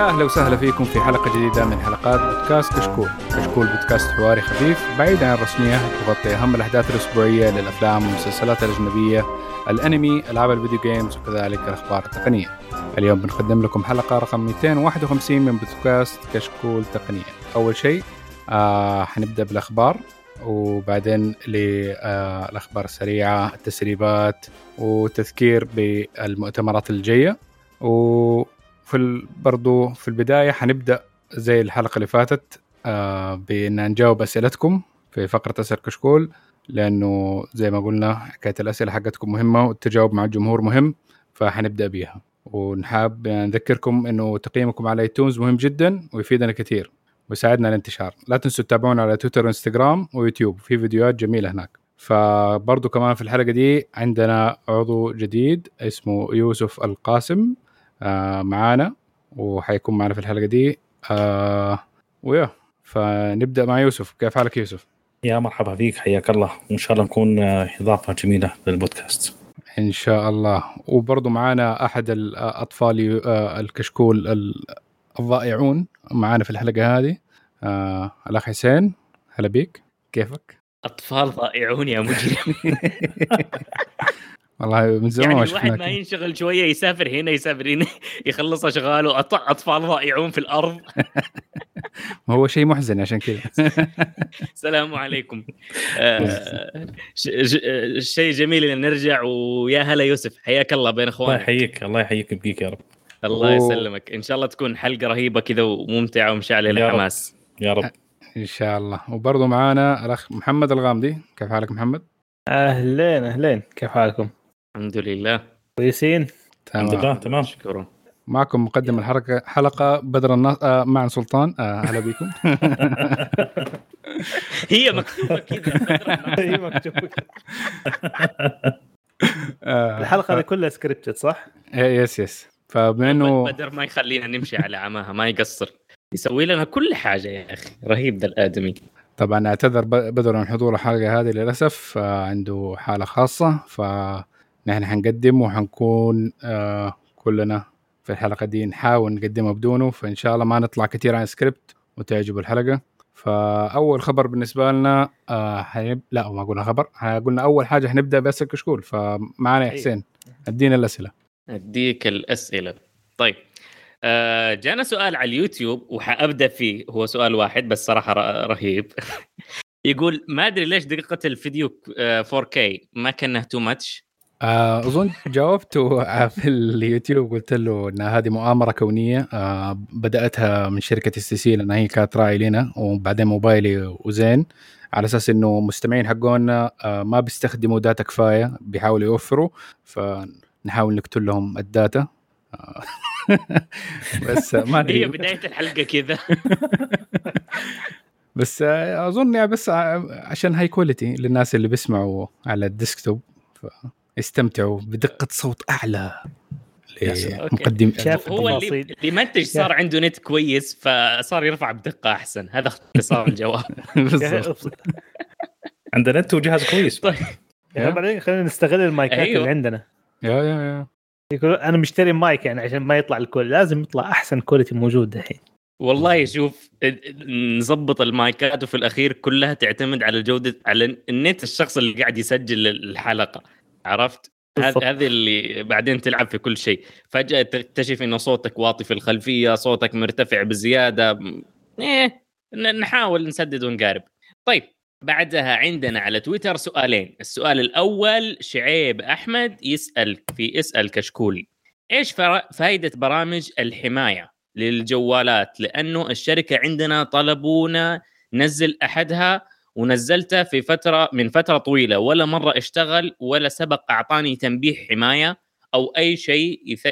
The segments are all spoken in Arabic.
يا أهلا وسهلا فيكم في حلقة جديدة من حلقات بودكاست كشكول، كشكول بودكاست حواري خفيف بعيد عن الرسمية تغطي أهم الأحداث الأسبوعية للأفلام والمسلسلات الأجنبية، الأنمي، ألعاب الفيديو جيمز وكذلك الأخبار التقنية. اليوم بنقدم لكم حلقة رقم 251 من بودكاست كشكول تقنية. أول شيء آه حنبدأ بالأخبار وبعدين للاخبار السريعة، التسريبات وتذكير بالمؤتمرات الجاية و في برضو في البداية حنبدأ زي الحلقة اللي فاتت آه بأن نجاوب أسئلتكم في فقرة أسئلة كشكول لأنه زي ما قلنا حكاية الأسئلة حقتكم مهمة والتجاوب مع الجمهور مهم فحنبدأ بيها. ونحاب نذكركم إنه تقييمكم على ايتونز مهم جدا ويفيدنا كثير ويساعدنا على الانتشار. لا تنسوا تتابعونا على تويتر وإنستغرام ويوتيوب في فيديوهات جميلة هناك. فبرضو كمان في الحلقة دي عندنا عضو جديد اسمه يوسف القاسم. معانا وحيكون معنا في الحلقة دي. آه ويا فنبدأ مع يوسف. كيف حالك يوسف؟ يا مرحبا فيك حياك الله. وان شاء الله نكون إضافة جميلة للبودكاست. إن شاء الله. وبرضه معانا أحد الاطفال الكشكول الضائعون معانا في الحلقة هذه. آه الأخ حسين هلا بيك. كيفك؟ أطفال ضائعون يا مجرم. والله من زمان يعني الواحد ما ينشغل شوية يسافر هنا يسافر هنا يخلص أشغاله أطفال ضائعون في الأرض. هو شيء محزن عشان كذا. السلام عليكم. آه شيء جميل ان نرجع ويا هلا يوسف. حياك الله بين أخوانك. الله يحييك الله يحييك بيك يا رب. الله يسلمك. إن شاء الله تكون حلقة رهيبة كذا وممتعة ومشعلة الحماس يا رب. إن شاء الله. وبرضه معانا الأخ محمد الغامدي. كيف حالك محمد؟ أهلين أهلين. كيف حالكم؟ الحمد لله. كويسين؟ تمام. الحمد لله تمام. شكرا. معكم مقدم الحلقة حلقة بدر الناص آه مع سلطان. آه أهلا بكم. هي مكتوبة كذا. هي مكتوبة. الحلقة هذه كلها scripted صح؟ yes yes فبما انه بدر ما يخلينا نمشي على عماها ما يقصر. يسوي لنا كل حاجة يا أخي. رهيب ذا الآدمي. طبعا أعتذر بدر عن حضور الحلقة هذه للأسف. عنده حالة خاصة فنحن حنقدم وحنكون آه كلنا في الحلقة دي نحاول نقدمها بدونه فإن شاء الله ما نطلع كثير عن سكريبت وتعجب الحلقة. فأول خبر بالنسبة لنا آه حنب... لا ما قلنا خبر قلنا أول حاجة حنبدأ بأسئلة كشكول فمعنا يا حسين ادينا الأسئلة. أديك الأسئلة. طيب آه جانا سؤال على اليوتيوب وحأبدأ فيه هو سؤال واحد بس صراحة رهيب. يقول ما أدري ليش دقيقة الفيديو 4K ما كانه too much أظن جاوبته في اليوتيوب قلت له إن هذه مؤامرة كونية آه بدأتها من شركة STC لأن هي كانت راعي لنا وبعدين موبايلي وزين على أساس إنه مستمعين حقونا آه ما بيستخدموا data كفاية بيحاولوا يوفروا فنحاول نقتل لهم ال data بس ما هي بداية الحلقة كذا. بس أظن يعني بس عشان هاي quality للناس اللي بيسمعوا على ال desktop يستمتعوا بدقة صوت أعلى مقدم هو اللي اللي منتج صار عنده نت كويس فصار يرفع بدقة أحسن. هذا اختصار الجواب. عندنا نت وجهاز كويس. طيب. بعدين خلينا نستغل المايكات أيوه. اللي عندنا. يا يا يا. يقول أنا مشتري مايك يعني عشان ما يطلع الكل لازم يطلع أحسن quality موجود الحين والله شوف نظبط المايكات وفي الأخير كلها تعتمد على جودة على النت الشخص اللي قاعد يسجل الحلقة. عرفت؟ هذه اللي بعدين تلعب في كل شيء. فجأة تكتشف إنه صوتك واطي في الخلفية صوتك مرتفع بزيادة إيه نحاول نسدد ونقارب. طيب بعدها عندنا على تويتر سؤالين. السؤال الأول شعيب أحمد يسأل في اسأل كشكول. إيش فائده برامج الحماية للجوالات؟ لأنه الشركة عندنا طلبونا نزل أحدها ونزلته في فترة من فترة طويلة ولا مرة اشتغل ولا سبق أعطاني تنبيه حماية أو أي شيء يث...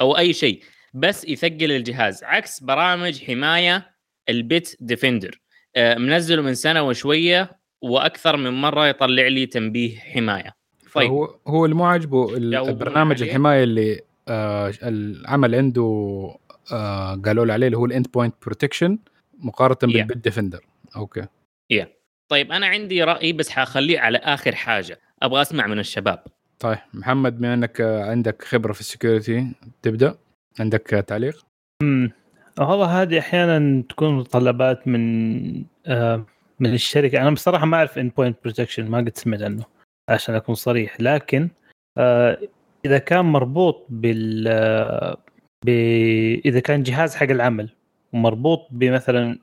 أو أي شيء بس يثقل الجهاز. عكس برامج حماية البيت ديفندر. منزله من سنة وشوية وأكثر من مرة يطلع لي تنبيه حماية. طيب. هو هو اللي مو عاجبه البرنامج الحماية اللي آه العمل عنده آه قالوا له عليه اللي هو ال endpoint protection مقارنة yeah. بال Bitdefender. okay. يا yeah. طيب أنا عندي رأي بس حخليه على آخر حاجة. أبغى أسمع من الشباب. طيب محمد بما إنك عندك خبرة في ال security تبدأ؟ عندك تعليق؟ امم والله هذه أحيانا تكون متطلبات من آه من الشركة. أنا بصراحة ما أعرف endpoint protection ما قد سمعت عنه عشان أكون صريح. لكن آه إذا كان مربوط بال آه، ب... إذا كان جهاز حق العمل ومربوط بمثلا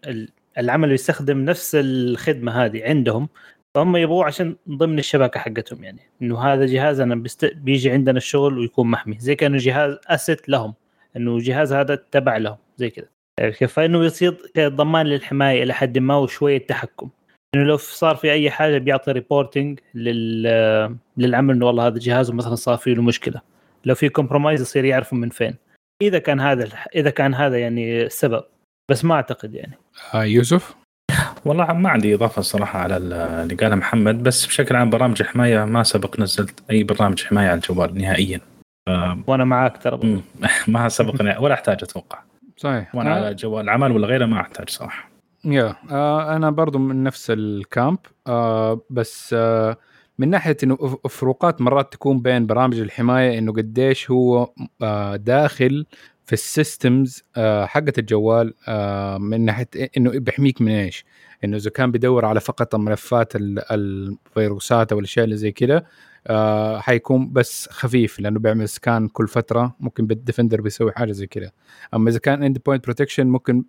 العمل يستخدم نفس الخدمة هذه عندهم فهم يبغوا عشان ضمن الشبكة حقتهم يعني إنه هذا جهاز أنا بست... بيجي عندنا الشغل ويكون محمي زي كأنه جهاز asset لهم إنه الجهاز هذا تبع لهم زي كذا. فإنه يصير ضمان للحماية إلى حد ما وشوية تحكم. إنه لو صار في أي حاجة بيعطي reporting لل... للعمل إنه والله هذا جهازه مثلا صار فيه له مشكلة. لو في compromise يصير يعرفوا من فين. إذا كان هذا إذا كان هذا يعني السبب. بس ما أعتقد يعني. آه يوسف؟ والله ما عندي إضافة الصراحه على اللي قاله محمد بس بشكل عام برامج الحمايه ما سبق نزلت أي برنامج حماية على الجوال نهائيا. ف... وأنا معاك ترى. ما سبق ولا أحتاج أتوقع. صحيح. وأنا على جوال العمل ولا غيره ما أحتاج صراحة. Yeah. آه أنا برضو من نفس ال camp آه بس آه من ناحية إنه فروقات مرات تكون بين برامج الحماية إنه قديش هو آه داخل في ال systems آه حقت الجوال آه من ناحية إنه بيحميك من إيش؟ إنه إذا كان بيدور على فقط ملفات الفيروسات أو الأشياء اللي زي كذا آه حيكون بس خفيف لأنه بيعمل scan كل فترة ممكن بال defender بيسوي حاجة زي كذا أما إذا كان endpoint protection ممكن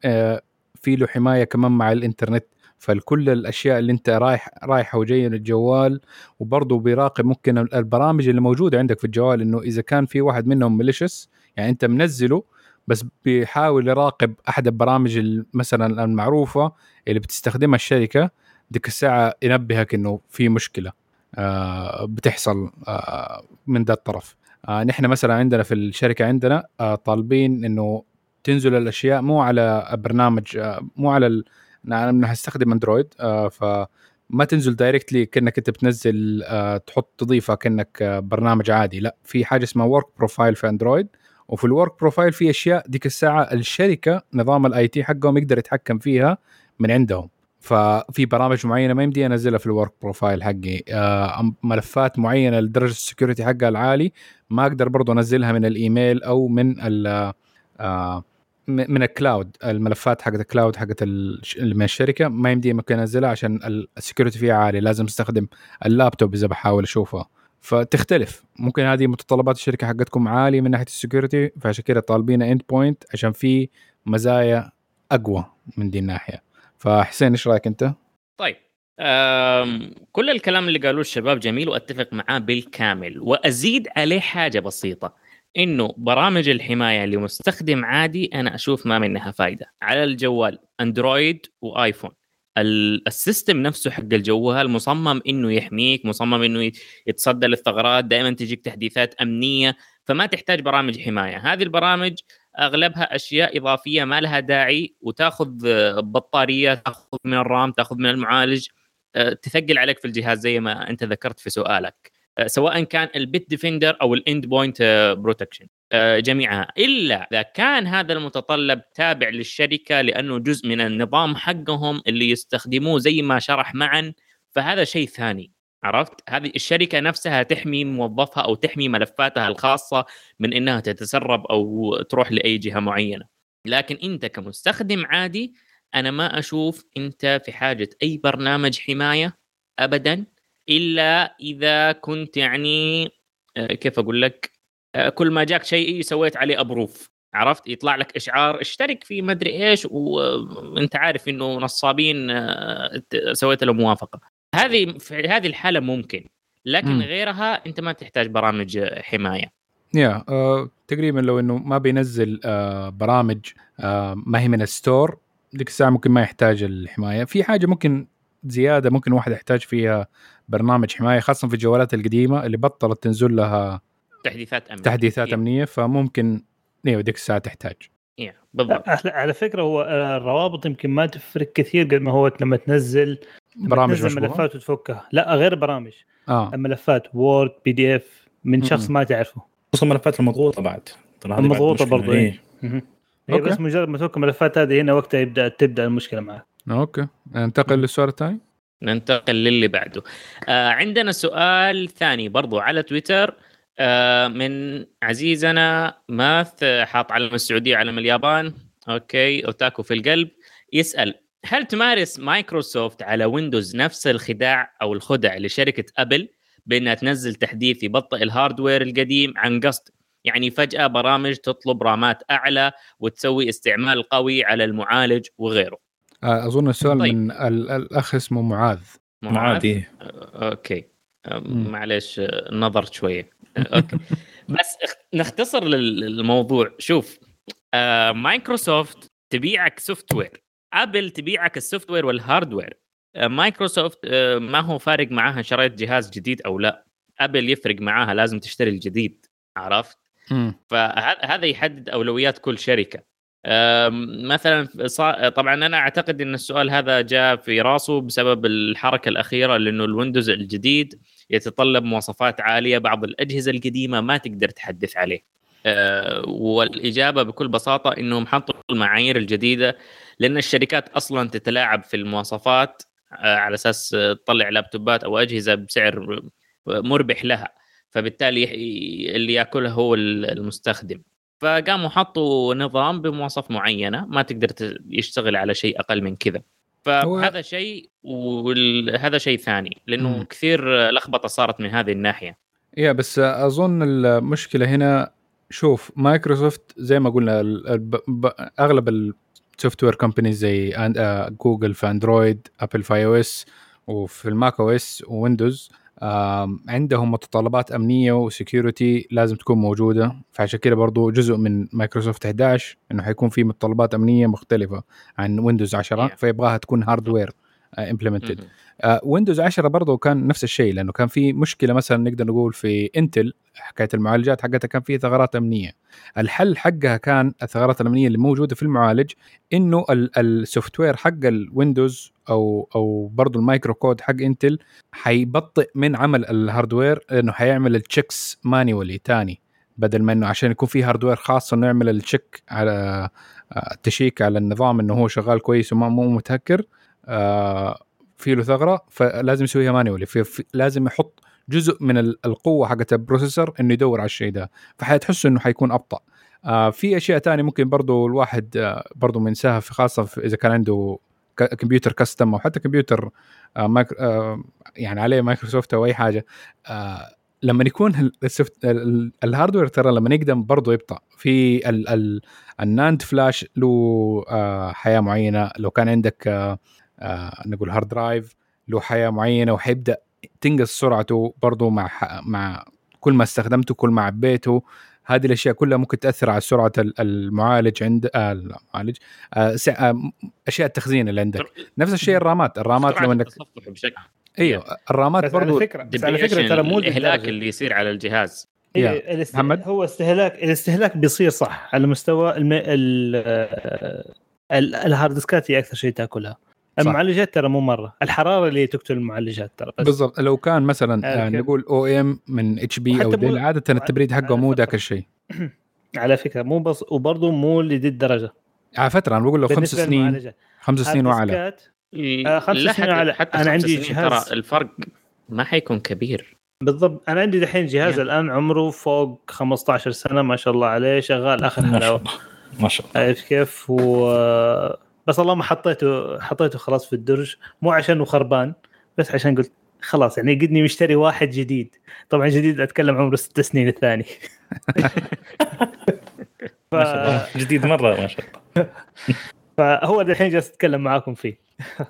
في له حماية كمان مع الإنترنت فالكل الأشياء اللي أنت رايح رايحة وجاية للجوال وبرضه بيراقب ممكن البرامج اللي موجودة عندك في الجوال إنه إذا كان في واحد منهم malicious يعني انت منزله بس بيحاول يراقب أحد البرامج مثلا المعروفة اللي بتستخدمها الشركة ديك الساعة ينبهك إنه في مشكلة آه بتحصل آه من ذا الطرف. آه نحن مثلا عندنا في الشركة عندنا طالبين إنه تنزل الأشياء مو على برنامج مو على ال... أنا هستخدم أندرويد فما تنزل directly كأنك أنت بتنزل تحط تضيفها كأنك برنامج عادي لا في حاجة اسمها work profile في أندرويد وفي ال work profile في أشياء ديك الساعة الشركة نظام ال IT حقهم يقدر يتحكم فيها من عندهم. ففي برامج معينة ما يمدي أنزلها في ال work profile حقي. آه ملفات معينة لدرجة ال security حقها العالي ما أقدر برضو أنزلها من الإيميل أو من ال آه من ال cloud الملفات حقت ال cloud حقت من الشركة ما يمدي ممكن أنزلها عشان ال security فيها عالي. لازم أستخدم اللابتوب إذا بحاول اشوفها فتختلف. ممكن هذه متطلبات الشركة حقتكم عالية من ناحية ال security فعشان كده طالبين endpoint عشان في مزايا أقوى من دي الناحية. فحسين إيش رأيك أنت؟ طيب كل الكلام اللي قالوه الشباب جميل وأتفق معاه بالكامل. وأزيد عليه حاجة بسيطة إنه برامج الحماية لمستخدم عادي أنا أشوف ما منها فائده على الجوال أندرويد وايفون ال system نفسه حق الجوال مصمم إنه يحميك مصمم إنه يتصدى للثغرات دائما تجيك تحديثات أمنية فما تحتاج برامج حماية. هذه البرامج أغلبها أشياء إضافية ما لها داعي وتأخذ بطارية تأخذ من ال RAM تأخذ من المعالج آه، تثقل عليك في الجهاز زي ما أنت ذكرت في سؤالك. سواء كان ال Bitdefender أو ال endpoint protection جميعها. إلا إذا كان هذا المتطلب تابع للشركة لأنه جزء من النظام حقهم اللي يستخدموه زي ما شرح معاذ فهذا شيء ثاني. عرفت؟ هذه الشركة نفسها تحمي موظفها أو تحمي ملفاتها الخاصة من إنها تتسرب أو تروح لأي جهة معينة. لكن أنت كمستخدم عادي أنا ما أشوف أنت في حاجة أي برنامج حماية ابدا. إلا إذا كنت يعني آه، كيف أقول لك؟ آه، كل ما جاك شيء سويت عليه أبروف. عرفت؟ يطلع لك إشعار اشترك في مدري إيش وانت عارف إنه نصابين آه، سويت له موافقة. هذه في هذه الحالة ممكن. لكن م. غيرها أنت ما تحتاج برامج حماية. يا آه تقريبا لو إنه ما بينزل آه برامج آه ما هي من الستور ديك الساعة ممكن ما يحتاج الحماية. في حاجة ممكن زيادة ممكن واحد يحتاج فيها برنامج حماية خاصة في الجوالات القديمة اللي بطلت تنزل لها تحديثات أمنية. تحديثات إيه. أمنية فممكن أيوه ديك الساعة تحتاج. إيه بالضبط. على فكرة هو آه، الروابط يمكن ما تفرق كثير قد ما هو لما تنزل برامج تنزل ملفات وتفكها. لا غير برامج آه. الملفات Word PDF من شخص ما تعرفه. خصوصا الملفات المضغوطة بعد. المضغوطة برضه إيه, إيه. بس مجرد ما تفك الملفات هذه هنا وقتها يبدأ تبدأ المشكلة معك. Okay. ننتقل للسؤال الثاني. ننتقل للي بعده. آه عندنا سؤال ثاني برضو على تويتر. آه من عزيزنا معاذ حاط علم السعودية وعلم اليابان. okay otaku في القلب. يسأل هل تمارس مايكروسوفت على ويندوز نفس الخداع أو الخدع لشركة أبل بأنها تنزل تحديث يبطئ ال hardware القديم عن قصد؟ يعني فجأة برامج تطلب رامات أعلى وتسوي استعمال قوي على المعالج وغيره. أظن السؤال طيب. من ال- الأخ اسمه معاذ. معاذ آه، okay. آه،. معلش آه، نظرت شوية. آه، okay. بس نختصر لل- الموضوع شوف آه، مايكروسوفت تبيعك software ابل تبيعك ال software وال hardware آه، مايكروسوفت آه، ما هو فارق معاها شريت جهاز جديد أو لا. ابل يفرق معاها لازم تشتري الجديد. عرفت. فهذا يحدد أولويات كل شركة. مثلا طبعا أنا أعتقد إن السؤال هذا جاء في راسه بسبب الحركة الأخيرة لأنه الويندوز الجديد يتطلب مواصفات عالية بعض الأجهزة القديمة ما تقدر تحدث عليه. أه، والإجابة بكل بساطة إنهم حطوا المعايير الجديدة لأن الشركات أصلا تتلاعب في المواصفات أه، على أساس تطلع لابتوبات أو أجهزة بسعر مربح لها. فبالتالي اللي ياكلها هو المستخدم. فقاموا حطوا نظام بمواصف معينة ما تقدر يشتغل على شيء أقل من كذا. فهذا شيء وهذا شيء ثاني لأنه مم. كثير لخبطة صارت من هذه الناحية. Yeah بس أظن المشكلة هنا شوف مايكروسوفت زي ما قلنا أغلب ال software companies زي أن- آه، جوجل في اندرويد ابل في iOS وفي الماك أو اس وويندوز. آم، عندهم متطلبات أمنية و security لازم تكون موجودة فعشان كده برضو جزء من مايكروسوفت 11 إنه حيكون في متطلبات أمنية مختلفة عن ويندوز 10 Yeah. فيبغاها تكون hardware implemented. ويندوز 10 برضه كان نفس الشيء لأنه كان في مشكلة مثلا نقدر نقول في انتل حكاية المعالجات حقتها كان في ثغرات أمنية. الحل حقها كان الثغرات الأمنية اللي موجودة في المعالج إنه ال- ال software حق الويندوز أو أو برضه ال microcode حق انتل حيبطئ من عمل ال hardware لأنه حيعمل ال checks manually تاني بدل ما إنه عشان يكون في hardware خاص إنه يعمل ال check على آه، ال check على النظام إنه هو شغال كويس وما مو متهكر. في له ثغرة فلازم يسويها manually لازم يحط جزء من ال- القوة حقت ال processor إنه يدور على الشيء ده. فحتحسوا إنه حيكون أبطأ. آه في أشياء تانية ممكن برضو الواحد آه برضو منساها في خاصة في إذا كان عنده كمبيوتر custom أو حتى كمبيوتر آه آه يعني عليه مايكروسوفت أو أي حاجة آه لما يكون ال hardware ترى لما يقدم برضه يبطأ. في ال ال ال NAND flash له آه حياة معينة. لو كان عندك آه آه نقول hard drive له حياة معينة وحيبدأ تنقص سرعته برضه مع مع كل ما استخدمته كل ما عبيته. هذه الأشياء كلها ممكن تأثر على سرعة ال- المعالج عند آه المعالج. آه آه أشياء التخزين اللي عندك. نفس الشيء ال RAMات. الرامات لو انك بشكل أيوه. الرامات بس على برضو فكرة بس على فكرة ترى مو الإهلاك. اللي يصير على الجهاز. إيه، الاست- محمد؟ هو استهلاك الاستهلاك بيصير صح. على مستوى الم... ال... ال... ال hard diskات هي أكثر شيء تأكلها. المعالجات ترى مو مرة. الحرارة اللي تقتل المعالجات ترى بالضبط. لو كان مثلا آه okay. نقول OEM من HP أو Dell عادة التبريد حقه مو. ذاك الشيء. على فكرة مو بس وبرضه مو لدي الدرجة. على فترة أنا بقول له خمس سنين. خمس سنين وعلى. آه، خمس لا سنين حتى, على- حتى خمس عندي سنين جهاز- ترى الفرق ما حيكون كبير. بالضبط. أنا عندي دحين جهاز يا. الآن عمره فوق 15 سنة ما شاء الله عليه شغال آخر ما شاء حلاوة. الله. ما شاء الله. عارف كيف؟ و بس الله ما حطيته حطيته خلاص في الدرج مو عشانه خربان بس عشان قلت خلاص يعني قدني مشتري واحد جديد. طبعا جديد أتكلم عمره ست سنين الثاني. ف... ما شاء الله. جديد مرة ما شاء الله. فهو الحين جالس اتكلم معاكم فيه.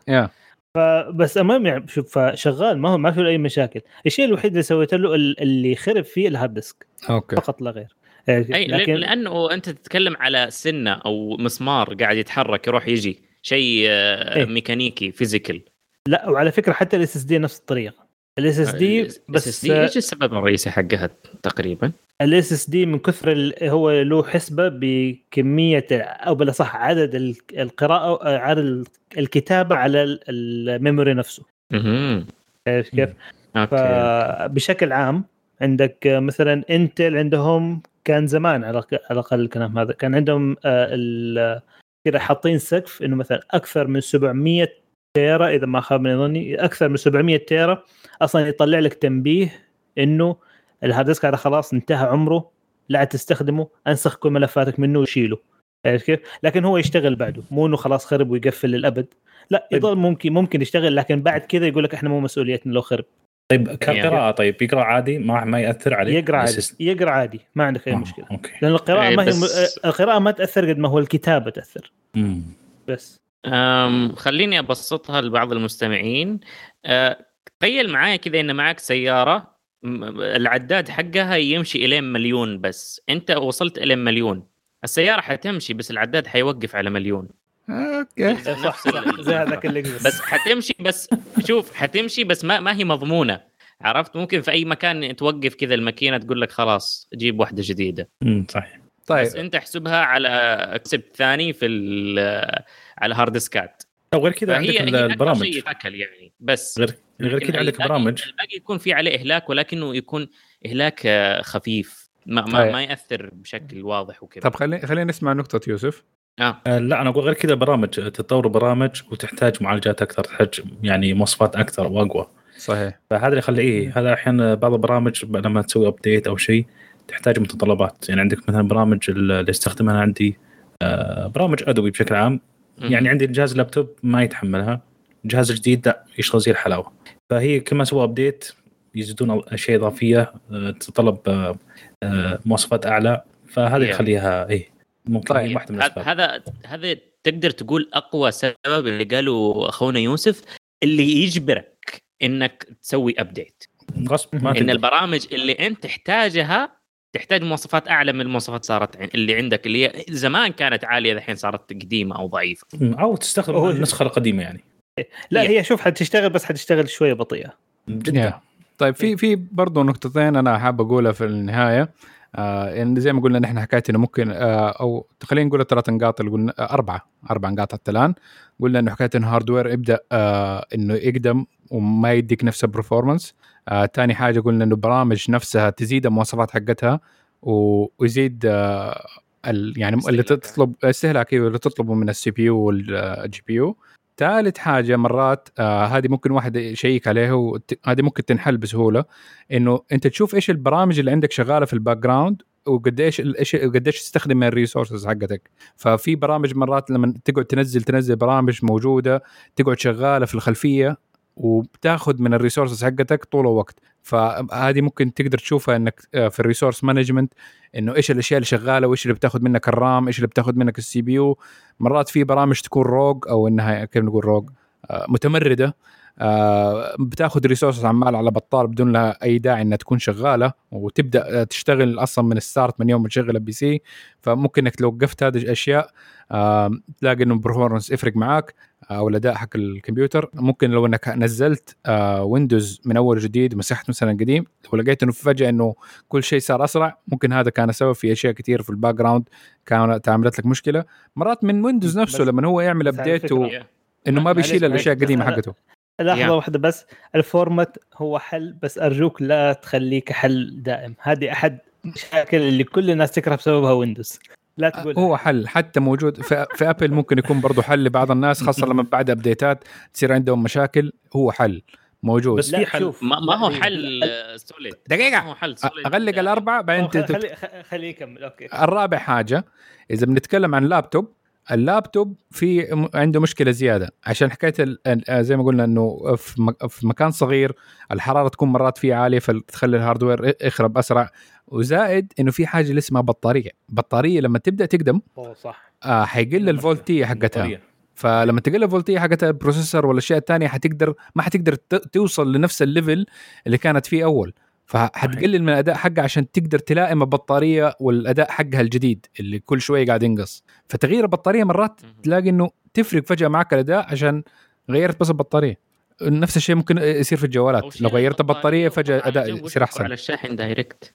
yeah. فبس المهم يعني شوف شغال ما هو ما في أي مشاكل. الشيء الوحيد اللي سويته له ال- اللي خرب فيه ال hard disk. okay. فقط لا غير. أي لكن. لأنه أنت تتكلم على سنة أو مسمار قاعد يتحرك يروح يجي شيء آه، إيه. ميكانيكي physical لا وعلى فكرة حتى ال SSD نفس الطريقة ال SSD بس بس إيش السبب الرئيسي حقها تقريبا؟ ال SSD من كثر هو له حسبة بكمية أو بلا صح عدد ال- القراءة آه، عدد ال- الكتابة على ال- ال memory نفسه أها كيف؟ okay فبشكل عام عندك آه، مثلا Intel عندهم كان زمان على الأقل الكلام هذا كان عندهم آه، كذا حاطين سقف إنه مثلا أكثر من 700 تيرا إذا ما خاب من ظني أكثر من 700 تيرا أصلا يطلع لك تنبيه إنه ال hard disk هذا خلاص انتهى عمره لا تستخدمه أنسخ كل ملفاتك منه وشيله عرفت كيف؟ لكن هو يشتغل بعده مو إنه خلاص خرب ويقفل للأبد لا طيب. يضل ممكن ممكن يشتغل لكن بعد كذا يقول لك إحنا مو مسؤوليتنا لو خرب طيب كقراءه طيب يقرأ عادي ما ما يأثر عليه يقرأ عادي يقرأ عادي ما عندك أي آه، مشكلة. okay. لأن القراءة إيه، ما هي بس- القراءة ما تأثر قد ما هو الكتابة تأثر. مم. بس. أم خليني أبسطها لبعض المستمعين. أه، تخيل معايا كذا إن معك سيارة العداد حقها يمشي إلين مليون بس. أنت وصلت إلين مليون. السيارة حتمشي بس العداد حيوقف على مليون. أوكي. نفس ال- زي هذاك اللي. بس حتمشي بس شوف حتمشي بس ما ما هي مضمونة. عرفت؟ ممكن في أي مكان توقف كذا الماكينة تقول لك خلاص جيب واحدة جديدة. مم. صحيح. طيب. بس أنت احسبها على aspect ثاني في ال- على hard diskات أو غير كذا عندك هي البرامج. شيء يتأكل يعني. بس غير غير كذا عندك برامج. الباقي يكون في عليه إهلاك ولكنه يكون إهلاك آه، خفيف. ما ما, طيب. ما يأثر بشكل واضح وكذا. طب خلينا خلينا نسمع نقطة يوسف. آه. آه، لا أنا أقول غير كذا برامج. تطور برامج وتحتاج معالجات أكثر تحتاج يعني مواصفات أكثر وأقوى. صحيح. فهذا اللي يخلي إيه هذا أحيانا بعض البرامج لما تسوي update أو شيء تحتاج متطلبات. يعني عندك مثلا برامج اللي أستخدمها عندي آه، برامج ادوبي بشكل عام. يعني عندي جهاز لابتوب ما يتحملها. الجهاز الجديد لا يشتغل زي الحلاوة. فهي كل ما سووا ابديت يزيدون أشياء إضافية آه، تتطلب آه، آه، مواصفات أعلى. فهذا. يخليها إيه ممكن طيب، واحدة من هذا- الأسباب. هذا هذا تقدر تقول أقوى سبب اللي قاله أخونا يوسف اللي يجبرك إنك تسوي ابديت غصب ما إن تقدر. البرامج اللي أنت تحتاجها تحتاج مواصفات أعلى من المواصفات صارت اللي عندك اللي هي زمان كانت عالية الحين صارت قديمة أو ضعيفة. أو تستخدم هو- النسخه القديمة يعني. لا هي- هي شوف حتشتغل بس حتشتغل شوية بطيئة. جدا. Yeah. طيب في في برضه نقطتين أنا حاب أقولها في النهاية. آه إن زي ما قلنا نحن حكاية إنه ممكن آه أو خلينا نقول الثلاث نقاط اللي قلنا آه أربعة أربع نقاط حتى الآن. قلنا إنه حكاية إنه hardware يبدأ آه إنه يقدم وما يديك نفس ال performance آه تاني حاجة قلنا إنه برامج نفسها تزيد المواصفات حقتها ويزيد آه ال يعني اللي. تطلب استهلاك اللي تطلبه من السي بي يو وال GPU ثالث حاجة مرات آه هذه ممكن واحد يشيك عليها وهذه ممكن تنحل بسهولة إنه أنت تشوف إيش البرامج اللي عندك شغالة في ال background وقديش إيش قديش تستخدم من ال resources حقتك. ففي برامج مرات لما تقعد تنزل تنزل برامج موجودة تقعد شغالة في الخلفية وبتاخذ من ال resources حقتك طول الوقت. فهذه ممكن تقدر تشوفها إنك آه، في ال resource management إنه إيش الأشياء اللي شغالة وإيش اللي بتاخذ منك ال RAM إيش اللي بتاخذ منك ال CPU مرات في برامج تكون rogue أو إنها كيف نقول rogue آه، متمردة. بتاخذ resources عمال على بطال بدون لها أي داعي إنها تكون شغالة. وتبدأ آه، تشتغل أصلا من ال start من يوم ما تشغل ال PC فممكن إنك لو وقفت هذه الأشياء تلاقي إنه ال performance يفرق معاك. أو الأداء حق الكمبيوتر. ممكن لو إنك نزلت Windows من أول جديد مسحت مثلا قديم لو لقيت إنه فجأة إنه كل شيء صار أسرع ممكن هذا كان سبب في أشياء كثير في ال background كانت عملت لك مشكلة. مرات من Windows نفسه لما هو يعمل update. إنه ما بيشيل الأشياء القديمة حقته. لحظة Yeah. واحدة بس. ال format هو حل بس أرجوك لا تخليه كحل دائم. هذه أحد المشاكل اللي كل الناس تكره بسببها Windows لا تقول هو حل حتى موجود في, في Apple ممكن يكون برضه حل لبعض الناس خاصة لما بعد updateات تصير عندهم مشاكل هو حل موجود. بس في حل. شوف ما, ما هو لا، حل آه، solid. دقيقة. ما هو حل solid. أغلق الأربعة بعدين خلي خلي- خليه يكمل okay. الرابع حاجة إذا بنتكلم عن laptop ال laptop في عنده مشكلة زيادة. عشان حكايه ال- ال- زي ما قلنا إنه في مك- في مكان صغير الحرارة تكون مرات فيه عالية فتخلي ال hardware يخرب أسرع. وزائد إنه في حاجة اللي اسمها بطارية. بطارية لما تبدأ تقدم أوه صح. آه حيقل الفولتية حقتها. فلما تقل الفولتية حقتها ال processor والاشياء الثانية حتقدر ما حتقدر توصل لنفس ال level اللي كانت فيه أول. فحتقلل من الأداء حقها عشان تقدر تلائم البطارية والأداء حقها الجديد اللي كل شوية قاعد ينقص. فتغيير البطارية مرات تلاقي إنه تفرق فجأة معك الأداء عشان غيرت بس البطارية. نفس الشيء ممكن يصير في الجوالات. لو غيرت البطارية فجأة وطلع أداء الجو يصير أحسن. على الشاحن direct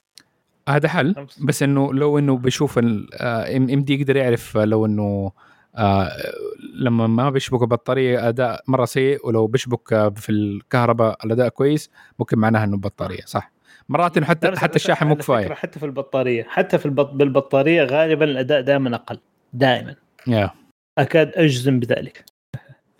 هذا حل. بس إنه لو إنه بيشوف ام دي يقدر يعرف لو إنه آه لما ما بيشبك البطاريه أداء مرة سيء ولو بيشبك آه، في الكهرباء الأداء كويس ممكن معناها إنه البطاريه صح؟ مرات إنه حتى حتى الشاحن مو كفاية. حتى في البطارية. حتى في البط... بالبطارية غالبا الأداء دائما أقل. دائما. يا أكاد أجزم بذلك.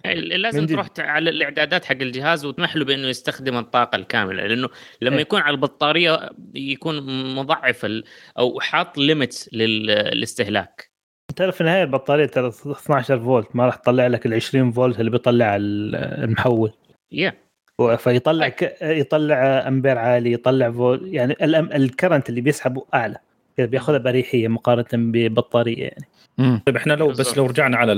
لازم من جد. تروح على الإعدادات حق الجهاز وتسمح له بأنه يستخدم الطاقة الكاملة لأنه لما إيه. يكون على البطارية يكون مضعف ال- أو حاط limits للاستهلاك ترى في النهاية البطارية ترى 12 فولت ما راح تطلع لك ال 20 فولت اللي بيطلع ال- المحول يا و- فيطلع. ك... يطلع أمبير عالي يطلع فولت يعني الأم... ال current اللي بيسحبه أعلى بياخذها باريحيه مقارنة ببطارية يعني مم. طيب إحنا لو بس. لو رجعنا على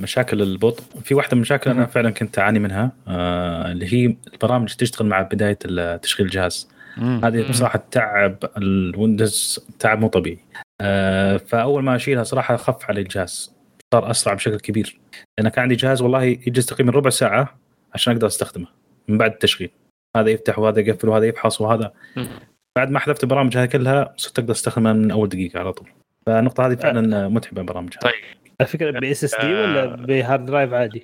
مشاكل البطء في واحدة من المشاكل أنا. فعلا كنت أعاني منها آه اللي هي البرامج تشتغل مع بداية تشغيل الجهاز مم. هذه. بصراحة تعب الويندوز تعب مو طبيعي آه فأول ما أشيلها صراحة خف على الجهاز صار أسرع بشكل كبير لأن كان عندي جهاز والله يجلس تقريبا ربع ساعة عشان أقدر أستخدمه من بعد التشغيل هذا يفتح وهذا يقفل وهذا يفحص وهذا مم. بعد ما حذفت البرامج هذه كلها صرت أقدر أستخدمها من أول دقيقة على طول فالنقطة هذه فعلا متعبة البرامج طيب. الفكرة ب SSD ولا ب hard drive عادي؟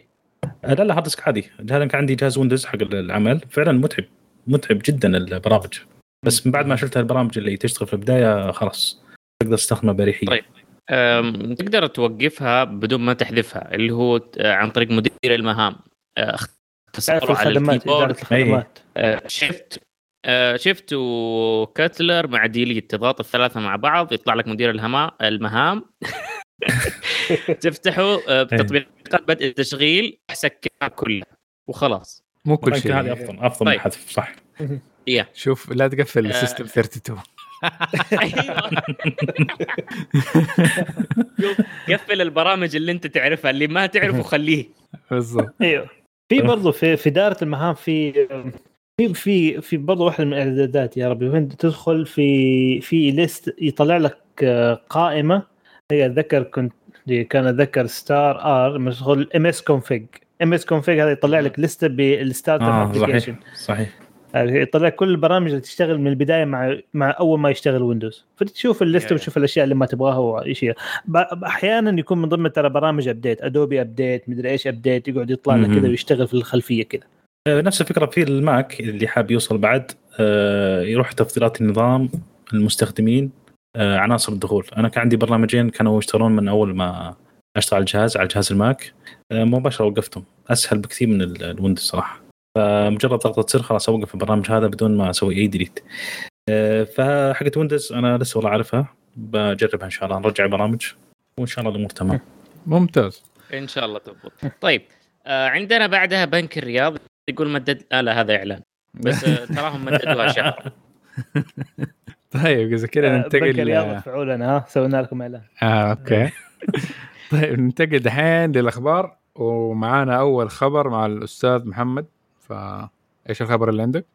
آه، لا لا hard disk عادي. هذا كان عندي جهاز ويندوز حق العمل. فعلا متعب متعب جدا البرامج. بس من بعد ما شلت البرامج اللي تشتغل في البداية خلاص. تقدر تستخدمها باريحيه طيب. تقدر توقفها بدون ما تحذفها اللي هو عن طريق مدير المهام. اختصاره على الخدمات الخدمات. أه، shift و control مع delete تضغط الثلاثة مع بعض يطلع لك مدير الهما المهام. تفتحه أه، بتطبيقات بدء التشغيل سكرها كلها وخلاص. مو كل يمكن هذه شيء افضل أفضل من طيب. الحذف صح. يا شوف لا تقفل آه. system 32 أيوه. شوف، قفل البرامج اللي أنت تعرفها اللي ما تعرفه خليه. بالضبط. أيوه. في برضه في في اداره المهام في في في في برضه واحدة من الأعدادات يا ربي وين تدخل في في list يطلع لك آه، قائمة. هي اتذكر كنت دي كان اتذكر start R تدخل msconfig msconfig هذا يطلع لك لسته بال start application صحيح صحيح. يطلع كل البرامج اللي تشتغل من البداية مع مع أول ما يشتغل ويندوز فتشوف ال list ه Yeah. وتشوف الأشياء اللي ما تبغاها وشيء أحيانا يكون من ضمن ترى برامج update ادوبي update مدري إيش update يقعد يطلع لك. كذا ويشتغل في الخلفية كذا. آه، نفس الفكرة في الماك اللي حاب يوصل بعد آه، يروح تفضيلات النظام المستخدمين آه، عناصر الدخول. أنا كان عندي برنامجين كانوا يشتغلون من أول ما أشتغل على الجهاز على جهاز الماك آه، مباشرة وقفتهم. أسهل بكثير من ال- الويندوز صراحة. فمجرد ضغطة زر خلاص أوقف البرنامج هذا بدون ما أسوي أي delete آه، فحقت ويندوز أنا لسه والله عارفها. بجربها إن شاء الله نرجع برامج وإن شاء الله الأمور تمام. ممتاز. إن شاء الله تضبط. طيب آه عندنا بعدها بنك الرياض. يقول مدد آه لا هذا إعلان. بس آه تراهم مددوها شهر. طيب إذا كذا بنك الرياض ننتقل ادفعوا لنا ها؟ سوينا لكم إعلان. آه okay. طيب ننتقل دحين للأخبار ومعانا أول خبر مع الأستاذ محمد. ف إيش الخبر اللي عندك؟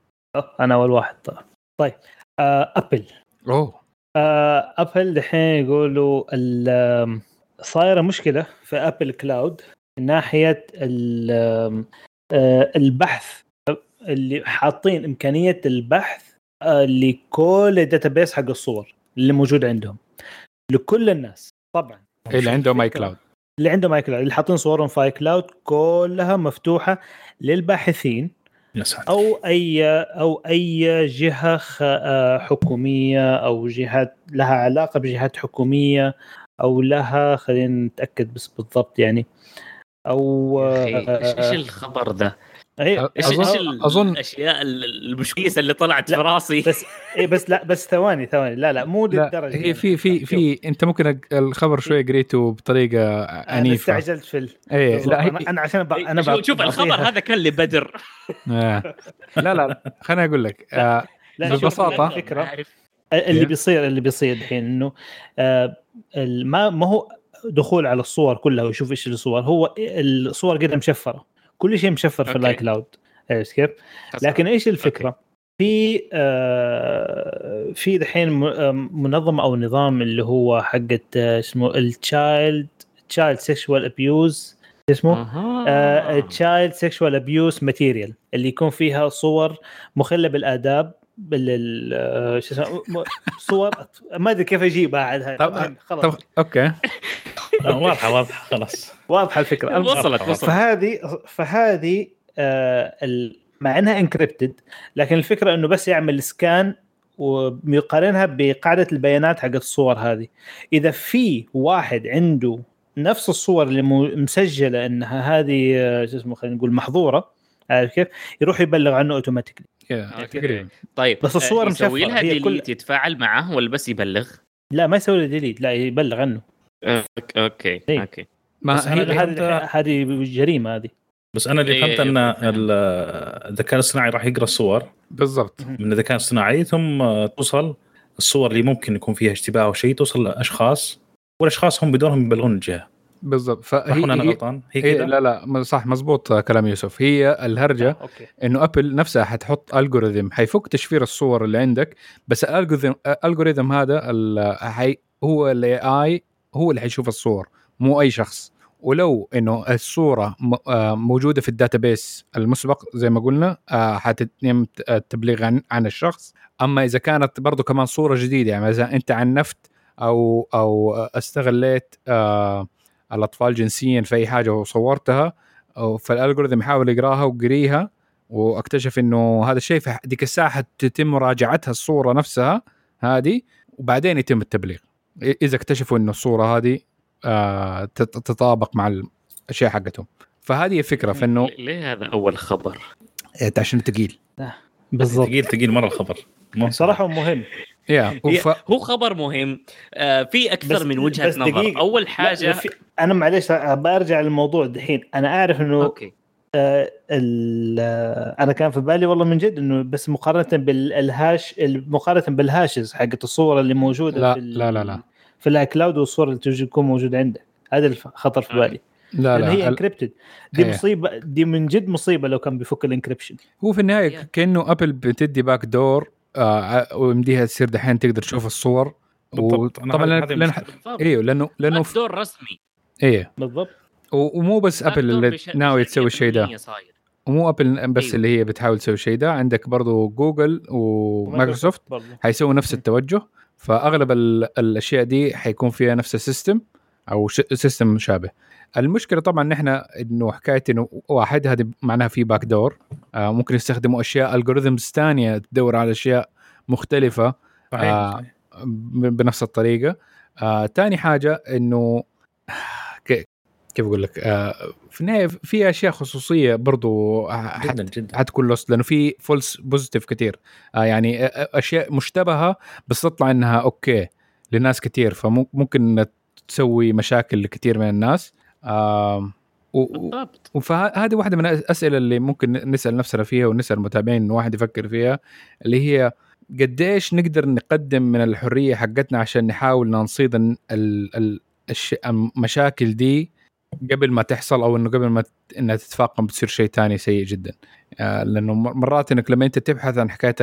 أنا أول واحد. طيب طيب آه أبل. أوه. آه أبل دحين يقولوا صايرة مشكلة في أبل cloud من ناحية آه، البحث اللي حاطين إمكانية البحث آه، لكل ال database حق الصور اللي موجود عندهم. لكل الناس طبعا. اللي عنده آي كلاود اللي عندهم ماي كلاود اللي حاطين صورهم في آي كلاود كلها مفتوحة للباحثين أو أي أو أي جهة آه، حكومية أو جهات لها علاقة بجهات حكومية أو لها خلينا نتأكد بس بالضبط يعني أو أخي إيش آه، إيش الخبر ذا؟ إيش أظن- إيش ال- أظن- الأشياء ال- المشويسه اللي طلعت لا، في راسي؟ بس إيه بس لا بس ثواني ثواني. لا لا مو لا للدرجة هي في في في أنت ممكن الخبر شوي قريته بطريقة أنا عنيفة. استعجلت في ال... إيه لا هي أنا أنا عشان ب... أنا شوف, ب... شوف الخبر هذا كان لبدر. آه. لا لا لا خليني أقول لك. آه لا ببساطة. الفكرة اللي إيه. بيصير اللي بيصير الحين إنه آه، ال- ما ما هو دخول على الصور كلها ويشوف إيش الصور. هو الصور كده مشفرة. كل شيء مشفر في okay. الآي كلاود عرفت كيف؟ لكن إيش الفكرة؟ في آه في دحين آه، منظمة أو نظام اللي هو حقت آه، اسمه ال child child sexual abuse اسمه؟ child sexual abuse material اللي يكون فيها صور مخلة بالآداب بال آه، شو اسمه؟ صور. ما أدري كيف أجيبها عاد خلاص. okay. واضحة واضحة خلاص. واضحة الفكرة. وصلت وصلت. فهذه فهذه آه ال- مع إنها encrypted لكن الفكرة إنه بس يعمل scan ويقارنها بقاعدة البيانات حق الصور هذه. إذا في واحد عنده نفس الصور اللي مسجلة إنها هذه آه، شو اسمه خلينا نقول محظورة عارف كيف؟ يروح يبلغ عنه automatically طيب بس الصور آه، يسوي. لها هي كل- delete يتفاعل معه ولا بس يبلغ؟ لا ما يسوي له delete لا يبلغ عنه. okay إيه. okay. ما هي هذه هذه جريمة هذه. بس أنا اللي إيه، فهمت أن إيه، فهمت. ال- الذكاء الاصطناعي راح يقرأ الصور بالضبط. من الذكاء الاصطناعي ثم توصل الصور اللي ممكن يكون فيها اشتباه أو شيء توصل لأشخاص والأشخاص هم بدورهم يبلغون الجهة. بالضبط. فهي أنا هي غلطان؟ هي هي؟ لا لا صح مزبوط كلام يوسف. هي الهرجة okay. إنه أبل نفسها حتحط algorithm حيفك تشفير الصور اللي عندك بس ال algorithm ال algorithm هذا ال- هو ال AI هو اللي حيشوف الصور مو أي شخص. ولو إنه الصورة آه، موجودة في ال database المسبق زي ما قلنا آه، حتتم التبليغ عن عن الشخص. أما إذا كانت برضو كمان صورة جديدة يعني اذا أنت عنفت أو أو استغليت آه، الأطفال جنسيا في أي حاجة وصورتها فال algorithm يحاول يقراها ويقريها واكتشف إنه هذا الشيء في ديك الساعة حتتم مراجعتها الصورة نفسها هذه وبعدين يتم التبليغ. إذا اكتشفوا انه الصورة هذه آه تت- تتطابق مع الأشياء حقتهم. فهذه الفكرة فإنه ليه هذا أول خبر؟ إيه، عشان ثقيل بالضبط. ثقيل ثقيل مرة الخبر. صراحة مهم. يا وف... هو خبر مهم. آه في أكثر بس- من وجهة بس نظر. دقيقة. أول لا، حاجة في- أنا معليش برجع للموضوع دحين. أنا أعرف إنه آه، أنا كان في بالي والله من جد إنه بس مقارنة بال hash مقارنة بال hashes حقت الصور اللي موجودة لا، في لا، لا، لا. في ال iCloud والصور اللي تكون موجودة عندك هذا الخطر في آه. بالي لا هي لا ال- encrypted دي إيه. مصيبه دي من جد مصيبة لو كان بيفك ال encryption هو في النهاية Yeah. كأنه ابل بتدي back door آه ويمديها تصير دحين تقدر تشوف الصور بالضبط. أنا طبعا. بالضبط إيوه لأنه لأنه. door رسمي إيه بالضبط و- ومو بس ابل اللي بش- ناوي تسوي الشيء ده صاير. ومو ابل بس أيوة. اللي هي بتحاول تسوي الشيء ده عندك برضو جوجل ومايكروسوفت. حيسووا نفس التوجه فأغلب ال- الأشياء دي حيكون فيها نفس ال system أو ش- system مشابه المشكلة طبعا إن إحنا إنه حكاية إنه واحد هذه معناها في back door آه ممكن يستخدموا أشياء algorithms ثانية تدور على أشياء مختلفة صحيح آه. بنفس الطريقة آه تاني حاجة إنه كيف أقول لك؟ آه في النهاية في أشياء خصوصية برضو جدا جدا. حتكون lost لأنه في false positive كثير آه يعني أشياء مشتبهة بس تطلع إنها okay لناس كثير فممكن تسوي مشاكل لكثير من الناس. آه بالضبط. فهذه واحدة من الاسئله اللي ممكن نسأل نفسنا فيها ونسأل المتابعين واحد يفكر فيها اللي هي قديش نقدر نقدم من الحرية حقتنا عشان نحاول الش- المشاكل دي قبل ما تحصل أو إنه قبل ما إنها تتفاقم بتصير شيء تاني سيء جدا آه، لأنه مرات إنك لما أنت تبحث عن حكاية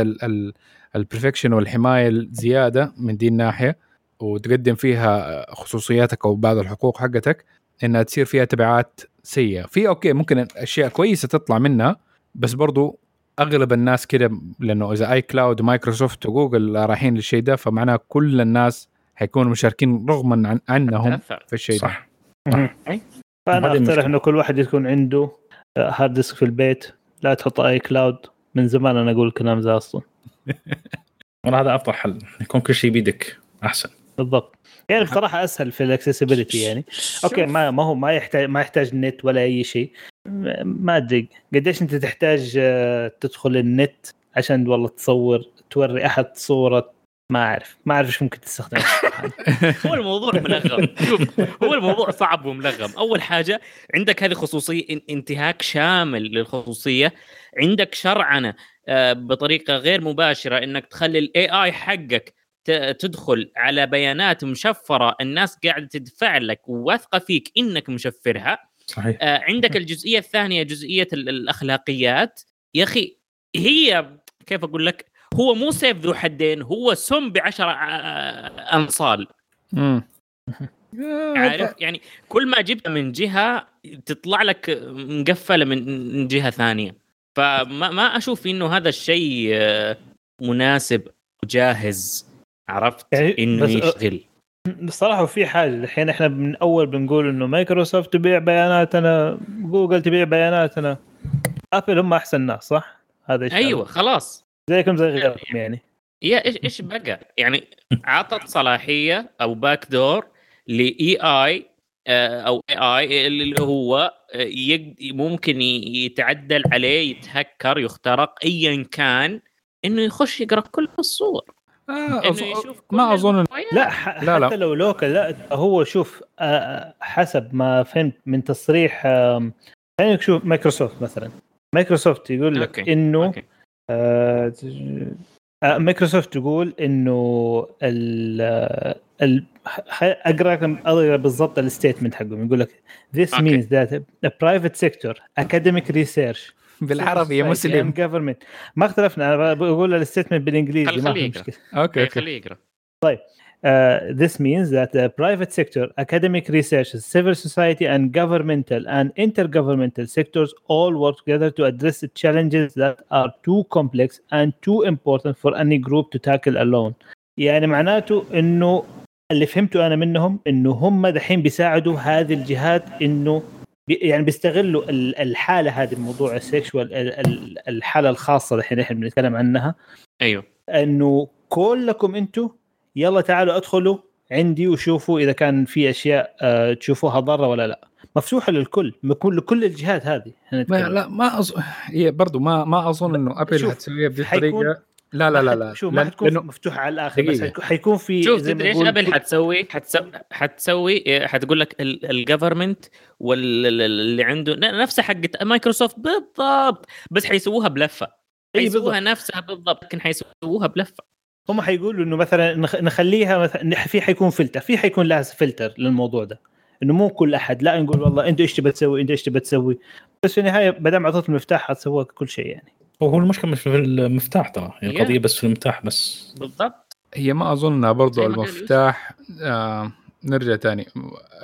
ال perfection والحماية الزيادة من دي الناحية وتقدم فيها خصوصياتك أو بعض الحقوق حقتك إنها تصير فيها تبعات سيئة في okay ممكن أشياء كويسة تطلع منها بس برضو أغلب الناس كده لأنه إذا iCloud ومايكروسوفت وجوجل رايحين للشيء ده فمعناه كل الناس حيكونوا مشاركين رغما عن عنهم. في الشيء ده صح. أي. فأنا أقترح. إنه كل واحد يكون عنده آه، hard disk في البيت لا تحط أي cloud من زمان أنا أقول الكلام ذا أصلا. والله هذا أفضل حل. يكون كل شيء بيدك أحسن. بالضبط. يعني بصراحة أسهل في ال accessibility يعني. okay ما ما هو ما يحتاج ما يحتاج نت ولا أي شيء. ما أدري. قديش أنت تحتاج آه، تدخل النت عشان والله تصور توري أحد صورة ما أعرف ما أعرف إيش ممكن تستخدم هو الموضوع ملغم. شوف هو الموضوع صعب وملغم. أول حاجة عندك هذه خصوصية إن- انتهاك شامل للخصوصية. عندك شرعنة آه، بطريقة غير مباشرة إنك تخلي الاي اي حقك ت- تدخل على بيانات مشفرة الناس قاعدة تدفع لك وواثقة فيك إنك مشفرها. صحيح. آه، عندك الجزئية الثانية جزئية ال- الأخلاقيات. يا أخي هي كيف أقول لك؟ هو مو سيف ذو حدين هو سم بعشرة آه، أنصال. مم. عارف؟ يعني كل ما جبت من جهة تطلع لك مقفلة من جهة ثانية. فما ما أشوف إنه هذا الشيء آه، مناسب وجاهز عرفت؟ يعني إنه بس- يشتغل بصراحة في حاجة الحين إحنا من أول بنقول إنه مايكروسوفت تبيع بياناتنا جوجل تبيع بياناتنا أبل هم أحسن ناس صح؟ هذا أيوه خلاص. زيكم زي غيركم يعني يا إيش إيش بقى؟ يعني عطت صلاحية أو back door ل AI آه، أو AI اللي هو آه، ممكن يتعدل عليه يتهكر يخترق ايا كان إنه يخش يقرأ كل الصور آه ما أظن. لا ح- لا، لا. حتى لو local لا هو شوف آه، حسب ما فهمت من تصريح خلينا نشوف مايكروسوفت مثلا مايكروسوفت يقول لك okay. إنه okay. آه، آه، مايكروسوفت تقول إنه ال ال خ- أقرأ لكم اقرا بالضبط ال statement حقهم. يقول لك this okay. means that a private sector academic research بالعربي يا مسلم. government. ما اختلفنا أنا بقول الستيتمنت بالإنجليزي ما خليه في. مشكلة. أوكي أوكي. خليه يقرأ. Uh, this means that the private sector, academic research, civil society, and governmental and intergovernmental sectors all work together to address the challenges that are too complex and too important for any group to tackle alone. يعني معناته انه اللي فهمته أنا منهم انه هم دحين بيساعدوا هذه الجهات انه بي يعني بيستغلوا ال- الحاله هذه موضوع ال sexual ال- ال- الحاله الخاصه الحين إحنا بنتكلم عنها أيوه انه كلكم أنتم يلا تعالوا ادخلوا عندي وشوفوا إذا كان في أشياء آه، تشوفوها ضارة ولا لا مفتوحه للكل لكل لكل الجهات هذه ما. لا ما أظن هي برضو ما ما أظن إنه ابل حتسويها بهذه حيكون- الطريقة لا لا لا لا شوف ما حتكون لأنه مفتوحة على الآخر بس دقيقة. حيكون- حيكون في شوف تدري إيش ابل حتسوي حتسوي حتسوي حتقول لك ال government واللي عنده نفسها حقت مايكروسوفت بالضبط بس حيسووها بلفة إي حيسووها. نفسها بالضبط لكن حيسووها بلفة هم حيقولوا إنه مثلا نخ- نخليها مثلا في حيكون فلتر في حيكون لها فلتر للموضوع ده. إنه مو كل أحد لا نقول والله أنت إيش تبى تسوي أنت إيش تبى تسوي. بس في النهاية ما دام اعطيت المفتاح حتسوى كل شيء يعني. وهو المشكلة مش في المفتاح ترى هي. القضية بس في المفتاح بس. بالضبط. هي ما أظن برضو المفتاح آه نرجع تاني.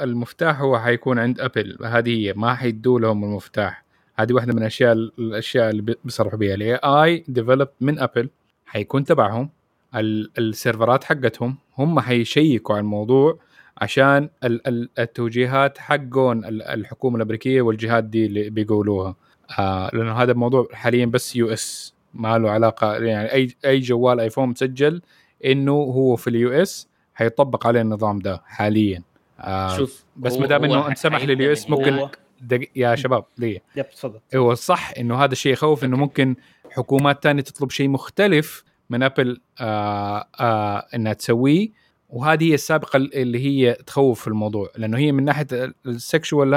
المفتاح هو حيكون عند أبل هذه هي ما حيدوا لهم المفتاح. هذه واحدة من الأشياء الأشياء اللي بيصرحوا بها ال AI develop من أبل حيكون تبعهم. السيرفرات حقتهم هم حيشيكوا على الموضوع عشان ال- ال- التوجيهات حقون ال- الحكومة الأمريكية والجهات دي اللي بيقولوها. آه لأنه هذا الموضوع حاليا بس US ما له علاقة يعني اي أي جوال آيفون مسجل إنه هو في ال US حيطبق عليه النظام ده حاليا. آه شوف بس ما دام إنه انسمح لل US من ممكن. دق... يا شباب دقيقة. yep تفضل. هو صح إنه هذا الشيء يخوف إنه ممكن حكومات تانية تطلب شيء مختلف من أبل آه آه إنها تسويه. وهذه هي السابقة اللي هي تخوف في الموضوع لأنه هي من ناحية ال sexual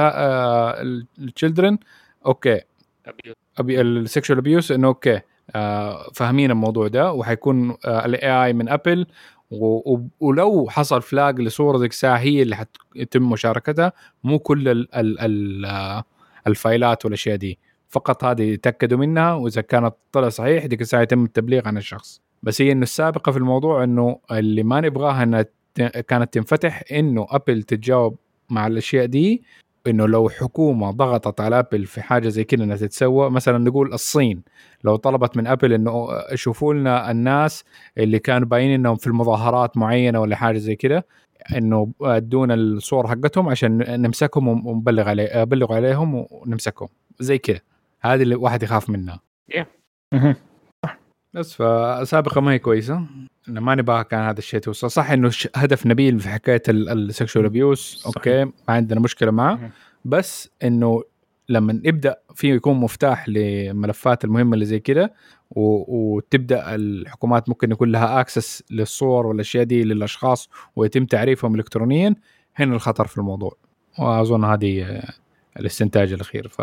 ال children okay. ابي ال sexual abuse إنه okay آه فاهمين الموضوع ده. وحيكون آه ال AI من أبل ولو حصل flag لصورة ذيك الساعة هي اللي حتتم مشاركتها. مو كل ال ال ال آه ال فايلات والأشياء دي. فقط هذه يتأكدوا منها. وإذا كانت طلع صحيح ديك الساعة يتم التبليغ عن الشخص. بس هي إنه السابقة في الموضوع إنه اللي ما نبغاها إنها كانت تنفتح إنه ابل تتجاوب مع الأشياء دي إنه لو حكومة ضغطت على ابل في حاجة زي كذا إنها تتسوى مثلا نقول الصين لو طلبت من ابل إنه شوفوا لنا الناس اللي كانوا باينين إنهم في المظاهرات معينة ولا حاجة زي كذا إنه ادونا الصور حقتهم عشان نمسكهم ونبلغ عليه أبلغ عليهم ونمسكهم زي كذا هذه اللي الواحد يخاف منها. بس فسابقة ما هي كويسة. إنه ما نبغى كان هذا الشيء توصل. صح إنه ش- هدف نبيل في حكاية ال sexual abuse. Okay ما عندنا مشكلة معه. بس إنه لما يبدأ في يكون مفتاح لملفات المهمة اللي زي كده و- وتبدأ الحكومات ممكن يكون لها access للصور والأشياء دي للأشخاص ويتم تعريفهم الكترونيا. هنا الخطر في الموضوع. وأظن هذه آه، الاستنتاج الأخير ف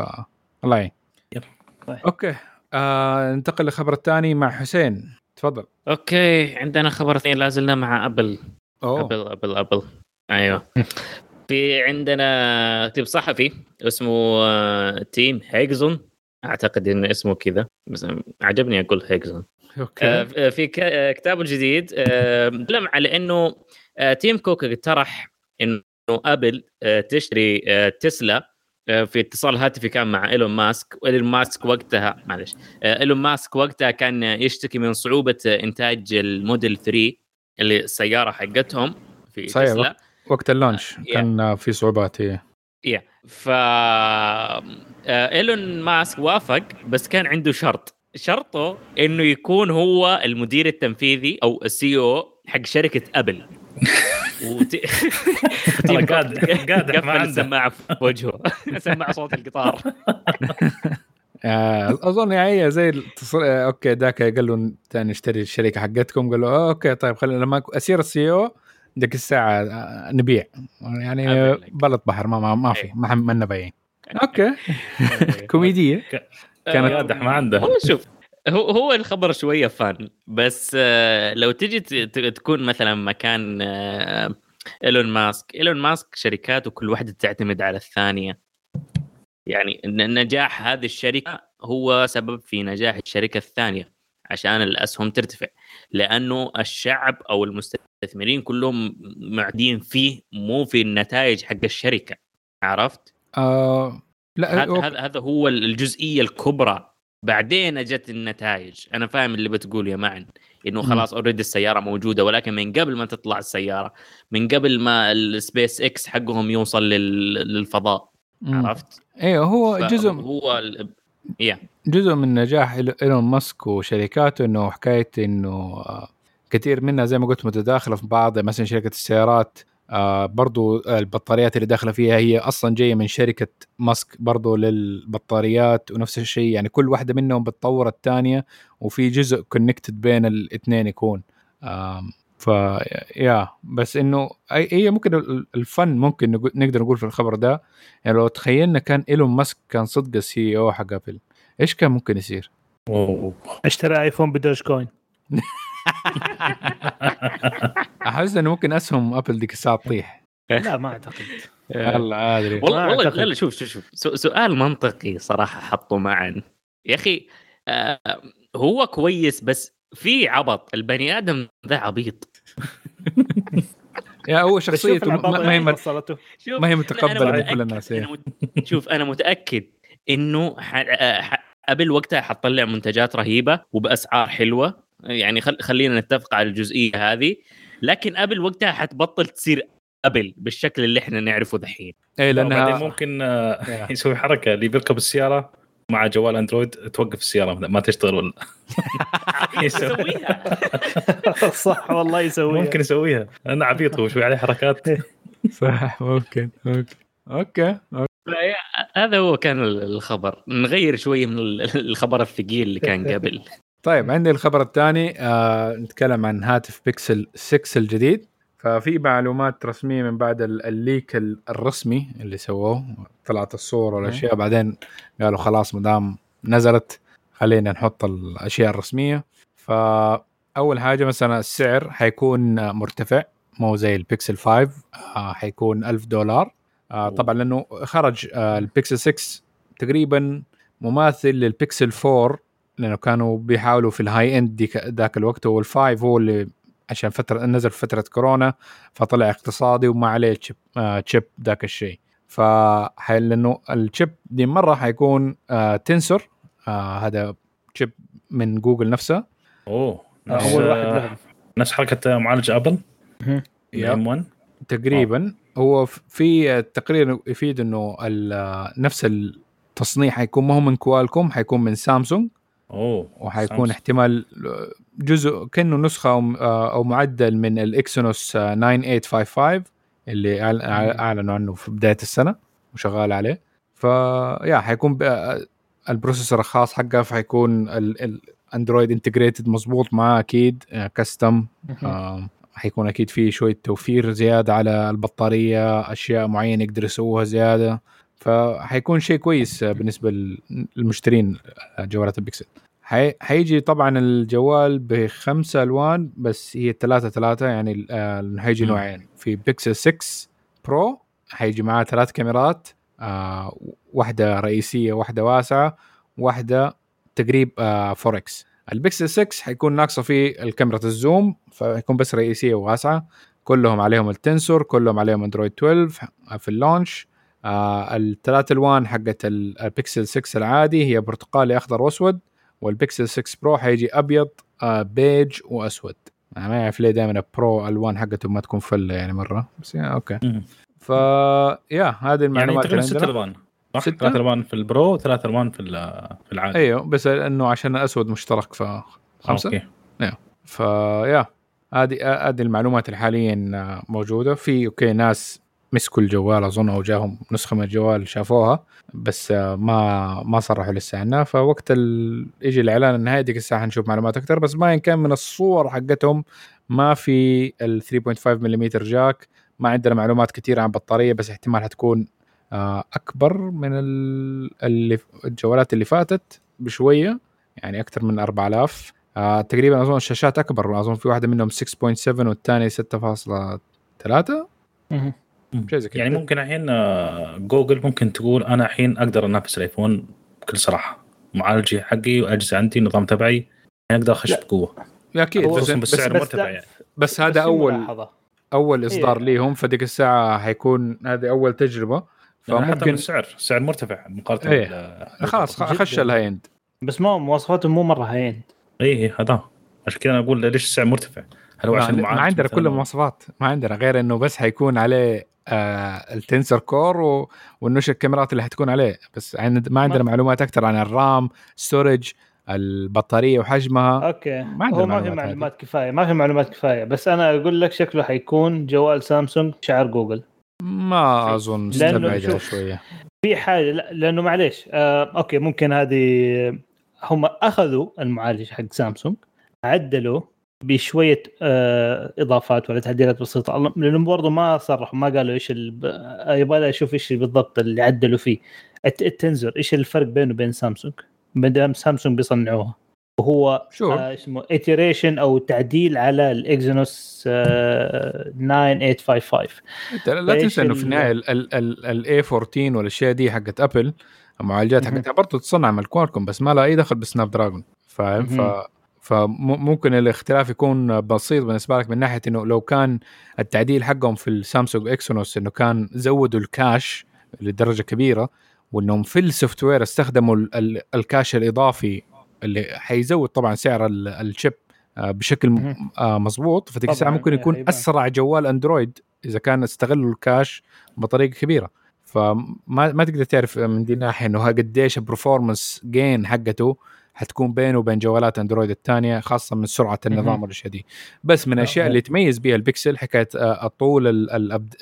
الله يعين. يلا. طيب. Okay. آه ننتقل للخبر الثاني مع حسين. تفضل. Okay عندنا خبر اثنين لا زلنا مع أبل. أوه. أبل أبل أبل. أيوه. في عندنا كتاب صحفي اسمه آه، تيم هيجزون. أعتقد انه اسمه كذا بس عجبني أقول هيجزون. Okay. آه، في آه، كتابه الجديد آه، تكلم على إنه آه، تيم كوك اقترح إنه أبل آه، تشتري آه، تسلا في اتصال هاتفي كان مع إيلون ماسك وإيلون ماسك وقتها معلش آه، إيلون ماسك وقتها كان يشتكي من صعوبة آه، إنتاج الموديل 3 اللي السيارة حقتهم في صحيح. تسلا وقت ال launch yeah. كان في صعوبات هي yeah ف آه، إيلون ماسك وافق بس كان عنده شرط شرطه إنه يكون هو المدير التنفيذي أو ال CEO حق شركة أبل وت... ترى قاعد قاعد ما عنده السماعة في وجهه. سماعه صوت القطار. آه، أظن يعني هي زي التصر... آه، okay ذاك قال له نشتري الشركة حقتكم. قال له آه، okay طيب خلينا لما اصير ال CEO ديك الساعة نبيع. يعني. بلط بحر ما ما, ما في إيه. ما لنا بايعين. أوكي. كوميدية. كانت- ما عنده والله شوف هو هو الخبر شوية fun بس آه، لو تجي تكون مثلا مكان آه، إيلون ماسك إيلون ماسك شركاته كل واحدة تعتمد على الثانية. يعني نجاح هذه الشركة هو سبب في نجاح الشركة الثانية عشان الاسهم ترتفع. لأنه الشعب أو المستثمرين كلهم معدين فيه مو في النتائج حق الشركة عرفت؟ آه لا هذا هو الجزئية الكبرى بعدين اجت النتائج أنا فاهم اللي بتقول يا معن إنه. خلاص already السيارة موجودة ولكن من قبل ما تطلع السيارة من قبل ما السبيس إكس حقهم يوصل لل... للفضاء مم. عرفت أيوه هو جزء هو ال... yeah جزء من نجاح إيلون ماسك وشركاته إنه حكاية إنه آه، كثير منها زي ما قلت متداخلة في بعض مثلا شركة السيارات آه برضو البطاريات اللي داخلة فيها هي أصلا جاية من شركة ماسك برضو للبطاريات ونفس الشيء يعني كل واحدة منهم بتطور الثانية وفي جزء connected بين الاثنين يكون ف yeah بس إنه هي ممكن ال- ال fun ممكن نقدر نقول في الخبر ده يعني لو تخيلنا كان إيلون ماسك كان صدق ال CEO حق أبل إيش كان ممكن يصير؟ أوه. اشترى ايفون ب Dogecoin أحس إنه ممكن أسهم أبل ديك الساعة تطيح. لا ما أعتقد. والله ادري والله والله. لا شوف شوف شوف. سؤال منطقي صراحة حطه معا. يا أخي آه هو كويس بس في عبط. البني آدم ذا عبيط. يا هو شخصيته ما ما هي وصلته. شوف ما هي متقبلة من متأكد- كل الناس أنا إيه. مت... شوف أنا متأكد إنه ح... آه، ح... قبل وقتها حتطلع منتجات رهيبة وبأسعار حلوة. يعني خل... خلينا نتفق على الجزئية هذه. لكن قبل وقتها حتبطل تصير قبل بالشكل اللي إحنا نعرفه دحين. إيه بعدين لأنها ممكن آه، يسوي حركة. اللي بيركب السيارة مع جوال أندرويد توقف السيارة ما تشتغل ولا يسوي- يسويها. صح والله يسويها. ممكن يسويها. أنا عبيط هو شوي عليه حركات. صح ممكن ممكن. أوكي هذا هو كان الخبر. نغير شوي من ال- الخبر الثقيل اللي كان قبل. طيب عندي الخبر الثاني آه نتكلم عن هاتف بيكسل 6 الجديد. ففي معلومات رسمية من بعد ال- ال leak ال- الرسمي اللي سووه طلعت الصور والأشياء بعدين قالوا خلاص ما دام نزلت خلينا نحط الأشياء الرسمية. فأول حاجة مثلا السعر حيكون مرتفع مو زي البيكسل 5 آه حيكون 1000 دولار. آه طبعا لأنه خرج آه البيكسل 6 تقريبا مماثل للبيكسل 4 لأنه كانوا بيحاولوا في ال high end ذاك الوقت هو ال five هو اللي عشان فترة نزل في فترة كورونا فطلع اقتصادي وما عليه chip آه chip ذاك الشيء. ف لأنه ال chip دي مرة حيكون آه تنسور آه هذا chip من جوجل نفسه. أوه نفس اول واحد آه، لهم. نفس حركة معالج أبل. الام 1 تقريبا. هو ف- في تقرير يفيد إنه ال- نفس التصنيع حيكون ما هو من كوالكوم حيكون من سامسونج أوه وحيكون سامسونج. احتمال جزء كأنه نسخة أو معدل من الإكسونوس 9855 اللي أعلنوا عنه في بداية السنة وشغال عليه. فيا حيكون ال processor الخاص حقه فحيكون الاندرويد integrated مظبوط معاه أكيد custom حيكون أكيد في شوية توفير زيادة على البطارية أشياء معينة يقدروا يسووها زيادة. فحيكون شيء كويس آه، بالنسبة للمشترين آه، جوالات البيكسل حي... حيجي طبعا الجوال بخمسة ألوان بس هي ثلاثة ثلاثة يعني آه، حيجي. نوعين. في بيكسل 6 برو حيجي معاه ثلاث كاميرات آه واحدة رئيسية واحدة واسعة واحدة تقريب آه فور إكس البيكسل 6 حيكون ناقصة فيه الكاميرا ال zoom فيكون بس رئيسية وواسعة. كلهم عليهم التنسور كلهم عليهم اندرويد 12 في ال launch. آه الثلاث الوان حقت ال- البيكسل 6 العادي هي برتقالي أخضر وأسود والبيكسل 6 برو حيجي أبيض آه بيج وأسود. أنا ما أعرف ليه دائما ال Pro ألوان حقته ما تكون فلة يعني مرة بس يا أوكي. ف yeah هذه يعني المعلومات تقريبا اللي ست ألوان صح؟ ثلاث ألوان في ال Pro وثلاث ألوان في في العادي. أيوه بس إنه عشان الأسود مشترك ف خمسة؟ أوكي. ف yeah هذه هذه المعلومات اللي حاليا موجودة. في أوكي ناس مسكوا الجوال أظن أو جاهم نسخة من الجوال شافوها بس ما ما صرحوا لسه عنها. فوقت ال... يجي الإعلان النهائي ديك الساعة حنشوف معلومات أكثر. بس ما إن كان من الصور حقتهم ما في ال 3.5 ملم jack ما عندنا معلومات كثيرة عن البطاريه بس احتمال حتكون آه، أكبر من ال- اللي الجوالات اللي فاتت بشوية يعني أكثر من 4000 آه تقريبا أظن الشاشات أكبر أظن في واحدة منهم 6.7 والثانية 6.3 مهم. شيء زي كذا يعني ممكن الحين آه، جوجل ممكن تقول أنا الحين أقدر أنافس الأيفون بكل صراحة معالجي حقي وأجهزة عندي النظام تبعي يعني أقدر أخش. بقوة أكيد بس, بس, بس يعني بس هذا اول ملاحظة. أول إصدار إيه. ليهم فديك الساعة حيكون هذه أول تجربة يعني فممكن السعر السعر مرتفع مقارنة إيه. خلاص. خش ال high end بس ما مواصفاتهم مو مرة هين اي إيه، هذا عشان كذا أنا أقول ليش السعر مرتفع؟ هل هو ما, عشان ما عندنا كل المواصفات ما عندنا غير إنه بس حيكون عليه آه التنسر core و... الكاميرات اللي حتكون عليه. بس عند... ما عندنا ما- معلومات أكثر عن ال RAM storage البطارية وحجمها. أوكي. ما عندنا هو ما في معلومات كفاية. ما في معلومات كفاية. بس أنا أقول لك شكله حيكون جوال سامسونج شعار جوجل. ما أظن. استبعدها شوية. في حاجة لا لأنه معليش آه أوكي ممكن هذه هم أخذوا المعالج حق سامسونج عدلوا بشوية آه إضافات ولا تعديلات بسيطة. الله- لأنه برضه ما صرحوا ما قالوا إيش ال... آه، يبغى لي أشوف إيش بالضبط اللي عدلوا فيه. الت- التنزر إيش الفرق بينه وبين سامسونج؟ ما دام سامسونج بيصنعوها. وهو آه اسمه iteration أو تعديل على الاكزينوس آه 9855 أنت لا تنسى إنه في ال- النهاية ال A14 والاشياء دي حقت ابل المعالجات. حقتها برضه تصنع من كوالكوم بس ما لها أي دخل بسناب دراجون. فاهم؟ ف. فممكن الاختلاف يكون بسيط بالنسبة لك من ناحية إنه لو كان التعديل حقهم في السامسونج إكسونوس إنه كان زودوا ال cache لدرجة كبيرة وإنهم في ال software استخدموا ال- ال- ال cache الإضافي اللي حيزود طبعا سعر ال- chip آه، بشكل. آه، مظبوط فديك الساعة ممكن إيه، يكون حيبان. أسرع جوال أندرويد إذا كان استغلوا ال cache بطريقة كبيرة فما ما تقدر تعرف من دي الناحيه إنه قديش ال performance gain حقته حتكون بينه وبين جوالات اندرويد الثانية خاصة من سرعة النظام. والأشياء دي بس من لا، الأشياء اللي تميز بها البكسل حكاية آه، طول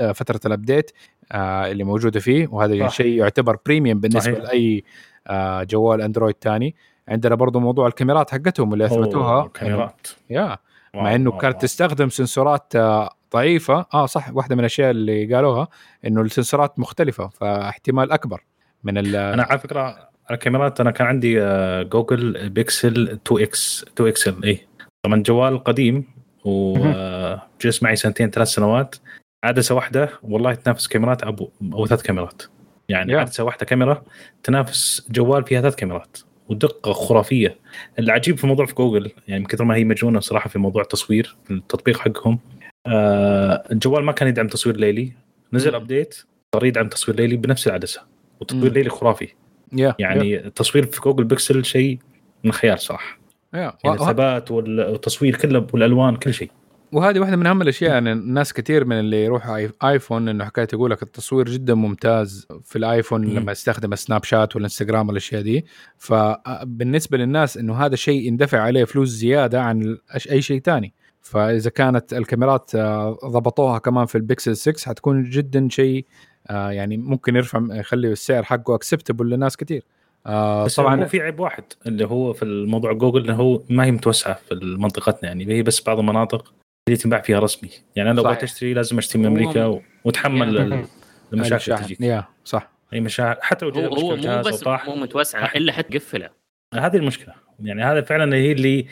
آه، فترة ال update آه، اللي موجودة فيه وهذا. شيء يعتبر premium بالنسبة صحيح. لأي آه، جوال أندرويد ثاني عندنا برضو موضوع الكاميرات حقتهم اللي أثبتوها كاميرات yeah مع إنه كانت. تستخدم sensor ات آه، ضعيفة آه صح واحدة من الأشياء اللي قالوها إنه ال sensor ات مختلفة فاحتمال أكبر من ال أنا على فكرة الكاميرات أنا كان عندي آه، جوجل بيكسل 2 إكس 2 XL إي طبعا جوال قديم وجلس معي سنتين ثلاث سنوات. عدسة واحدة والله تنافس كاميرات أبو أو ثلاث كاميرات. يعني Yeah. عدسة واحدة كاميرا تنافس جوال فيها ثلاث كاميرات. ودقة خرافية. العجيب في الموضوع في جوجل يعني من كثر ما هي مجنونة صراحة في موضوع التصوير في التطبيق حقهم آه الجوال ما كان يدعم تصوير ليلي. نزل. update صار يدعم تصوير ليلي بنفس العدسة. وتصوير مم. ليلي خرافي. yeah يعني التصوير في جوجل بيكسل شيء من خيال صراحة. yeah. يعني الثبات وال- والتصوير كله والألوان كل شيء. وهذه واحدة من أهم الأشياء يعني الناس كثير من اللي يروحوا آيفون إنه حكاية يقول لك التصوير جدا ممتاز في الآيفون. لما يستخدم السناب شات والإنستغرام والأشياء دي. فبالنسبه للناس إنه هذا شيء يندفع عليه فلوس زيادة عن أي شيء ثاني فإذا كانت الكاميرات آه، ضبطوها كمان في البيكسل 6 حتكون جدا شيء آه، يعني ممكن يرفع يخلي السعر حقه acceptable لناس كثير آه، بس طبعا هو في عيب واحد اللي هو في الموضوع جوجل إنه هو ما هي متوسعة في منطقتنا يعني هي بس بعض المناطق اللي تنباع فيها رسمي. يعني أنا لو. بغيت أشتري لازم أشتري من أمريكا و- وتحمل. ال- المشاكل اللي. تجيك. يا صح. أي مشاكل. حتى لو هو هو مو بس وطاح. مو متوسعه إلا حتقفلها هذه المشكلة. يعني هذا فعلا هي اللي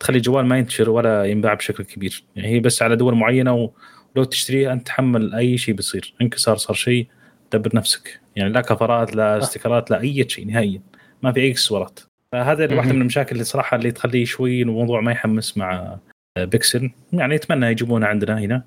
تخلي الجوال ما ينتشر ولا ينباع بشكل كبير. يعني هي بس على دول معينة ولو تشتريها أنت تحمل أي شيء بيصير انكسار صار شيء دبر نفسك. يعني لا كفرات لا استيكرات لا أي شيء نهائيا. ما في أي اكسسوارات فهذا واحدة. من المشاكل اللي صراحة اللي تخلي شوي الموضوع ما يحمس مع آه، بيكسل. يعني اتمنى يجيبونه عندنا هنا.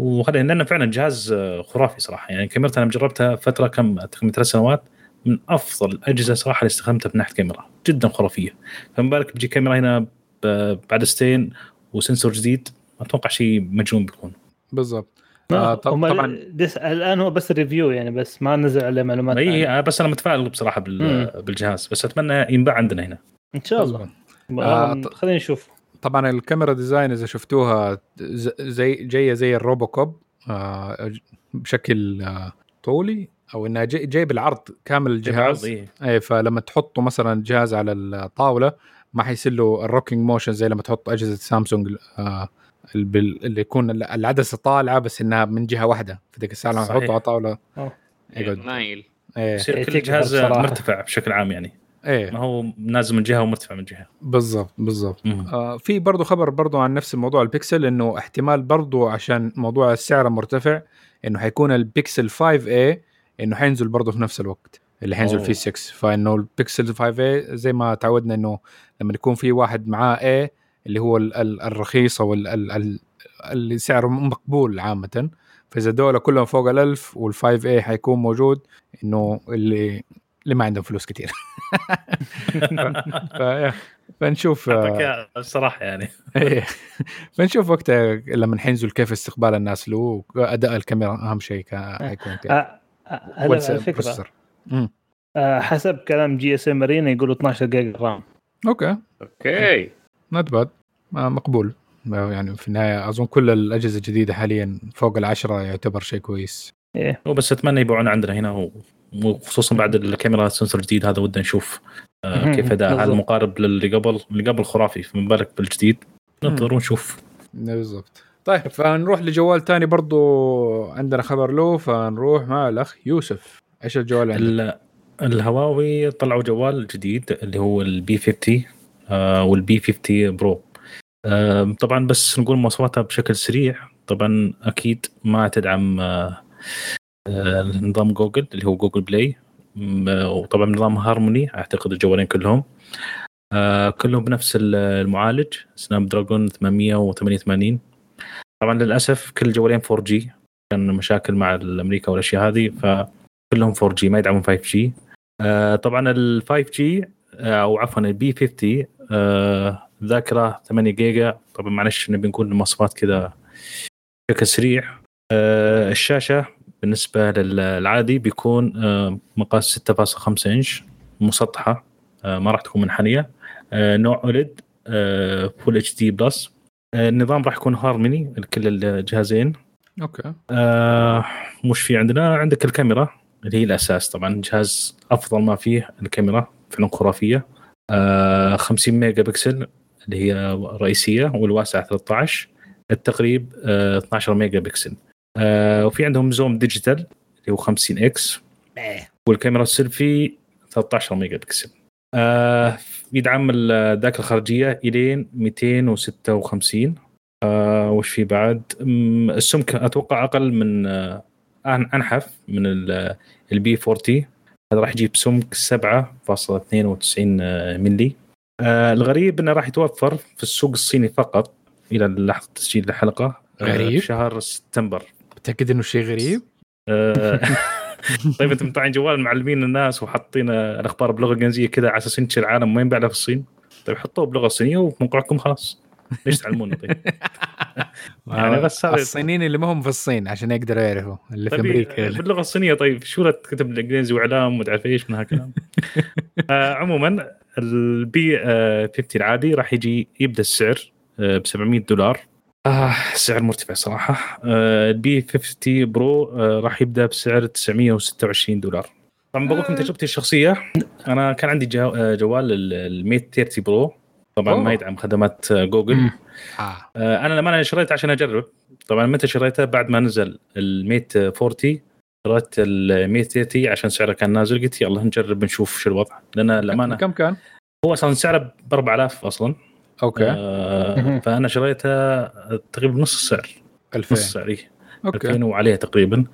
وخلينا لأنه فعلا جهاز آه، خرافي صراحة. يعني كاميرته أنا جربتها فترة كم تقريبا ثلاث سنوات. من أفضل الأجهزة صراحة اللي استخدمتها من ناحيه كاميرا. جدا خرافية. فما بالك بيجي كاميرا هنا ب- بعدستين وسنسور جديد. أتوقع شيء مجنون بيكون. بالضبط. آه، طب- هم طبعا. دس الآن هو بس ريفيو يعني بس ما نزل عليه معلومات إي ثانية. آه، بس أنا متفائل بصراحة بال- بالجهاز. بس أتمنى ينباع عندنا هنا. إن شاء الله. آه، ط- خلينا نشوف. طبعا الكاميرا design إذا شفتوها ز- زي جاية زي الروبوكوب آه، بشكل آه، طولي أو إنها جاي, جاي بالعرض كامل الجهاز. إيه. إي. فلما تحطوا مثلا الجهاز على الطاولة ما حيصير له ال rocking motion زي لما تحط أجهزة سامسونج آه، اللي يكون ال- العدسة طالعة بس إنها من جهة واحدة في ذيك الساعة لما. تحطه على الطاوله أوه. يقعد مايل إيه يصير كل تكبر جهاز. مرتفع بشكل عام يعني إيه ما هو نازل من جهة ومرتفع من جهة بالضبط بالضبط. آه في برضه خبر برضه عن نفس الموضوع البيكسل إنه احتمال برضه عشان موضوع السعر مرتفع إنه حيكون البيكسل 5A إنه حينزل برضه في نفس الوقت اللي حينزل. فيه 6 فإنه البيكسل 5A زي ما تعودنا إنه لما يكون في واحد معاه A اللي هو ال- ال- الرخيص أو ال- ال- ال- اللي سعره مقبول عامة. فإذا دول كلهم فوق ال1000 وال5A حيكون موجود إنه اللي اللي ما عندهم فلوس كثير ف... فنشوف آه، الصراحه يعني. إيه. فنشوف وقتها لما حينزل كيف استقبال الناس له اداء الكاميرا أهم شيء كان حيكون كيف آه، آه، هذا. آه، حسب كلام GSMArena يقولوا 12 giga RAM. okay. okay. not bad مقبول. يعني في النهاية أظن كل الأجهزة الجديدة حاليا فوق العشرة يعتبر شيء كويس. إيه. هو بس أتمنى يبيعون عندنا هنا وخصوصا بعد الكاميرا ال sensor الجديد هذا ودنا نشوف آه. كيف أداء بالضبط. مقارب للي قبل اللي قبل خرافي فما بالك بالجديد؟ ننتظر ونشوف بالضبط. طيب فنروح لجوال تاني برضو عندنا خبر له فنروح مع الأخ يوسف. إيش الجوال عندك؟ ال- الهواوي طلعوا جوال جديد اللي هو ال P 50 آه وال P 50 Pro طبعا بس نقول مواصفاتها بشكل سريع. طبعا أكيد ما تدعم آه آه نظام جوجل اللي هو Google Play آه، وطبعا نظام هارموني أعتقد الجوالين كلهم. كلهم بنفس ال- المعالج Snapdragon 888 طبعا للأسف كل الجوالين 4 G كان مشاكل مع الأمريكا والأشياء هذه فكلهم 4 G ما يدعمون 5 G طبعا ال 5 G أو عفوا ال P 50 آه ذاكرة 8 جيجا. طبعا معلش نبي نقول المواصفات كذا بشكل سريع. آه الشاشة بالنسبة للعادي بيكون آه مقاس 6.5 إنش مسطحة آه ما راح تكون منحنية. آه نوع OLED آه full HD plus آه النظام راح يكون هارموني لكل الجهازين. okay. آه مش في عندنا عندك الكاميرا اللي هي الأساس. طبعا الجهاز أفضل ما فيه الكاميرا فعلا خرافيه آه 50 mega pixel اللي هي رئيسية والواسعه 13 التقريب آه 12 mega pixel. آه وفي عندهم zoom digital اللي هو 50 X والكاميرا السيلفي 13 mega pixel. آه يدعم الذاكرة الخارجية إلين 256 آه وش في بعد؟ السمك أتوقع أقل من آه أنحف من ال P 40 هذا راح يجيب سمك 7.92 ملي آه الغريب إنه راح يتوفر في السوق الصيني فقط إلى لحظة تسجيل الحلقة آه، غريب. شهر سبتمبر متأكد إنه شيء غريب؟ آه، طيب أنتم مطلعين جوال معلمين الناس وحاطين آه، الأخبار بلغة انجليزيه كذا على أساس ينتشر العالم ما ينباع في الصين طيب حطوه بلغة صينية وفي موقعكم خلاص ليش تعلمونا طيب؟ يعني بس هذا- الصينيين اللي ما هم في الصين عشان يقدروا يعرفوا اللي في طيب أمريكا باللغة الصينية طيب شو لا تكتب بالانجليزي وإعلام ومدري إيش من هالكلام. آه عموما ال P آه 50 العادي راح يجي يبدأ السعر ب 700 دولار. آه سعر مرتفع صراحة. آه ال P 50 Pro آه راح يبدأ بسعر 926 دولار. طبعا بقول لكم تجربتي الشخصية أنا كان عندي جو- آه، جوال ال- ال Mate 30 Pro. طبعا أوه. ما يدعم خدمات آه، جوجل. آه. آه، أنا لما أنا شريته عشان اجرب طبعا متى شريته؟ بعد ما نزل ال Mate 40 شريت ال 130 عشان سعره كان نازل. قلت يلا نجرب نشوف شو الوضع. لأن الامانه كم كان؟ هو أصلا سعره ب 4000 أصلا. okay. آه. فأنا شريته تقريبا نص السعر. نص 2000 السعر إيه. okay. 2000 وعليه تقريبا.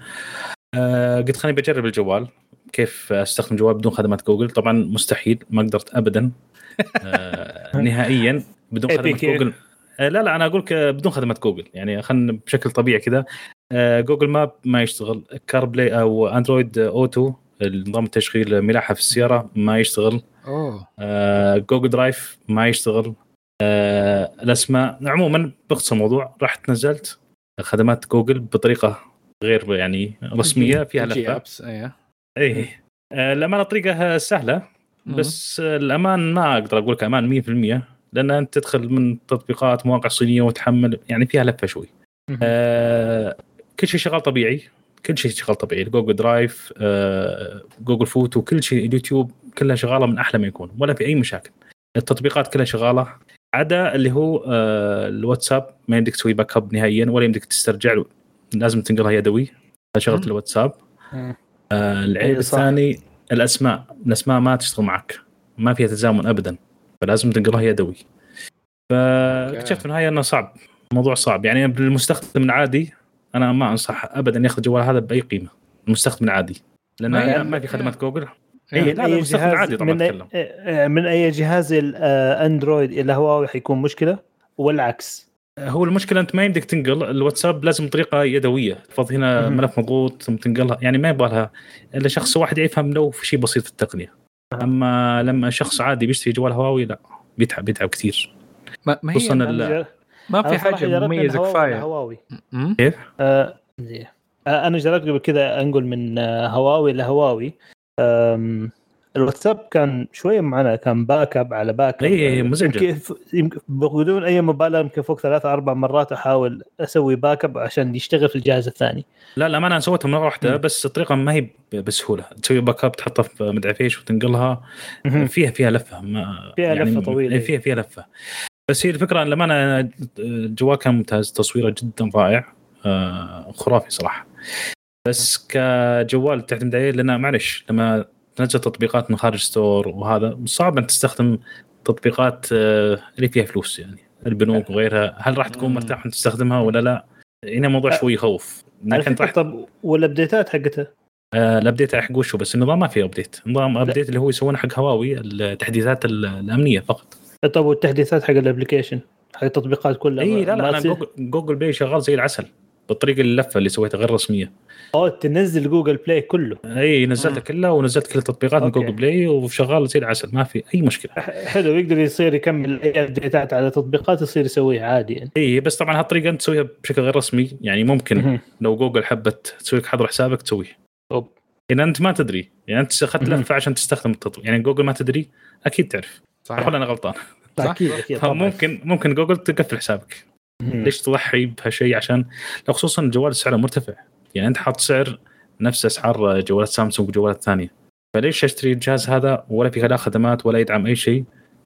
آه قلت خليني بجرب الجوال. كيف أستخدم جوال بدون خدمات جوجل؟ طبعا مستحيل ما قدرت ابدا. نهائيا بدون خدمات APK. جوجل. آه لا لا أنا أقول لك آه، بدون خدمات جوجل. يعني خلينا بشكل طبيعي كذا. آه Google Map ما يشتغل. CarPlay أو Android Auto نظام التشغيل ملاحة في السيارة ما يشتغل. أوه. آه، Google Drive ما يشتغل. آه، الأسماء عموما باختصار الموضوع رحت نزلت خدمات جوجل بطريقة غير يعني رسمية فيها لفة. ابس اي آه، الامانه طريقة سهلة بس الأمان ما أقدر أقول لك أمان 100% لأن أنت تدخل من تطبيقات مواقع صينية وتحمل يعني فيها لفة شوي. آه كل شيء شغال طبيعي كل شيء شغال طبيعي. Google Drive آه Google Photo كل شيء اليوتيوب كلها شغالة من أحلى ما يكون ولا في أي مشاكل. التطبيقات كلها شغالة عدا اللي هو آه الواتساب. ما يمديك تسوي backup نهائيا ولا يمديك تسترجع لازم تنقلها يدوي. شغلة مم. الواتساب. آه العيب إيه،. الثاني الأسماء الأسماء ما تشتغل معك ما فيها تزامن ابدا فلازم تنقلها يدوي فاكتشفت في النهاية إنه صعب الموضوع صعب. يعني بالمستخدم العادي أنا ما أنصح ابدا ياخذ الجوال هذا بأي قيمة المستخدم العادي. لأن ما ما, هي- ما في خدمات جوجل. إيه. إيه، لا المستخدم جهاز العادي طبعا من أي- أتكلم. آه، من أي جهاز الاندرويد إلى هواوي حيكون مشكلة؟ والعكس. هو المشكلة أنت ما يمديك تنقل الواتساب لازم بطريقه يدوية تفض هنا. ملف مضغوط ثم تنقلها يعني ما يبغى لها إلا شخص واحد يفهم لو في شيء بسيط في التقنية. أما لما شخص عادي بيشتري جوال هواوي لا بيتعب بيتعب كثير ما ما هي ال- ما في حاجة مميزة هواوي كفاية لهواوي مم. كيف؟ آه، زي. آه، أنا جربت قبل كذا أنقل من آه، هواوي لهواوي الواتساب كان شوية معنا كان backup على backup إيه، مزعجة. يمكن ف- يمكن بدون أي مبالغة يمكن فوق ثلاث أربع مرات أحاول أسوي backup عشان يشتغل في الجهاز الثاني. لا لا ما أنا سويتها مرة واحدة. بس الطريقة ما هي بسهولة. تسوي backup تحطها في مدري فيش وتنقلها. فيها فيها لفة ما فيها لفة طويلة. إيه، فيها فيها لفة. بس هي الفكرة لما أنا الجوال كان ممتاز تصويره جدا رائع آه، خرافي صراحة. بس كجوال تعتمد عليه لأن معلش لما تنزل تطبيقات من خارج store وهذا صعب أن تستخدم تطبيقات آه، اللي فيها فلوس يعني البنوك وغيرها. هل راح تكون. مرتاح وانت تستخدمها ولا لا؟ هنا موضوع شوي يخوف. لكن فكرة راح طب وال updates ات حقتها آه، ال update حق وشو بس النظام ما فيه update نظام update اللي هو يسوونه حق هواوي التحديثات ال- الأمنية فقط. طب والتحديثات حق ال application حق التطبيقات كلها اي لا لا أنا جوجل, جوجل بلاي شغال زي العسل بالطريقة اللفه اللي سويتها غير رسمية. أو تنزل جوجل بلاي كله إي نزلتها كلها ونزلت كل التطبيقات من. جوجل بلاي وشغال زي العسل ما في أي مشكلة حلو يقدر يصير يكمل اي update ات على تطبيقات يصير يسويها عادي يعني إي بس طبعا هالطريقة أنت تسويها بشكل غير رسمي يعني ممكن. لو جوجل حبت تسوي لك حظر حسابك تسويه أوب. ان أنت ما تدري يعني أنت أخذت. لفة عشان تستخدم التطبيق يعني جوجل ما تدري أكيد تعرف صحيح ولا أنا غلطان صح. أكيد أكيد طبعا فممكن ممكن جوجل تقفل حسابك. ليش تضحي بهالشيء عشان لو خصوصا الجوال سعره مرتفع يعني انت حاط سعر نفس اسعار جوالات سامسونج وجوالات ثانية. فليش اشتري الجهاز هذا ولا في لا خدمات ولا يدعم أي شيء؟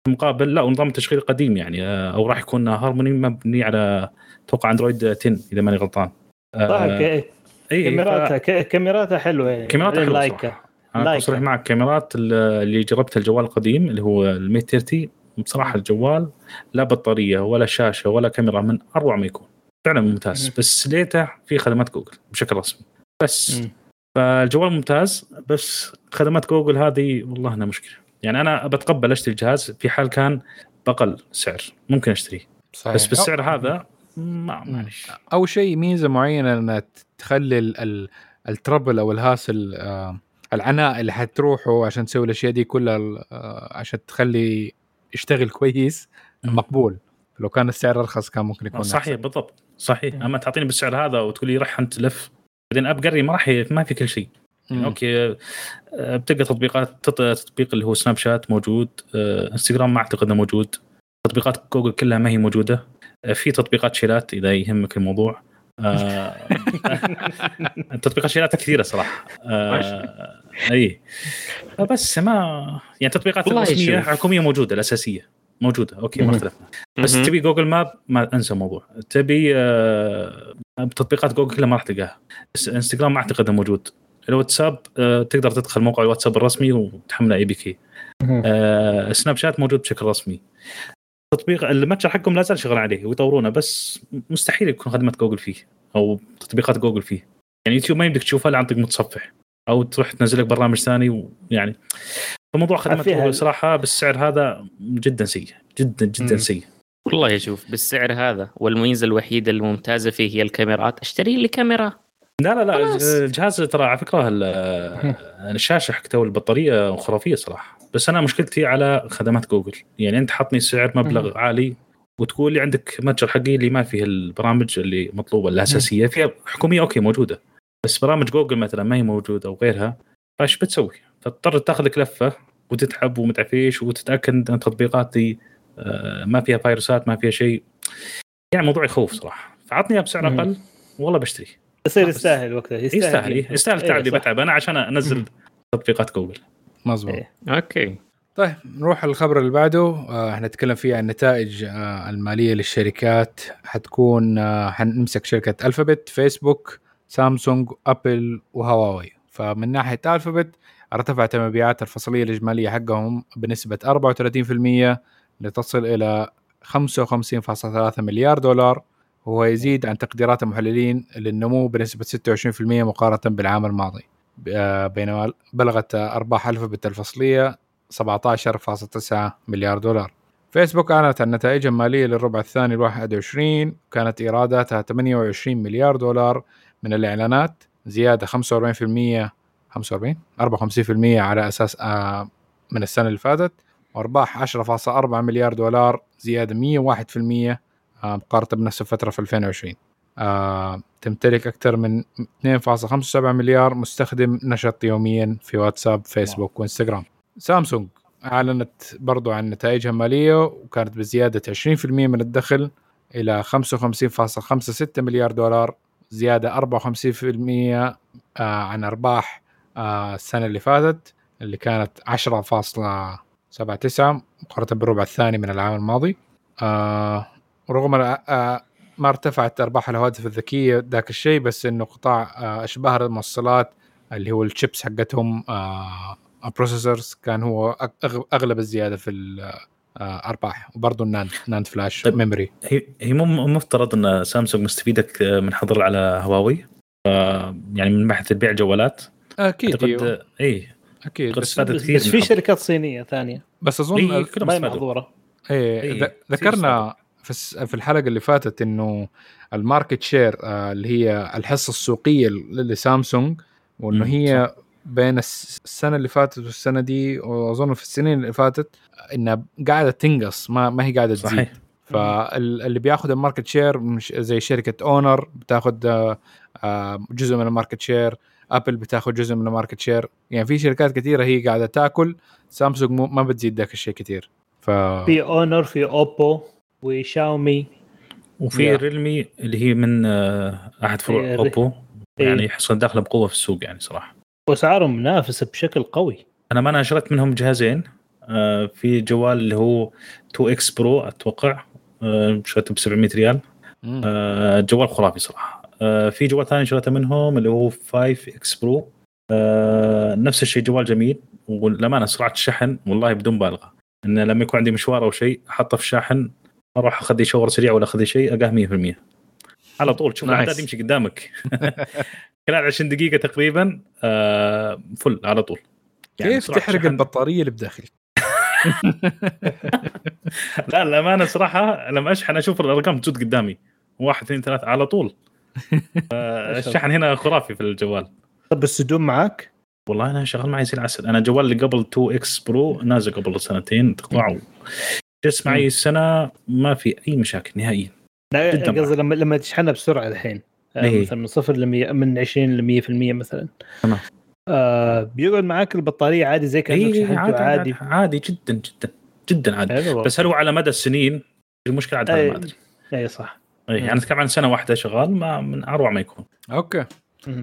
مقابل لا ونظام التشغيل قديم يعني آه، أو راح يكون هارموني مبني على أتوقع أندرويد 10 إذا ماني غلطان. آه، إي كاميراتها ك- كاميراتها حلوة. يعني كاميراتها حلوة لايكا أنا. صريح معك. كاميرات ال- اللي جربتها الجوال القديم اللي هو ال Mate 30 بصراحة الجوال لا بطارية ولا شاشة ولا كاميرا من أروع ما يكون. فعلا ممتاز مم. بس ليته في خدمات جوجل بشكل رسمي بس. فالجوال ممتاز بس خدمات جوجل هذه والله انها مشكلة يعني أنا بتقبل أشتري الجهاز في حال كان بأقل سعر ممكن أشتريه صحيح. بس بالسعر أو- هذا ما معلش أو شيء ميزة معينة إنها تخلي ال- ال- trouble أو ال hassle آه، العناء اللي حتروحه عشان تسوي الأشياء دي كلها آه، عشان تخلي يشتغل كويس. مقبول لو كان السعر أرخص كان ممكن يكون صحيح أحسن. بالضبط صحيح. مم. أما تعطيني بالسعر هذا وتقول لي رح أنت لف بعدين upgrade ي ما راح ما في كل شيء. يعني مم. أوكي آه، بتلقى تطبيقات تط- تطبيق اللي هو سناب شات موجود آه، إنستغرام ما أعتقد إنه موجود. تطبيقات جوجل كلها ما هي موجودة. آه، في تطبيقات شيلات إذا يهمك الموضوع. تطبيقات شيلات كثيرة صراحة. اي بس ما يعني تطبيقات. حكومية موجودة الأساسية. موجودة. أوكي ما. اختلفنا بس. تبي جوجل map ما أنسى الموضوع. تبي آه، تطبيقات جوجل كلها ما راح تلقاها. إنستغرام ما أعتقد موجود. الواتساب آه، تقدر تدخل موقع الواتساب الرسمي وتحمله APK سناب شات موجود بشكل رسمي. تطبيق المتجر حقهم لا زال شغال عليه ويطورونه بس مستحيل يكون خدمة جوجل فيه أو تطبيقات جوجل فيه. يعني يوتيوب ما يمديك تشوفها الا عن طريق متصفح أو تروح تنزل لك برنامج ثاني ويعني فموضوع خدمات فيها- جوجل صراحة بالسعر هذا جدا سيء جدا جدا مم. سيء. والله شوف بالسعر هذا والميزه الوحيدة الممتازة فيه هي الكاميرات. أشتري لي كاميرا. لا لا لا خلاص. الجهاز ترى على فكرة ال- الشاشة حقته والبطارية خرافية صراحة. بس أنا مشكلتي على خدمات جوجل. يعني أنت حطني سعر مبلغ عالي وتقول لي عندك متجر حقي اللي ما فيه البرامج اللي مطلوبة الاساسيه فيها حكومية أوكي موجودة. بس برامج جوجل مثلا ما هي موجودة أو غيرها فايش بتسوي؟ فاضطر تاخذ لك لفه وتتعب ومدري إيش وتتأكد إن التطبيقات دي آه، ما فيها فيروسات ما فيها شيء. يعني موضوع يخوف صراحة. فعطني اياه بسعر. أقل والله بشتري. يصير يستاهل وقتها يستاهل يستاهل إيه، يستاهل التعب اللي صح. بتعب. أنا عشان أنزل. تطبيقات جوجل. مظبوط. إيه. أوكي. طيب نروح الخبر اللي بعده. آه حنتكلم فيه عن النتائج آه المالية للشركات. حتكون آه حنمسك شركة الفابت فيسبوك سامسونج أبل وهواوي. فمن ناحية الفابت ارتفعت المبيعات الفصلية الإجمالية حقهم بنسبة 34% لتصل إلى 55.3 مليار دولار وهو يزيد عن تقديرات المحللين للنمو بنسبة 26% مقارنة بالعام الماضي. آه، بينما بلغت أرباح الفابت الفصلية 17.9 مليار دولار. فيسبوك أعلنت عن نتائجها المالية للربع الثاني ال 21 كانت إيراداتها 28 مليار دولار. من الإعلانات زيادة 45% 45 54% على أساس آه، من السنة اللي فاتت وأرباح 10.4 مليار دولار زيادة 101% آه، مقارنة بنفس الفترة في 2020 آه، تمتلك أكثر من 2.57 مليار مستخدم نشط يوميا في واتساب فيسبوك وإنستغرام. سامسونج أعلنت برضو عن نتائجها الماليه وكانت بزيادة 20% من الدخل إلى 55.56 مليار دولار زيادة 54% آه، عن أرباح آه، السنة اللي فاتت اللي كانت 10.79 مقارنة بالربع الثاني من العام الماضي. آه، رغم آه، ما ارتفعت أرباح الهواتف الذكية ذاك الشيء بس إنه قطاع آه، أشباه الموصلات اللي هو الشيبس حقتهم processors كان هو أغلب الزيادة في الارباح وبرضه ال NAND NAND flash طيب. memory هي هي مو مفترض إن سامسونج مستفيده من حظر على هواوي؟ يعني من ناحيه البيع جوالات؟ أكيد أيوه. اعتقد اي أكيد أعتقد بس, استفادت بس, بس من في. شركات صينية ثانية. بس أظن إيه، كلهم ما هي استفادوا. محظوره إيه إيه، كثير ذكرنا في الس- في الحلقة اللي فاتت إنه ال market share آه، اللي هي الحصة السوقية لسامسونج وإنه هي بين الس- السنة اللي فاتت والسنة دي وأظن في السنين اللي فاتت إنها قاعدة تنقص ما ما هي قاعدة تزيد. صحيح. فاللي بياخذ ال market share مش زي شركة أونر بتاخذ آه، آه، جزء من ال market share. ابل بتاخذ جزء من ال market share يعني في شركات كثيره هي قاعدة تاكل سامسونج مو- ما بتزيد ذاك الشيء كثير ف في اونر في اوبو وشاومي وفي Yeah. ريلمي اللي هي من آه، أحد فروع إيه، اوبو إيه. يعني حصل داخله بقوة في السوق يعني صراحة. وأسعارهم منافسة بشكل قوي. أنا ما أنا شريت منهم جهازين. آه، في جوال اللي هو 2 X Pro أتوقع. آه، شريته ب 700 ريال جوال خرافي صراحة. في جوال ثاني شريته منهم اللي هو 5 X Pro. آه، نفس الشيء جوال جميل. وللأمانة سرعة الشحن والله بدون مبالغه انه لما يكون عندي مشوار أو شيء أحطه في الشاحن أروح اخذ شاور سريع ولا اخذ شيء ألقاه 100% على طول تشوف. الأعداد يمشي قدامك. خلال 20 دقيقة تقريبا آه، فل على طول. كيف سرعة تحرق شحن- البطارية اللي بداخلك؟ لا الامانه صراحة لما أشحن أشوف الأرقام تزود قدامي. واحد اثنين ثلاثة على طول. آه، الشحن هنا خرافي في الجوال. طب السدوم معك؟ والله أنا شغال معي زي العسل. أنا جوال اللي قبل 2 X Pro نازل قبل سنتين أتوقع جلس معي السنة ما في أي مشاكل نهائيا. لا جداً قصدي لما لما تشحنها بسرعة الحين. آه، إيه. مثلا من صفر ل 100 من 20 ل 100% مثلا. تمام. آه بيقعد معاك البطارية عادي زي كانك اي شحنته عادي, عادي عادي. عادي جدا جدا جدا عادي. بس هل هو على مدى السنين المشكلة عاد أي. ما أدري. اي صح. إيه، يعني نتكلم عن سنة واحدة شغال ما من أروع ما يكون. Okay.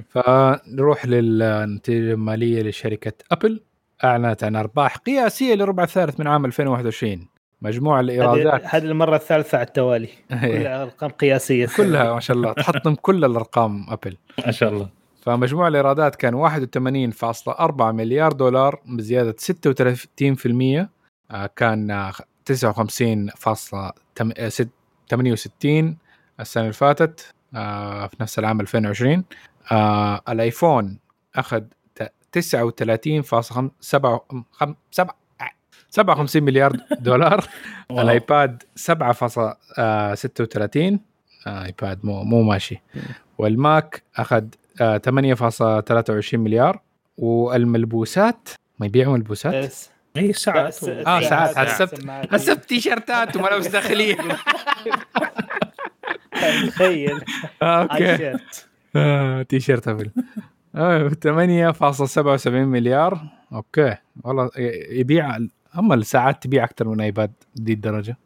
فنروح للنتيجه المالية لشركة أبل. أعلنت عن أرباح قياسية للربع الثالث من عام 2021 مجموع الإيرادات. هذه المرة الثالثة على التوالي. كلها أرقام قياسية. كلها ما شاء الله. تحطم كل الأرقام أبل. ما شاء الله. فمجموع الإيرادات كان 81.4 مليار دولار بزيادة 36% آه، كان آه، 59.68 السنة اللي فاتت آه، في نفس العام 2020 آه، الآيفون أخذ 39.57 57 مليار دولار. الآيباد 7.36 آه، آيباد مو مو ماشي. والماك أخذ آه، 8.23 مليار. والملبوسات ما يبيعوا ملبوسات؟ بس اي ساعات. بس- و- آه، ساعات. حسبت-. حسبت تيشرتات وملابس داخليه تخيل آه، okay. آه، تي شيرت أبل آه، 8.77 مليار okay والله يبيع أما الساعات تبيع أكثر من ايباد دي الدرجة.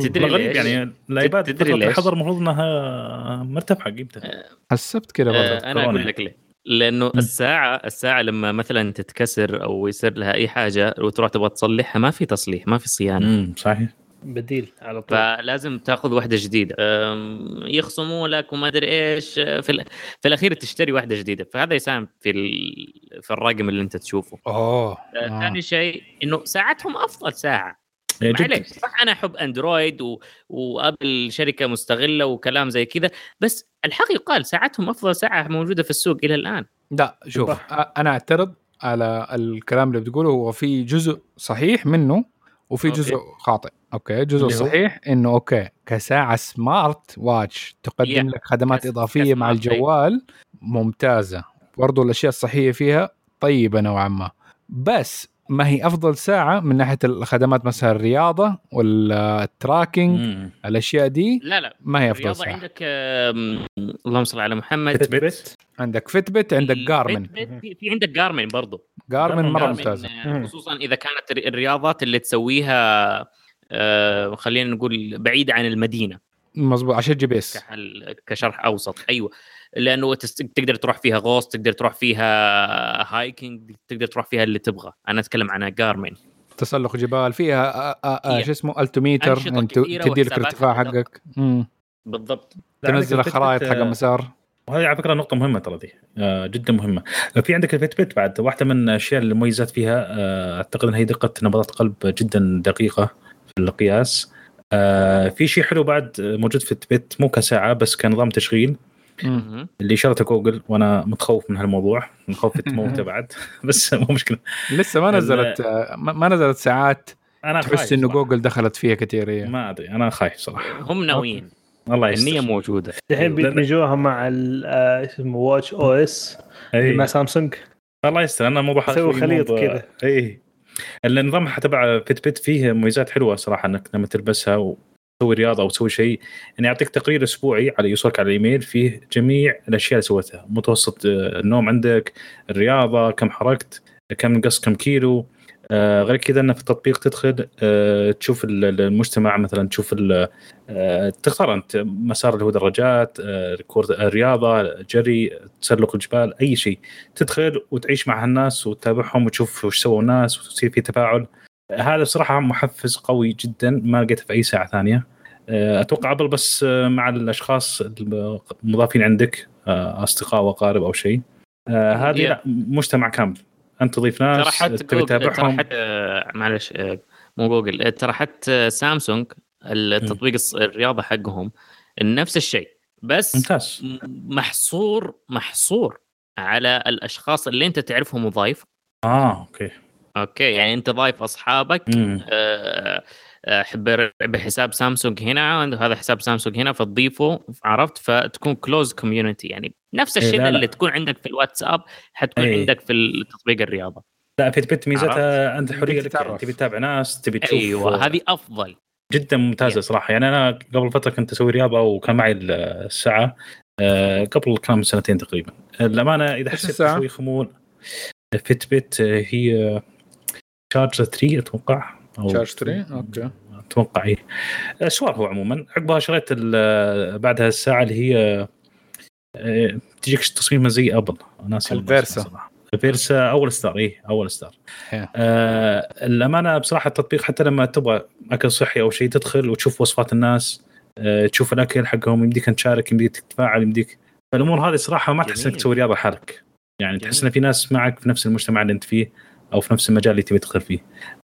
تدري غريب ليش؟ يعني الإيباد تدري ليش؟ الحظر المفروض إنها مرتفعة قيمتها حسبت كذا برضه آه، أنا. أقول لك ليه لأنه الساعة الساعة لما مثلا تتكسر أو يصير لها أي حاجة وتروح تبغى تصلحها ما في تصليح ما في صيانة امم صحيح بديل على طول. فلازم تاخذ واحدة جديدة. يخصموا لك وما أدري إيش. في, ال- في الأخير تشتري واحدة جديدة. فهذا يساهم في ال- في الرقم اللي أنت تشوفه. اوه آه، آه. ثاني شيء إنه ساعتهم أفضل ساعة. إيه، معليش صح أنا أحب أندرويد و... وأبل شركة مستغلة وكلام زي كذا. بس الحق يقال ساعتهم أفضل ساعة موجودة في السوق إلى الآن. لا شوف. أ- أنا أعترض على الكلام اللي بتقوله. هو في جزء صحيح منه وفي okay. جزء خاطئ. Okay جزء؟ صحيح إنه okay كساعة smart watch تقدم Yeah. لك خدمات كس- إضافية مع. الجوال ممتازة برضو الأشياء الصحية فيها طيبة نوعا ما بس ما هي أفضل ساعة من ناحية الخدمات مثلا الرياضة وال tracking مم. الأشياء دي لا لا ما هي أفضل الرياضة ساعة عندك اللهم صل على محمد Fitbit عندك Fitbit عندك جارمن في- عندك Garmin برضو Garmin مرة. ممتازة آه، خصوصا إذا كانت الر- الرياضات اللي تسويها آه، خلينا نقول بعيده عن المدينة. مظبوط عشان GPS. كشرح أوسط. أيوه. لأنه. تقدر تروح فيها غوص تقدر تروح فيها hiking تقدر تروح فيها اللي تبغى. أنا أتكلم عن Garmin تسلق جبال فيها آه، آه، شو اسمه altimeter كثيرة تدي لك الارتفاع. حقك. بالضبط. تنزل الخرائط حق المسار. وهذه على فكرة نقطة مهمة ترى دي آه، جدا مهمة. في عندك ال Fitbit بعد. واحدة من الأشياء المميزات فيها آه، أعتقد انها هي دقة نبضات قلب جدا دقيقة. القياس. آه، في شيء حلو بعد موجود في ال Fitbit مو كساعة بس كنظام تشغيل. اللي شرته جوجل وأنا متخوف من هالموضوع مخوف تموته بعد بس مو مشكلة. لسه ما نزلت ما نزلت ساعات أنا تحس إنه. جوجل دخلت فيها كثير. ما أدري أنا خايف صراحة. هم ناويين الله يستر. النيه موجودة الحين. بيدمجوها مع ال- آه، اسمه Watch OS. مع سامسونج الله يستر أنا مو بحاول يسوي خليط كذا. اي النظام تبع Fitbit فيه مميزات حلوة صراحة إنك لما تلبسها وتسوي رياضة أو تسوي شيء يعني يعطيك تقرير أسبوعي على يوصلك على الإيميل فيه جميع الأشياء اللي سويتها متوسط النوم عندك الرياضة كم حركت كم نقص كم كيلو آه غير كذا انه في التطبيق تدخل آه تشوف ال- ال- المجتمع مثلا تشوف آه تختار أنت مسار اللي هو دراجات الرياضه جري تسلق الجبال أي شيء. تدخل وتعيش مع هالناس وتتابعهم وتشوف وش سووا الناس وتصير في تفاعل. هذا بصراحة محفز قوي جدا ما لقيته في أي ساعة ثانية. أتوقع أبل بس مع الأشخاص المضافين عندك أصدقاء وأقارب أو شيء. هذه لا مجتمع كامل. أنت تضيف ترى ناس حتى تبي ترى تتابعهم؟ حتى معلش آه، مو جوجل آه، ترى حتى سامسونج التطبيق الرياضة حقهم نفس الشيء بس ممتاز. محصور محصور على الأشخاص اللي أنت تعرفهم وضايف. آه أوكي. أوكي يعني أنت ضايف أصحابك آه، حب بحساب سامسونج هنا هذا حساب سامسونج هنا فتضيفه عرفت فتكون close community يعني نفس إيه، الشيء لا. اللي تكون عندك في الواتساب حتكون إيه. عندك في التطبيق الرياضة لا Fitbit ميزتها انت حرية لك تبي تتابع ناس تبي تشوف أيوه هذه أفضل جدا ممتازة يعني. صراحة يعني أنا قبل فترة كنت أسوي رياضة وكان معي الساعة آه، قبل كم سنتين تقريبا الأمانة إذا حسيت؟ شوي خمول Fitbit آه، هي Charge 3 أتوقع أو Charge 3 okay. أتوقع اي سوار هو عموما. عقبها شريت بعدها الساعة اللي هي آه، تجيك تصميمها زي أبل. ناسي ال Versa. ال Versa أول إصدار اي أول إصدار. إيه. آه الأمانة بصراحة التطبيق حتى لما تبغى أكل صحي أو شيء تدخل وتشوف وصفات الناس آه تشوف الأكل حقهم يمديك تشارك يمديك تتفاعل يمديك. فالأمور هذه صراحة ما تحس إنك. تسوي رياضة حالك يعني جميل. تحس إن في ناس معك في نفس المجتمع اللي أنت فيه. أو في نفس المجال اللي تبي تدخل فيه.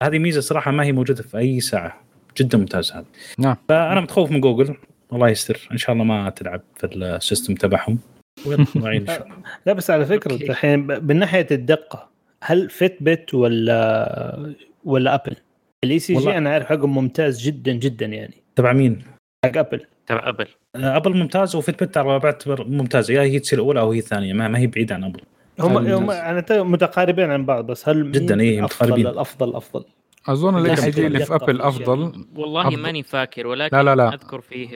هذه ميزة صراحة ما هي موجودة في أي ساعة. جدا ممتازه هذه. نعم. فأنا متخوف من جوجل. الله يستر. إن شاء الله ما تلعب في ال system تبعهم. لا بس على فكرة. الحين من ناحية الدقة هل Fitbit ولا ولا ابل؟ ال ECG أنا عارف حقهم ممتاز جدا جدا يعني. تبع مين؟ حق ابل تبع ابل آه، ابل ممتاز و Fitbit ترى بعتبر ممتازه يا هي تصير الاولى أو هي الثانية ما, ما هي بعيدة عن ابل هم هم أنا ت- متقاربين عن بعض بس هل جداً، إيه، الافضل متقاربين. الأفضل الافضل أظن ECG اللي في أبل. أفضل والله أفضل. ماني فاكر ولكن لا، لا، لا. أذكر فيه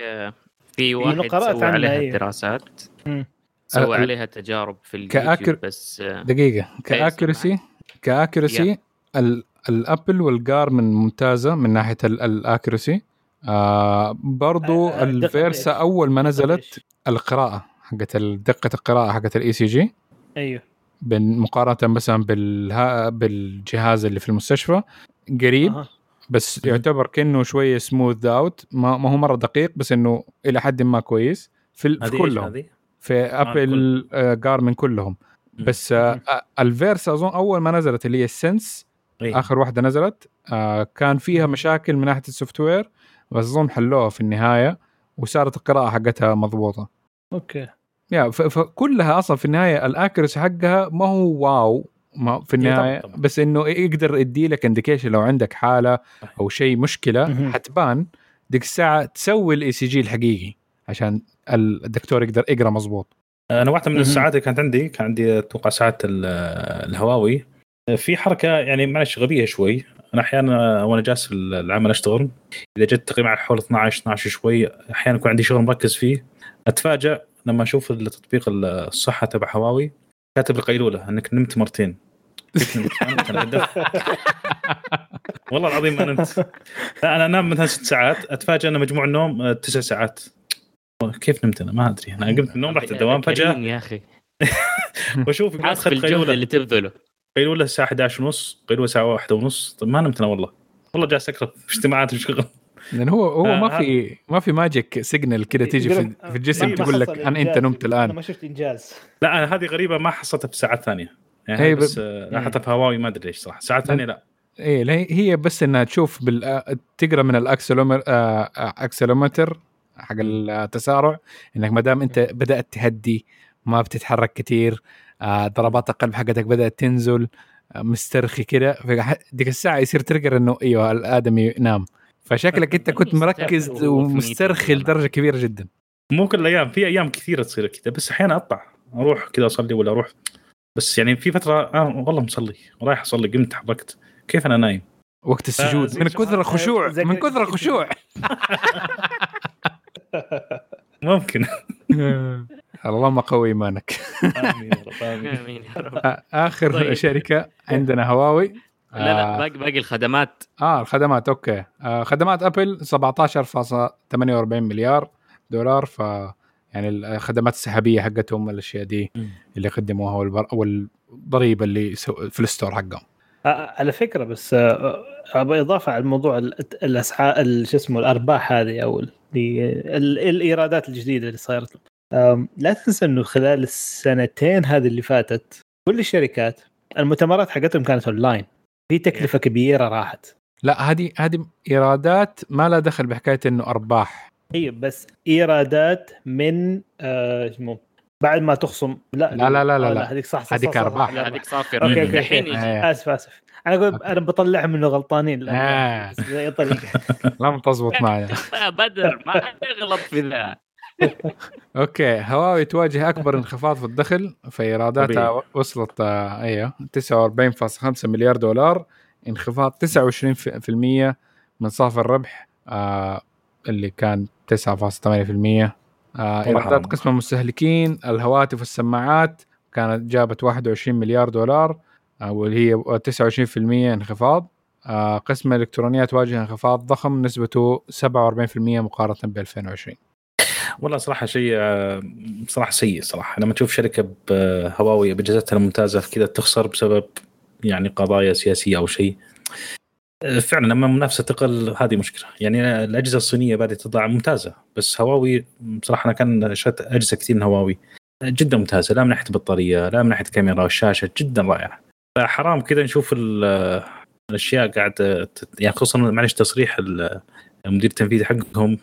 في واحد قرأت سوى عليها أيوه. دراسات. سوى عليها تجارب في ك accur- اليوتيوب بس آه، دقيقة ك accuracy ك accuracy ال- الابل والجارمن ممتازة من ناحية ال accuracy آه برضو آه، آه، الفيرسا؟ أول ما نزلت؟ القراءة حقت دقة القراءة حقت ال ECG أيوه مقارنة مثلا بالها بالجهاز اللي في المستشفى قريب أها. بس يعتبر كأنه شوية سموث اوت ما, ما هو مرة دقيق بس إنه إلى حد ما كويس في, ال- في كلهم؟ في ابل آه جارمن كلهم مم. بس آه آه، الفيرسا أظن أول ما نزلت اللي هي ال Sense إيه. آخر واحدة نزلت آه كان فيها مشاكل من ناحية ال software بس أظن حلوها في النهاية وصارت القراءة حقتها مضبوطة أوكي يا ف- فكلها أصلا في النهاية ال accuracy حقها ما هو wow ما في طبعاً، النهاية طبعاً. بس إنه يقدر يدي لك indication لو عندك حالة أو شيء مشكلة. حتبان ديك الساعة تسوي ال ECG الحقيقي عشان الدكتور يقدر يقرأ مظبوط أنا واحدة من. الساعات اللي كانت عندي كان عندي أتوقع ساعة ال- الهواوي في حركة يعني معلش غبية شوي أنا أحيانا وأنا جالس في العمل أشتغل إذا جت تقريبا على حول 12 12 شوي أحيانا يكون عندي شغل مركز فيه اتفاجئ لما أشوف التطبيق الصحة تبع هواوي كاتب القيلوله إنك نمت مرتين. والله العظيم ما نمت. لا أنا أنام مثلا ست ساعات اتفاجئ أن مجموع النوم آه، تسع ساعات. كيف نمت أنا؟ ما أدري. أنا قمت من النوم رحت الدوام فجأة. يا أخي. وأشوف الجهد قيلوله اللي تبذله. قيلوله الساعة 11 ونص قيلوله الساعة 1 ونص. طيب ما نمت أنا والله. والله جالس في اجتماعات وشغل. لأن هو هو آه، ما في ما في magic signal كده تيجي في, في الجسم ما تقول لك أنا أنت. نمت أنا الآن. ما شفت إنجاز. لا أنا هذه غريبة ما حصلتها في ساعات ثانية. يعني هي بس آه، لاحظتها في هواوي ما أدري ليش صراحة. ساعات ثانية لا. إيه هي بس إنها تشوف بال آه، تقرأ من ال accelerometer آه، accelerometer حق التسارع إنك ما دام أنت بدأت تهدي ما بتتحرك كثير آه، ضربات القلب حقتك بدأت تنزل آه، مسترخي كده ديك الساعة يصير ترجر إنه أيوه الآدمي نام. فشكلك انت كنت مركز مسترخي ومسترخي لدرجة كبيرة جدا. مو كل الأيام في أيام كثيرة تصير كذا بس أحيانا اطلع أروح كذا أصلي ولا أروح. بس يعني في فترة آه والله مصلي رايح أصلي قمت تحركت كيف أنا نايم؟ وقت السجود. من كثر الخشوع من كثر الخشوع. ممكن. اللهم قوي إيمانك. آمين يا رب آمين. آمين يا رب. آخر طيب. شركة عندنا هواوي. لا لا آه، باقي باقي الخدمات. آه الخدمات أوكي. آه خدمات أبل 17.48 مليار دولار ف يعني الخدمات السحابية حقتهم الأشياء دي اللي قدموها والبر... والضريبة اللي سو... في ال store حقهم. آه، على فكرة بس آه، أبغى إضافة على الموضوع ال- الأسعار ال- شو اسمه الأرباح هذه أو ال- الإيرادات الجديدة اللي صارت لا تنسى إنه خلال السنتين هذه اللي فاتت كل الشركات المؤتمرات حقتهم كانت اونلاين في تكلفة كبيرة راحت. لا هذه هذه إيرادات ما لها دخل بحكاية إنه أرباح. هي بس إيرادات من آه، اسمه بعد ما تخصم. لا لا لا لا لا, آه، لا. هذيك صح صح هذيك لا هذيك صافره أوكي أوكي الحين آه. آسف آسف. أنا أقول أنا بطلعهم انه غلطانين لا آه. بأي طريقه لا تزبط معنا يا بدر ما تغلط في ذا. أوكي هواوي تواجه أكبر انخفاض في الدخل فإيراداتها. وصلت آه، أيوه 49.5 مليار دولار انخفاض 29% من صافي الربح آه اللي كان 9.8% آه. إيرادات قسم المستهلكين الهواتف والسماعات كانت جابت 21 مليار دولار آه واللي هي 29% انخفاض آه قسم الالكترونيات واجه انخفاض ضخم نسبته 47% مقارنة ب 2020 والله صراحة شيء صراحة سيء صراحة. لما تشوف شركة بهواوي باجهزتها الممتازة كذا تخسر بسبب يعني قضايا سياسية أو شيء. فعلا لما المنافسه تقل هذه مشكلة. يعني الأجهزة الصينية بدات تطلع ممتازة بس هواوي بصراحه أنا كان شريت أجهزة كثير من هواوي. جدا ممتازة لا من ناحية بطاريه لا من ناحية كاميرا والشاشة جدا رائعة. فحرام كذا نشوف ال- الأشياء قاعد يعني خصوصا معلش تصريح ال- المدير التنفيذي حقهم.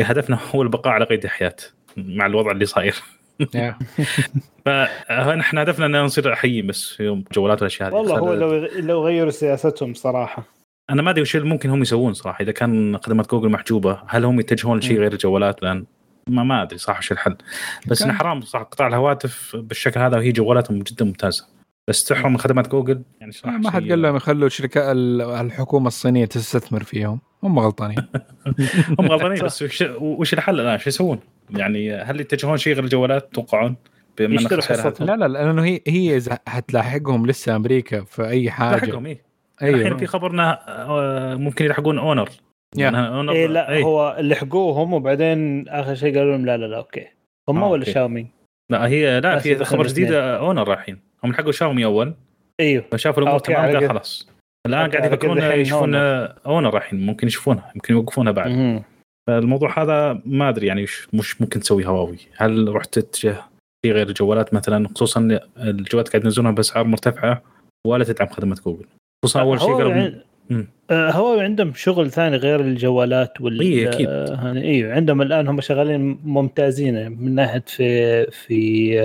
هدفنا هو البقاء على قيد الحياة مع الوضع اللي صاير. فنحن هدفنا ان نصير حيين بس في يوم جوالات والأشياء هذه. والله هو لو لو غيروا سياستهم صراحة. أنا ما أدري وش اللي ممكن هم يسوون صراحة. إذا كان خدمات جوجل محجوبة هل هم يتجهون لشيء. غير الجوالات؟ الان ما ما أدري صح وش الحل. بس إنه حرام صح قطاع الهواتف بالشكل هذا وهي جوالاتهم جدا ممتازة. بس تحرم من خدمات جوجل؟ يعني صراحة ما حد قال لهم يخلوا شركاء ال- الحكومة الصينية تستثمر فيهم. هم غلطانين هم غلطانين بس وش, وش الحل الآن شو يسوون؟ يعني هل يتجهون شيء غير الجوالات تتوقعون؟ لا لا لأنه هي هي إذا حتلاحقهم لسه أمريكا في أي حاجة لاحقهم إيه الحين أيوه في خبرنا آه، ممكن يلحقون أونر يا. أنا- أنا- إيه لا إيه. هو لحقوهم وبعدين آخر شيء قالوا لهم لا لا لا أوكي هم آه، ولا أوكي. شاومي لا هي لا في خبر. جديد أونر رايحين هم لحقوا شاومي أول إيوه فشافوا الأمور تمام. خلاص الآن قاعد يفكرون الحين يشوفون اونر رايحين ممكن يشوفونها يمكن يوقفونها بعد مهم. فالموضوع هذا ما أدري يعني مش ممكن تسوي هواوي هل رحت تتجه في غير الجوالات مثلا خصوصا الجوالات قاعد ينزلونها بأسعار مرتفعة ولا تدعم خدمة جوجل خصوصا أول شيء هواوي قالوا عن- مم. آه، هواوي عندهم شغل ثاني غير الجوالات وال إيه، أكيد. آه،. أيوه عندهم الآن هم شغالين ممتازين من ناحية في في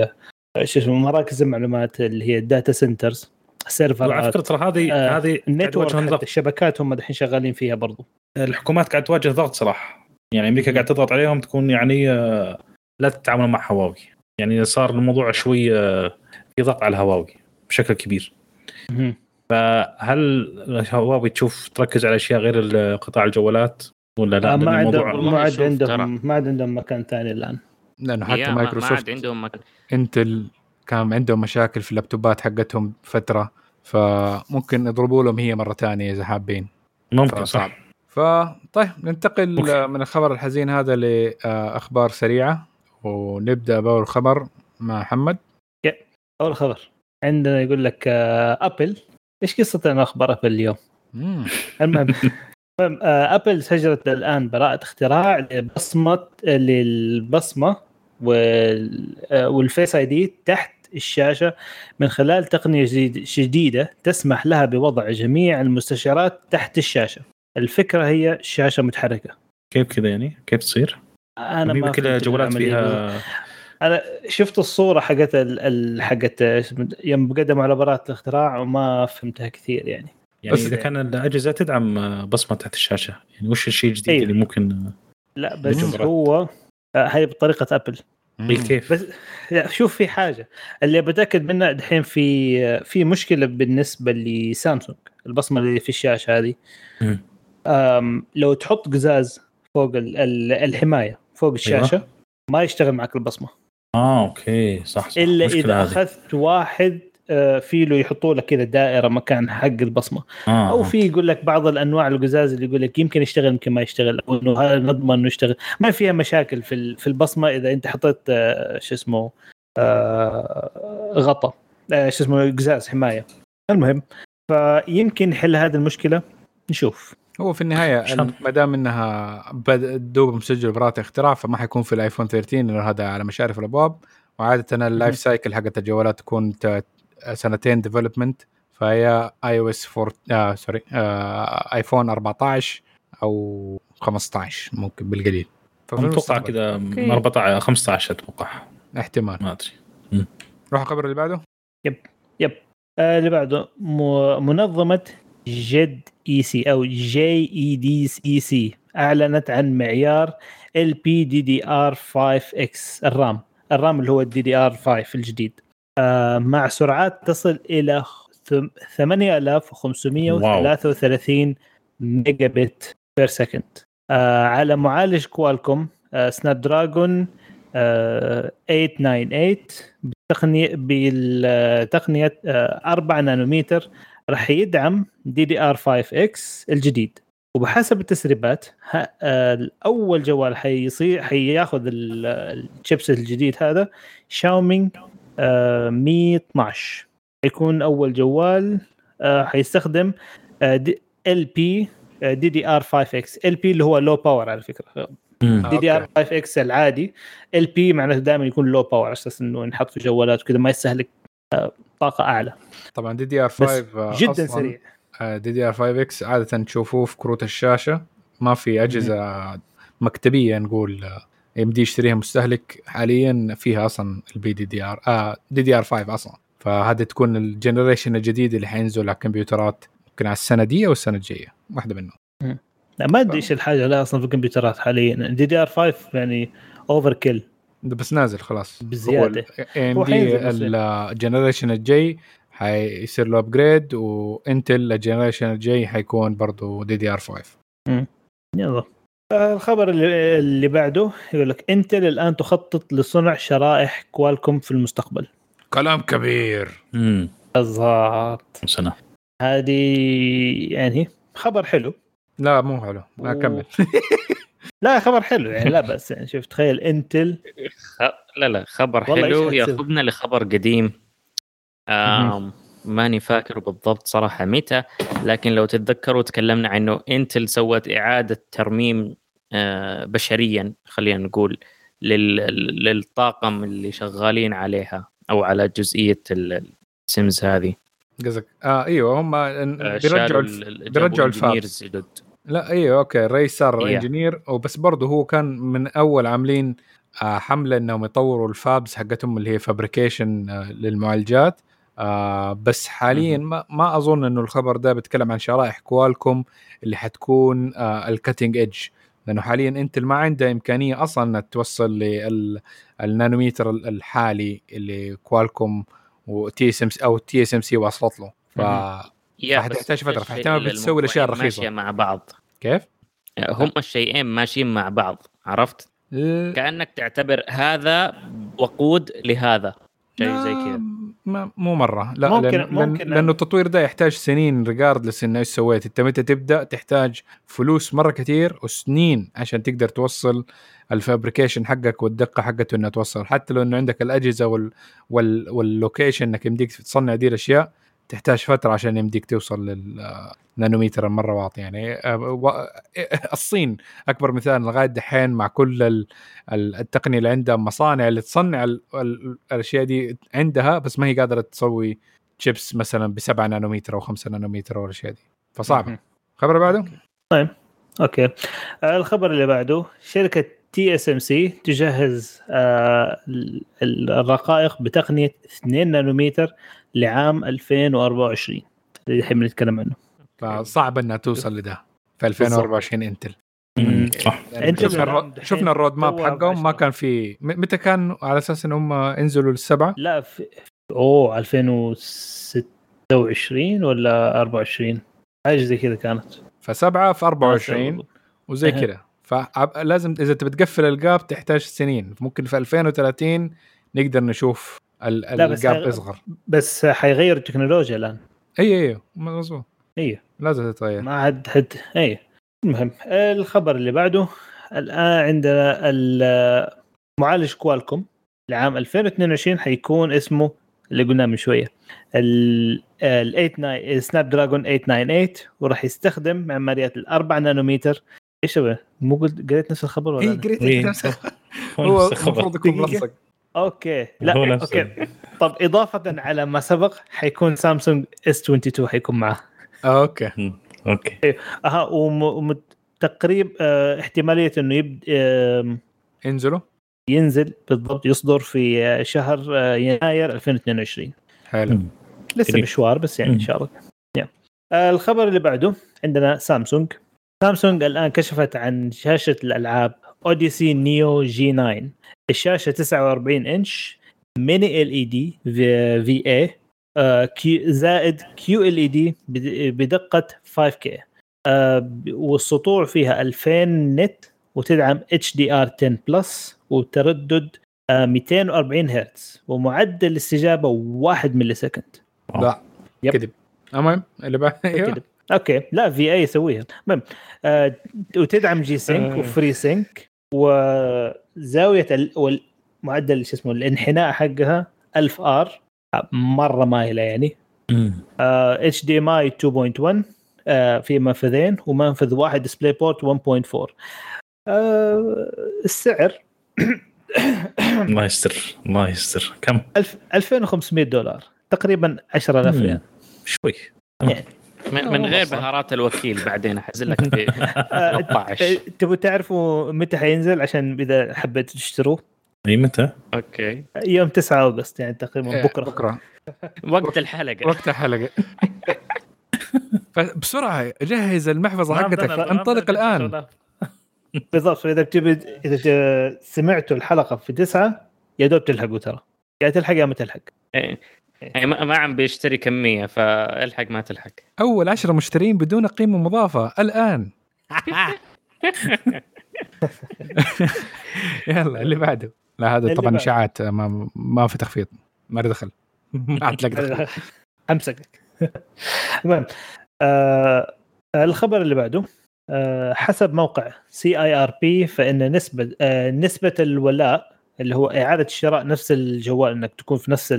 آه، شو اسمه مراكز المعلومات اللي هي ال data centers وعلى السيرفرات فكرة ترى هذه آه، هذه ال network تواجهون حتى ضغط. الشبكات هم دحين شغالين فيها برضو. الحكومات قاعد تواجه ضغط صراحة. يعني أمريكا قاعد تضغط عليهم تكون يعني آه، لا تتعاملوا مع هواوي. يعني صار الموضوع شوي آه، في ضغط على هواوي بشكل كبير. فهل هواوي تشوف تركز على أشياء غير قطاع الجوالات؟ ولا لا؟ آه، ما عندهم ما عاد. عندهم ما عاد عندهم مكان ثاني الآن. لأنه حتى ما- ما مايكروسوفت عاد عندهم مكان. إنتل كان عندهم مشاكل في اللابتوبات حقتهم فترة فممكن يضربوا لهم هي مرة ثانية إذا حابين ممكن فصعب. صح فطيب ننتقل. آه، من الخبر الحزين هذا لاخبار سريعة ونبدأ بأول خبر مع محمد أول خبر عندنا يقول لك آه، أبل إيش قصة أخبار أبل اليوم؟ المهم آه، أبل سجلت الآن براءة اختراع وال- آه، والفيس آي دي تحت الشاشة من خلال تقنية جديد- جديدة تسمح لها بوضع جميع المستشعرات تحت الشاشة. الفكرة هي شاشة متحركة. كيف كذا يعني كيف تصير؟ أنا ما كذا جوالات. فيها أنا شفت الصورة حقت حقت يوم قدموا على براءة الاختراع وما فهمتها كثير يعني. يعني بس- إذا كان الأجهزة تدعم آه، بصمة تحت الشاشة يعني وش الشيء الجديد أيوه. اللي ممكن آه، لا بس. هو آه، هاي بطريقة ابل. كيف؟ بس لا شوف في حاجة اللي بتأكد منها دحين في في مشكلة بالنسبة لسامسونج البصمة اللي في الشاشة هذه لو تحط قزاز فوق ال- ال- الحماية فوق الشاشة أيوة. ما يشتغل معك البصمة آه أوكي صح صح إلا إذا. أخذت واحد آه، في له يحطوا لك كذا دائرة مكان حق البصمة. آه أو آه. في يقول لك بعض الأنواع القزاز اللي يقول لك يمكن يشتغل يمكن ما يشتغل أو إنه هذا نضمن إنه يشتغل. ما فيها مشاكل في ال- في البصمة إذا أنت حطيت آه، شو اسمه غطا آه، شو اسمه قزاز حماية. المهم. فيمكن يحل هذه المشكلة. نشوف. هو في النهاية. ما دام إنها بد- دوب مسجل براءة اختراع فما حيكون في الايفون 13 لأنه هذا على مشارف الأبواب. وعادة ال life cycle حقت الجوالات تكون سنتين development فهي iOS 4 آه sorry آه ايفون 14 أو 15 ممكن بالقليل. أتوقع كذا أوكي. 14 15 أتوقع. احتمال. ما أدري. نروح الخبر اللي بعده. yep. آه اللي بعده. م- منظمة جيديك أو جي إي دي إي سي أعلنت عن معيار LPDDR 5 X ال RAM. ال RAM اللي هو ال DDR 5 الجديد. آه آه، مع سرعات تصل إلى 8533 megabit per second على معالج كوالكوم سناب دراجون 898 بتقنية بالتقنية آه، 4 نانومتر راح يدعم DDR 5 X الجديد. وبحسب التسريبات آه، اول جوال حيصير حياخذ الشيبس الجديد هذا شاومي 12 حيكون أول جوال آه، حيستخدم ال بي دي دي ار 5 إكس ال بي اللي هو low power على فكرة. DDR 5 X العادي. ال LP معناته دائما يكون low power على أساس إنه ينحط في جوالات وكذا ما يستهلك آه، طاقة أعلى. طبعا DDR 5 جدا سريع. DDR 5 X عادة تشوفوه في كروت الشاشة. ما في أجهزة مكتبية نقول AMD يشتريها مستهلك حاليا فيها أصلا البي دي دي آر آه دي دي آر 5 أصلا. فهذا تكون ال generation الجديد اللي حينزل على الكمبيوترات ممكن على السنة دي أو السنة الجاية واحدة منهم. لا ما أدري إيش الحاجة لا أصلا في الكمبيوترات حاليا. DDR 5 يعني overkill بس نازل خلاص. بزيادة. AMD. ال generation الجاي حيصير له upgrade وإنتل ال generation الجاي حيكون برضه DDR 5 يلا. الخبر اللي, اللي بعده يقول لك انتل الآن تخطط لصنع شرائح كوالكوم في المستقبل. كلام كبير. امم بالضبط سنه هذه يعني خبر حلو. لا مو حلو. ما و- كمل. لا خبر حلو يعني لا بس يعني. شوف تخيل انتل خ- لا لا خبر حلو؟ ياخذنا لخبر قديم. آم ماني فاكر بالضبط صراحة متى لكن لو تتذكروا تكلمنا عنه انتل سوت إعادة ترميم آه، بشريا خلينا نقول لل- للطاقم اللي شغالين عليها أو على جزئية ال- ال teams هذه قصدك آه إيوه هم آه، بيرجعوا بيرجعوا ال fabs. لا إيوه أوكي الرئيس صار engineer وبس برضه هو كان من أول عاملين آه حملة إنهم يطوروا ال fabs حقتهم اللي هي fabrication للمعالجات آه بس حاليا. ما, ما أظن إنه الخبر ده بيتكلم عن شرائح كوالكوم اللي حتكون آه ال cutting edge لأنه حاليا انتل ما عندها إمكانية أصلا إنها توصل للنانوميتر الحالي اللي كوالكوم وتي اس ام أو تي اس ام سي وصلت له. ف فحتحتاج الشيء فاحتمال بتسوي الأشياء الموضوعين الرخيصة. ماشية مع بعض. كيف؟ هم الشيئين ماشيين مع بعض عرفت؟ كأنك تعتبر هذا وقود لهذا. شيء زي كذا. ما مو مرة. لا ممكن- لأن لأن ممكن لأنه التطوير ده يحتاج سنين regardless إنه إيش سويت. أنت متى تبدأ تحتاج فلوس مرة كثير وسنين عشان تقدر توصل ال fabrication حقك والدقة حقته إنها توصل. حتى لو إنه عندك الأجهزة وال وال وال location إنك يمديك تصنع دي الأشياء تحتاج فترة عشان يمديك توصل للنانوميتر المره واطي يعني. آه، و- الصين أكبر مثال لغاية دحين مع كل ال- ال- التقنية اللي عندها مصانع اللي تصنع ال- ال- الأشياء دي عندها بس ما هي قادرة تسوي شيبس مثلا ب 7 نانومتر أو 5 نانومتر والاشياء دي. فصعبة. مهم. خبر بعده؟ أوكي. آه، الخبر اللي بعده شركة TSMC تجهز آه، ال- ال- الرقائق بتقنية 2 نانومتر لعام 2024 اللي الحين بنتكلم عنه. فصعب إنها توصل لده. في 2024 إنتل. صح. أنت شفنا شفنا ال roadmap حقهم ما. كان في متى كان؟ على أساس انهم انزلوا للسبعة؟ لا في أوه 2026 ولا 24 حاجة زي كذا كانت. فسبعة في 24 آه، وزي. كذا. فلازم إذا تبي تقفل ال gap تحتاج سنين. ممكن في 2030 نقدر نشوف ال gap يصغر بس حيغير التكنولوجيا الآن إي إي مظبوط إي لازم تتغير ما عاد حد إي المهم الخبر اللي بعده الآن عندنا ال- معالج كوالكوم لعام 2022 حيكون اسمه اللي قلناه من شوية ال ال 89 سناب دراجون 898 وراح يستخدم معماريات الاربع نانومتر إيش هو؟ مو قلت قريت نفس الخبر ولا إي؟ قريت هو هو نفس الخبر. المفروض يكون. ملصق أوكي. لا هو نفسه. أوكي. طب إضافة على ما سبق حيكون سامسونج S 22 حيكون معاه. أوكي. أوكي. أها وم... وم... تقريب آه، احتمالية إنه يبد... آم، انزلوا ينزل بالضبط يصدر في آه، شهر آه، يناير 2022 حلو. لسه. مشوار بس يعني إن. شاء الله. آه، الخبر اللي بعده عندنا سامسونج. سامسونج الآن كشفت عن شاشة الألعاب Odyssey Neo G 9 الشاشة 49 إنش ميني ال اي دي في اي زائد كيو ال اي دي بدقة 5 K والسطوع فيها 2000 nit وتدعم HDR 10 plus وتردد آه، 240 هرتز ومعدل الاستجابة 1 millisecond لا. كذب المهم اللي بعد. كده. أوكي لا VA يسويها المهم آه وتدعم G-Sync آه. و FreeSync وزاوية ال... والمعدل شو اسمه الانحناء حقها 1000 آر. مرة مايلة يعني. HDMI 2.1 آه، في منفذين ومنفذ واحد DisplayPort 1.4 آه، السعر الله يستر الله يستر. كم؟ 1000 2500 دولار. تقريبا 10000 مم. ريال. شوي. من, من غير بهارات الوكيل بعدين احزل لك ب 13 تبغوا تعرفوا متى حينزل؟ عشان إذا حبيتوا تشتروه. أي متى؟ أوكي. يوم 9 أوغست يعني تقريبا إيه، بكرة. بكرة. وقت الحلقة. وقت الحلقة. فبسرعه جهز المحفظة ما حقتك. بدنا- ما انطلق الآن. بالضبط فإذا بتبي إذا سمعتوا الحلقة في 9 يا دوب تلحقوا ترى. يا تلحق يا ما تلحق. إيه. يعني ما ما عم بيشتري كمية فالحق ما تلحق. أول عشرة مشترين بدون قيمة مضافة الآن. يلا اللي بعده. لا هذا طبعا. إشاعات ما ما في تخفيض ما له دخل. ما عاد تلاقي دخل. أمسكك. المهم آه الخبر اللي بعده آه، حسب موقع CIRP فإن نسبة آه، نسبة الولاء اللي هو إعادة شراء نفس الجوال إنك تكون في نفس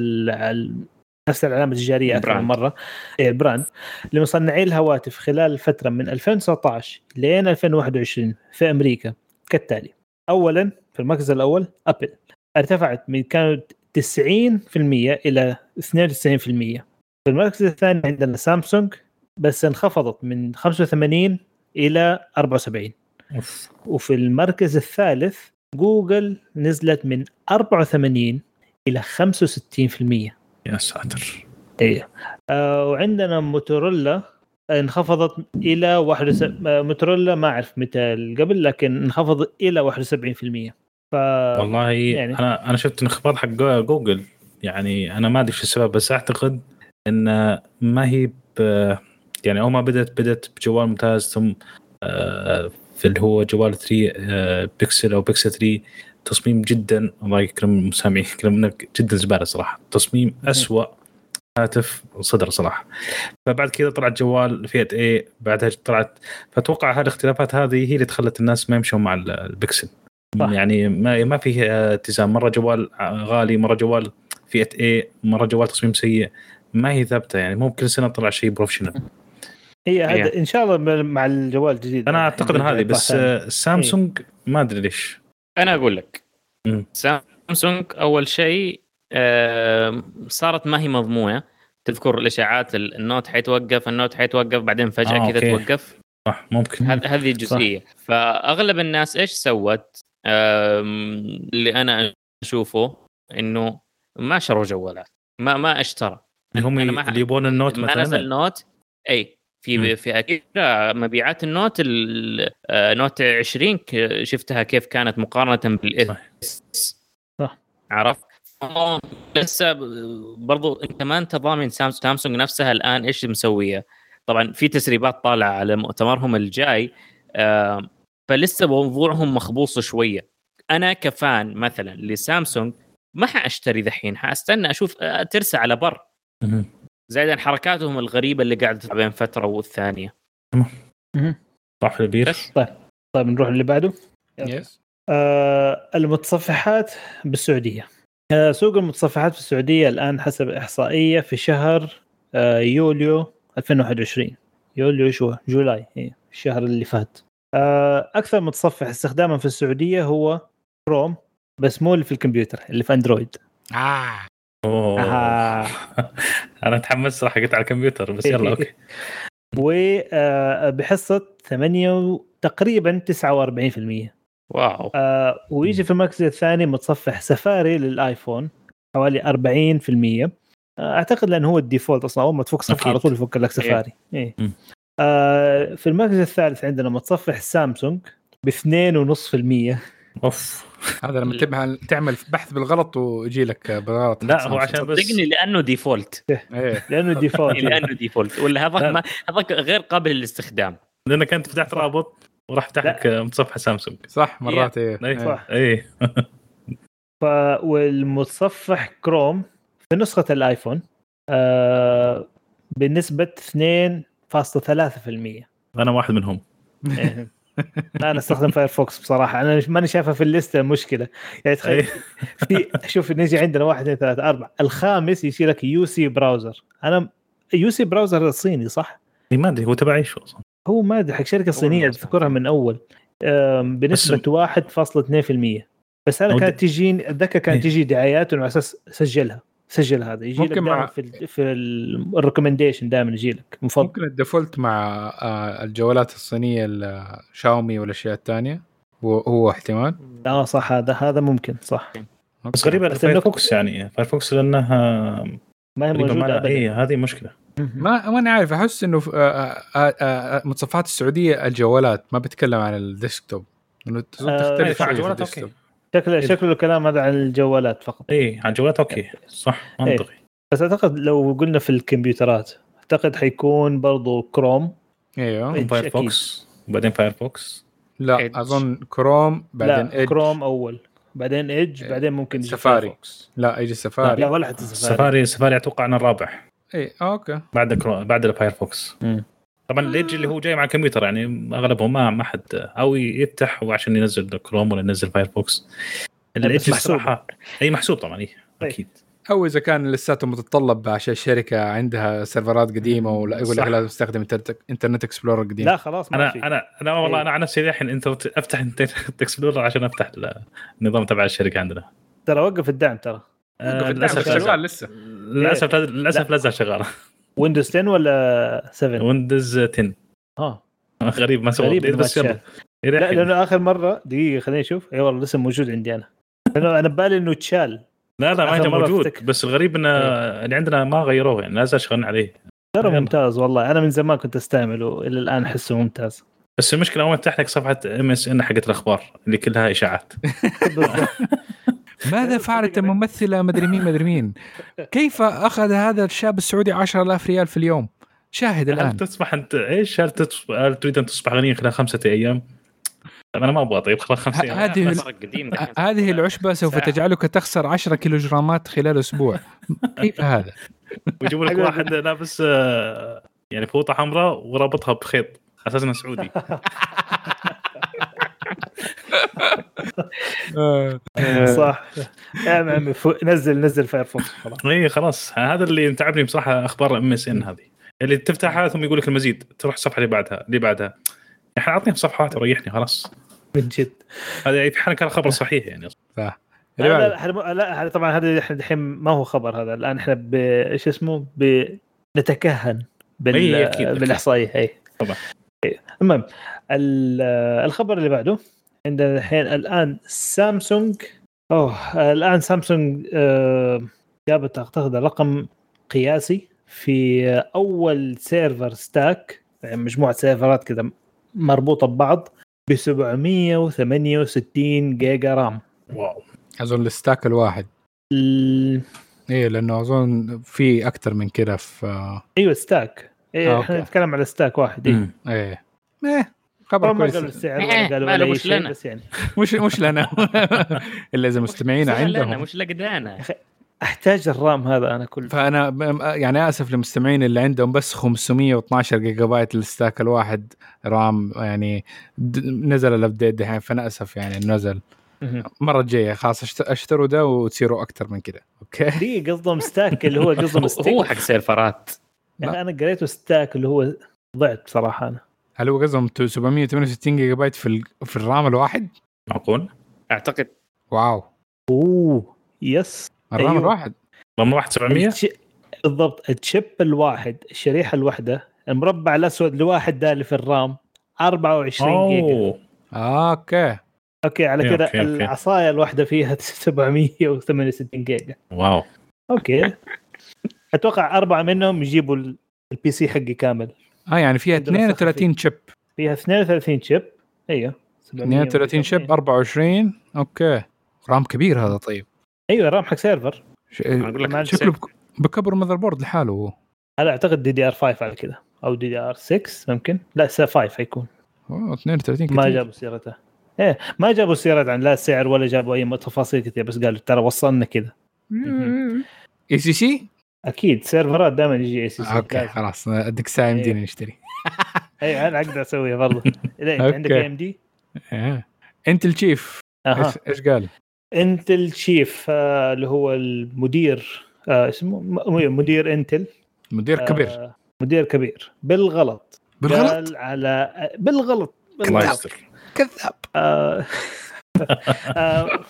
نفس العلامة التجارية أكثر من. مرة. إيه، ال brand لمصنعي الهواتف خلال الفترة من 2019 لين 2021 في أمريكا كالتالي اولا في المركز الأول أبل. ارتفعت من كانت 90% إلى 92% في المركز الثاني عندنا سامسونج بس انخفضت من 85 إلى 74 أوف. وفي المركز الثالث جوجل نزلت من 84 إلى 65% يا ساتر. إيه. آه وعندنا موتورولا انخفضت إلى 71 آه، موتورولا ما أعرف متى قبل لكن انخفض إلى 71% ف والله يعني- أنا أنا شفت انخفاض حق جوجل. يعني أنا ما أدري شو السبب بس أعتقد إن ما هي ب يعني اول ما بدات بدأت بجوال ممتاز ثم آه، اللي هو جوال 3 آه، بيكسل أو بيكسل 3 تصميم جدا. الله يكرم المسامعين يكرمنا جدا زبالة صراحة. تصميم اسوء هاتف صدر صراحة. فبعد كذا طلعت جوال فئه A بعدها طلعت فأتوقع هذه الاختلافات هذه هي اللي خلت الناس ما يمشون مع ال- البكسل صح. يعني ما ما في آه، اتزان. مرة جوال غالي مرة جوال فئه A مرة جوال تصميم سيء. ما هي ثابتة. يعني مو كل سنة طلع شيء professional هي هذا هي. إن شاء الله مع الجوال الجديد. أنا أعتقد ان هذه بس سامسونج ما أدري ليش. أنا أقول لك. سامسونج أول شيء آه، صارت ما هي مضمونة. تذكر الإشاعات ال- النوت حيتوقف النوت حيتوقف بعدين فجأة آه، كذا. توقف. صح ممكن. هذ- هذه جزئية. فأغلب الناس إيش سوت؟ اللي أنا أشوفه إنه ما شروا جوالات. ما ما اشترى. اللي هم اللي يبون النوت ما نزل مثلا نوت إيه. في في أكيد مبيعات النوت ال- آه، نوت 20 ك- شفتها كيف كانت مقارنة بال S. صح. عرفت؟ لسه برضو أنت ما أنت ضامن سامسونج سامسونج نفسها الآن إيش مسوية. طبعا في تسريبات طالعة على مؤتمرهم الجاي آه، فلسه موضوعهم مخبوص شوية. أنا ك fan مثلا لسامسونج ما حأشتري ذحين حأستنى أشوف آه، ترسى على بر. زائدا حركاتهم الغريبة اللي قاعدة تطلع بين فترة والثانية. مهم. صح البير بس طيب نروح اللي بعده. yes آه المتصفحات بالسعودية. آه سوق المتصفحات في السعودية الآن حسب إحصائية في شهر آه يوليو 2021 يوليو شو؟ July. إيه الشهر اللي فات. آه أكثر متصفح استخداما في السعودية هو كروم بس مو اللي في الكمبيوتر اللي في أندرويد. آه. أوه آه. أنا تحمست راح قلت على الكمبيوتر بس يلا okay وبحصه 8 تقريبا 49% wow آه ويجي في المركز الثاني متصفح سفاري للآيفون حوالي 40% آه أعتقد لأنه هو ال default أصلا أول ما تفك صفحة. على طول يفك لك سفاري إيه. مم. آه في المركز الثالث عندنا متصفح سامسونج ب 2.5% أوف. هذا لما تبها تعمل بحث بالغلط ويجي لك بالغلط لا هو عشان بس صدقني لأنه default. إيه. لأنه default. لأنه default. ولا هذاك هذاك غير قابل للاستخدام. لأنك أنت فتحت رابط وراح فتح لك متصفح سامسونج. صح مرات إيه. إيه. إيه. صح. اي ف والمتصفح كروم في نسخة الآيفون آه بنسبة 2.3% أنا واحد منهم. إيه. لا أنا أستخدم فايرفوكس بصراحة أنا ماني شايفها في ال list مشكلة يعني تخيل. في شوف نجي عندنا واحد اثنين ثلاثة أربعة الخامس يشيل لك UC Browser أنا UC Browser صيني صح؟ إي ما أدري هو تبع إيش أصلا هو ما أدري حق شركة صينية مصنع. أذكرها من أول أم، بنسبة 1.2% بس أنا هو كانت تجيني أتذكر كانت. تجي دعايات على أساس سجلها سجل هذا يجي لك ممكن مع- في ال في ال recommendation دائما يجي لك مفضل ممكن ال default مع آه، الجوالات الصينية الشاومي والأشياء الثانية هو هو احتمال. آه صح هذا هذا ممكن صح. بس غريبه فايرفوكس يعني فايرفوكس لأنها ما هي ما أبدا. اي هذه مشكلة. ما ما أنا عارف أحس إنه آه، آه، متصفحات السعودية الجوالات ما بتكلم عن ال desktop. انه آه، تختلف على الجوالات الديسكتوب شكله شكله الكلام هذا عن الجوالات فقط. اي على الجوالات okay. صح منطقي. بس أعتقد لو قلنا في الكمبيوترات أعتقد حيكون برضو كروم إيوه. إيه. Firefox وبعدين Firefox لا Edge. أظن كروم بعدين لا Edge Chrome أول. بعدين Edge إيه. بعدين ممكن يجي Safari. Firefox. لا يجي لا سفاري ولا حتى Safari Safari Safari أتوقع إنه الرابع. اي okay. بعد كرو... بعد ال Firefox. طبعا ال Edge اللي هو جاي مع الكمبيوتر يعني أغلبهم ما ما حد. أو يفتح عشان ينزل كروم ولا ينزل Firefox ال Edge محسوب. الصراحه أي محسوب طبعا إي طيب. أكيد. أو إذا كان لساته متطلب عشان الشركة عندها سيرفرات قديمة ولا يقول لك. لازم تستخدم Internet- Explorer قديم. لا خلاص ما أنا في. أنا أنا والله إيه. أنا عن نفسي الحين أنت أفتح Internet Explorer عشان أفتح النظام تبع الشركة عندنا. ترى وقف الدعم ترى. آه، للاسف للأسف شغال لسه. للأسف للأسف لا. زال شغاله Windows 10 ولا 7 Windows 10 آه غريب ما سوى. غريب ما بس يلا. لا. لأنه آخر مرة دقيقة خليني أشوف. اي والله لسه موجود عندي أنا. لأنه أنا ببالي إنه تشال. لا لا ما مرة موجود. أفتكر. بس الغريب إنه اللي عندنا ما غيروه يعني لا زال شغالين عليه. ترى. ممتاز والله. أنا من زمان كنت أستعمله إلى الآن أحسه ممتاز. بس المشكلة أول ما تفتح لك صفحة MSN حقت الأخبار اللي كلها إشاعات. ماذا فعلت الممثله مدري مين مدري مين؟ كيف أخذ هذا الشاب السعودي 10000 ريال في اليوم؟ شاهد هل الآن. تصبح انت إيش؟ هل, تصبح... هل تريد أن تصبح غنيا خلال خمسة أيام؟ طيب أنا ما أبغى طيب خلال خمسة ه- أيام هذه ال- هذه العشبة سوف. تجعلك تخسر 10 كيلوغرامات خلال أسبوع. كيف هذا؟ ويجيبوا لك واحد لابس آه، يعني فوطة حمراء ورابطها بخيط على أساس انه سعودي. صح. يا عمي فو- نزل نزل فايرفوكس خلاص. اي خلاص. هذا اللي تعبني بصراحة أخبار MSN هذه. اللي تفتحها ثم يقول لك المزيد تروح الصفحة اللي بعدها اللي بعدها. إحنا اعطيني صفحات وريحني خلاص. من جد. هذا في حال كان خبر صحيح يعني. صح. لا لا. لا, لا طبعا هذا إحنا الحين ما هو خبر هذا. الآن إحنا إيش اسمه؟ بنتكهن بال... إي، أكيد، أكيد. بالإحصائية. اي طبعا. إي. المهم ال- الخبر اللي بعده. عندنا الحين الآن سامسونج. أوه الآن سامسونج آه، جابت أعتقد رقم قياسي في أول server stack يعني مجموعة سيرفرات كذا مربوطة ببعض ب 768 جيجا RAM. wow. أظن ال stack الواحد. ال- إيه لأنه أظن في أكثر من كده في أيوه stack. إيه آه، إحنا. نتكلم على stack واحد إيه. إيه. إيه. خبر ما قالوا كويس السعر إيه، ولا قالوا اي مش شيء لنا. بس يعني. مش مش لنا. إلا إذا مستمعين مش لنا عندهم. مش لقدانا. أحتاج ال RAM هذا أنا كل فأنا يعني آسف للمستمعين اللي عندهم بس 512 جيجا بايت ال stack الواحد RAM يعني نزل ال update دحين فأنا آسف يعني نزل. المره الجايه خلاص أشت- أشتروا ده وتصيروا أكثر من كده. okay؟ دي قصدهم stack اللي هو قصدهم stick. هو حق سيرفرات. يعني أنا قريته stack اللي هو ضعت بصراحة أنا. هل هو قصدهم 768 جيجا بايت في ال- في ال RAM الواحد؟ معقول؟ أعتقد. wow. oh yes. ال RAM أيوه. الواحد. رقم واحد 700 الش- بالضبط ال chip الواحد الشريحة الواحدة المربع الأسود الواحد ده اللي في ال RAM 24 جيجا أوه. آه، okay. okay على كذا. العصاية الواحدة فيها 768 جيجا. wow. okay. أتوقع أربعة منهم يجيبوا ال- ال PC حقي كامل. آه يعني فيها عندنا نسخة 32 chip فيها 32 chip أيوه 32 chip 24 okay. RAM كبير هذا طيب. أيوه RAM حق server. ش- أقول لك شكله بك- بكبر motherboard لحاله هو. هذا أعتقد DDR 5 على كذا أو DDR 6 ممكن. لا 5 حيكون. أوه، 32 كثير ما جابوا سيرته. إيه ما جابوا سيرة عن لا سعر ولا جابوا أي تفاصيل كثير بس قالوا ترى وصلنا كذا. إي سي سي؟ أكيد سيرفرات دائما يجي ECC okay خلاص اديك ساعة إيه. يمدينا نشتري. اي أنا أقدر أسويها برضه إذا أنت. عندك AMD. Intel chief إيش قال؟ Intel chief آه، اللي هو المدير آه، اسمه مدير Intel مدير كبير. آه، مدير كبير. بالغلط. بالغلط؟ قال على بالغلط كذاب. آه،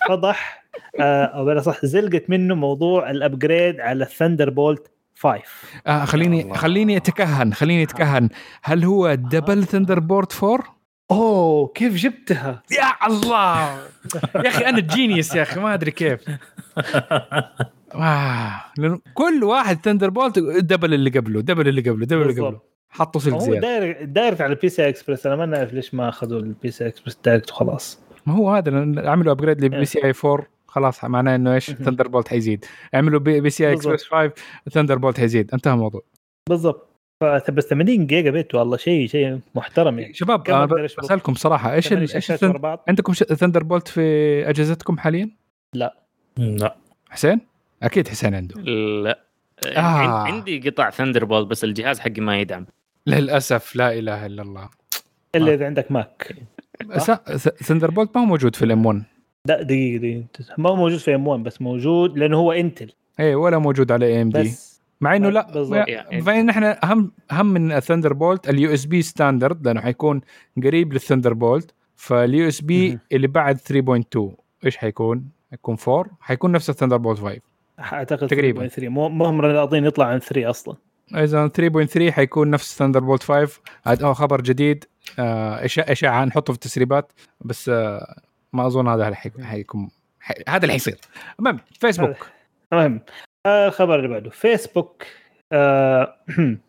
فضح أو بلا صح زلقت منه موضوع ال upgrade على ال Thunderbolt 5 آه خليني الله. خليني أتكهن خليني أتكهن هل هو double Thunderbolt 4؟ أوه كيف جبتها؟ يا الله يا أخي أنا genius يا أخي ما أدري كيف آه. كل واحد Thunderbolt double اللي قبله double اللي قبله double اللي قبله. حطوا سلك هو زيادة direct direct على ال PCI Express أنا ما نعرف ليش ما أخذوا ال PCI Express direct وخلاص ما هو هذا عملوا upgrade ل PCI 4 خلاص معناه إنه إيش. Thunderbolt حيزيد. عملوا P, PCI. Express 5 Thunderbolt حيزيد. انتهى الموضوع. بالضبط. ف- بس 80 جيجا بت والله شيء شيء محترم يعني. شباب؟ بسألكم صراحة إيش ال- إيش الثن- عندكم Thunderbolt في أجهزتكم حاليا؟ لا. حسين؟ أكيد حسين عنده. لا. آه. آه. عندي قطع Thunderbolt بس الجهاز حقي ما يدعم. للأسف لا إله إلا الله. إلا إذا عندك ماك ثندر بولت ما هو موجود في ال M1 لا دقيقة دقيقة. ما هو موجود في M1 بس موجود لأنه هو Intel اي ولا موجود على AMD بس. مع إنه لا. بالضبط. فان إحنا أهم أهم من ال Thunderbolt ال USB standard لأنه حيكون قريب لل Thunderbolt فال USB. اللي بعد 3.2 إيش حيكون؟ حيكون 4 حيكون نفس ال Thunderbolt 5 أعتقد تقريباً. 3.3 مو مهم راضين يطلع عن 3 أصلا. إذا 3.3 حيكون نفس ثندر بولت 5 هذا هو خبر جديد. آه، اشاعه إشاعة نحطه في التسريبات. بس آه، ما أظن هذا حيكون حي- هذا اللي حيصير. المهم فيسبوك المهم آه، الخبر اللي بعده. فيسبوك آه،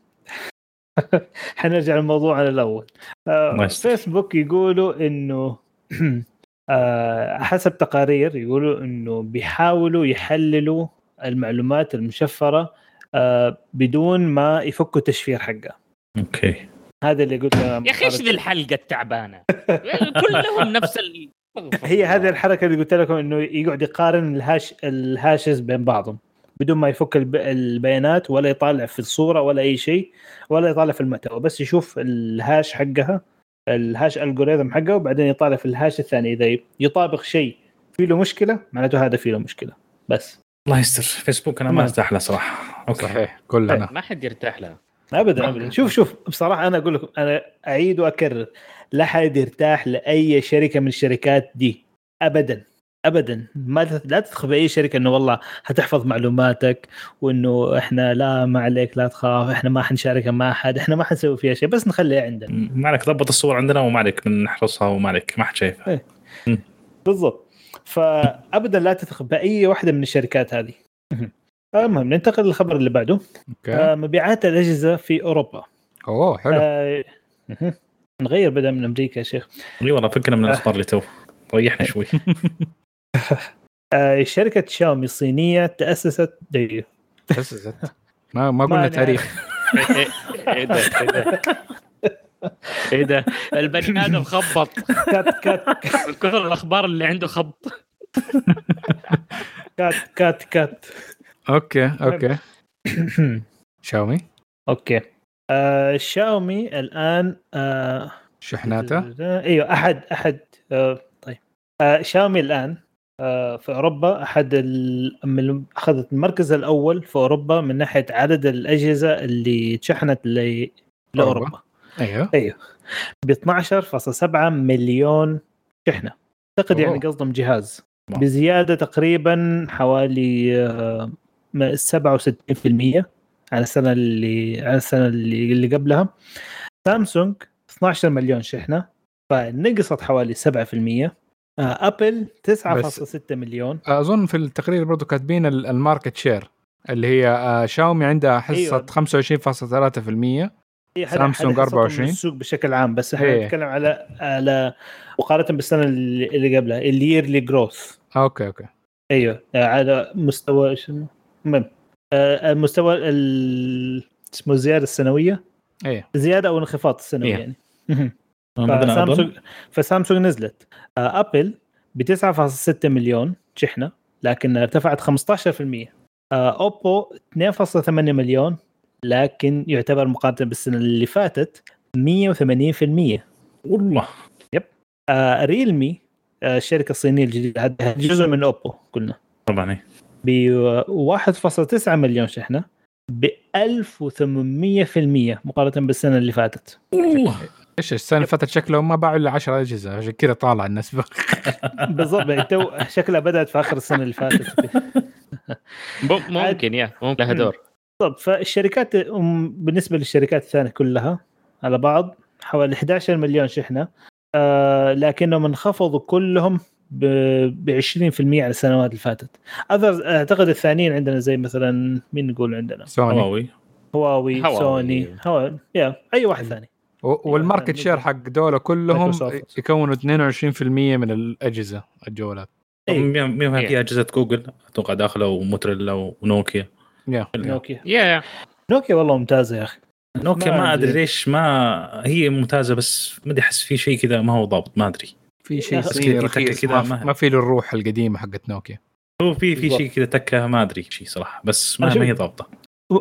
حنرجع لموضوعنا الأول. آه،. فيسبوك يقولوا إنه آه، حسب تقارير يقولوا إنه بيحاولوا يحللوا المعلومات المشفرة آه، بدون ما يفكوا التشفير حقها أوكي. هذا اللي قلت يا أخي إيش ذي الحلقة التعبانة؟ كلهم نفس ال... هي هذه الحركة اللي قلت لكم إنه يقعد يقارن ال hash ال hashes بين بعضهم بدون ما يفك الب... البيانات ولا يطالع في الصورة ولا أي شيء ولا يطالع في المحتوى بس يشوف ال hash حقها ال hash algorithm حقه وبعدين يطالع في ال hash الثاني. إذا يطابق شيء في له مشكلة معناته هذا في له مشكلة. بس. الله يستر. فيسبوك أنا ما. ارتاح له صراحة. أوكي. صحيح. كلنا ما حد يرتاح لها ابدا. ابدا شوف شوف بصراحة أنا أقول لكم أنا أعيد وأكرر. لا حد يرتاح لأي شركة من الشركات دي. ابدا. ابدا. ما لا تدخل بأي شركة إنه والله حتحفظ معلوماتك وإنه إحنا لا ما عليك لا تخاف إحنا ما حنشاركها مع أحد إحنا ما حنسوي فيها شيء بس نخليها عندنا. ما عليك. ضبط الصور عندنا وما عليك. بنحرصها وما عليك. ما حد شايفها. بالضبط. فابدا لا تثق بأي واحدة من الشركات هذه. المهم ننتقل للخبر اللي بعده أوكي آه، مبيعات الاجهزه في اوروبا اوه حلو آه،. نغير بدا من أمريكا يا شيخ اي والله فكنا من الاخبار اللي تو ريحنا شوي آه، شركة شاومي الصينية تأسست دقيقة تأسست. ما ما قلنا تاريخ إيه ده إيه ده إيه ده البني آدم خبط cut cut كثر الاخبار اللي عنده خبط cut cut cut أوكي أوكي. شاومي؟ أوكي. آه شاومي الآن آه شحناته؟ أيوه أحد أحد آه طيب. آه شاومي الآن آه في أوروبا أحد ال... أخذت المركز الأول في أوروبا من ناحية عدد الأجهزة اللي تشحنت ل... لأوروبا. أيوه. أيوه. ب 12.7 مليون شحنة. أعتقد يعني. قصدهم جهاز. بزيادة تقريبا حوالي آه، 67% على السنة اللي على السنة اللي, اللي قبلها. سامسونج 12 مليون شحنة. فنقصت حوالي 7% آه، أبل 9.6 مليون. أظن في التقرير برضو كاتبين ال- ال market share اللي هي آه، شاومي عندها حصة أيوة. 25.3% هي هذا- سامسونج هذا حصتهم 24. من السوق بشكل عام؟ بس إحنا إيه. نتكلم على على مقارنة بالسنة اللي اللي قبلها ال yearly growth أوكي أوكي. أيوه. على مستوى اسمه؟ المهم آه، المستوى ال- اسمه الزيادة السنوية؟ إيه. زيادة أو انخفاض السنوي إيه. يعني. فسامسونج. فسامسونج نزلت. آه، أبل ب 9.6 مليون شحنة لكن ارتفعت 15% آه، أوبو 2.8 مليون لكن يعتبر مقارنة بالسنة اللي فاتت 180% والله. آه، ريلمي آه، الشركة الصينية الجديدة جزء من أوبو قلنا. طبعا إيه. ب 1.9 مليون شحنة ب 1800% مقارنة بالسنة اللي فاتت. إيش السنة اللي فاتت شكلهم ما باعوا إلا 10 أجهزة عشان كذا طالع النسبة بالضبط يعني تو شكلها بدأت في آخر السنة اللي فاتت. ممكن يا ممكن لها دور. بالضبط فالشركات أم، بالنسبة للشركات الثانية كلها على بعض حوالي 11 مليون شحنة آه لكنهم انخفضوا كلهم ب 20% على السنوات اللي فاتت. أعتقد الثانيين عندنا زي مثلا مين نقول عندنا؟ سوني. هواوي. هواوي, هواوي. سوني. هواوي. يا أي واحد ثاني. وال market share حق دولة كلهم. يكونوا 22% من الأجهزة الجوالات. إيه. مين مين إيه. في أجهزة جوجل؟ أتوقع داخلة وموتورولا ونوكيا. يا. نوكيا. يا. نوكيا والله ممتازة يا أخي. نوكيا ما أدري أدري. ليش ما هي ممتازة بس ما أدري أحس في شيء كذا ما هو ضابط ما أدري. في شيء صغير كذا- ما, في له الروح القديمة حقت نوكيا. هو في في. شيء كذا تكه ما أدري شيء صراحة بس ما, ما هي ضابطة.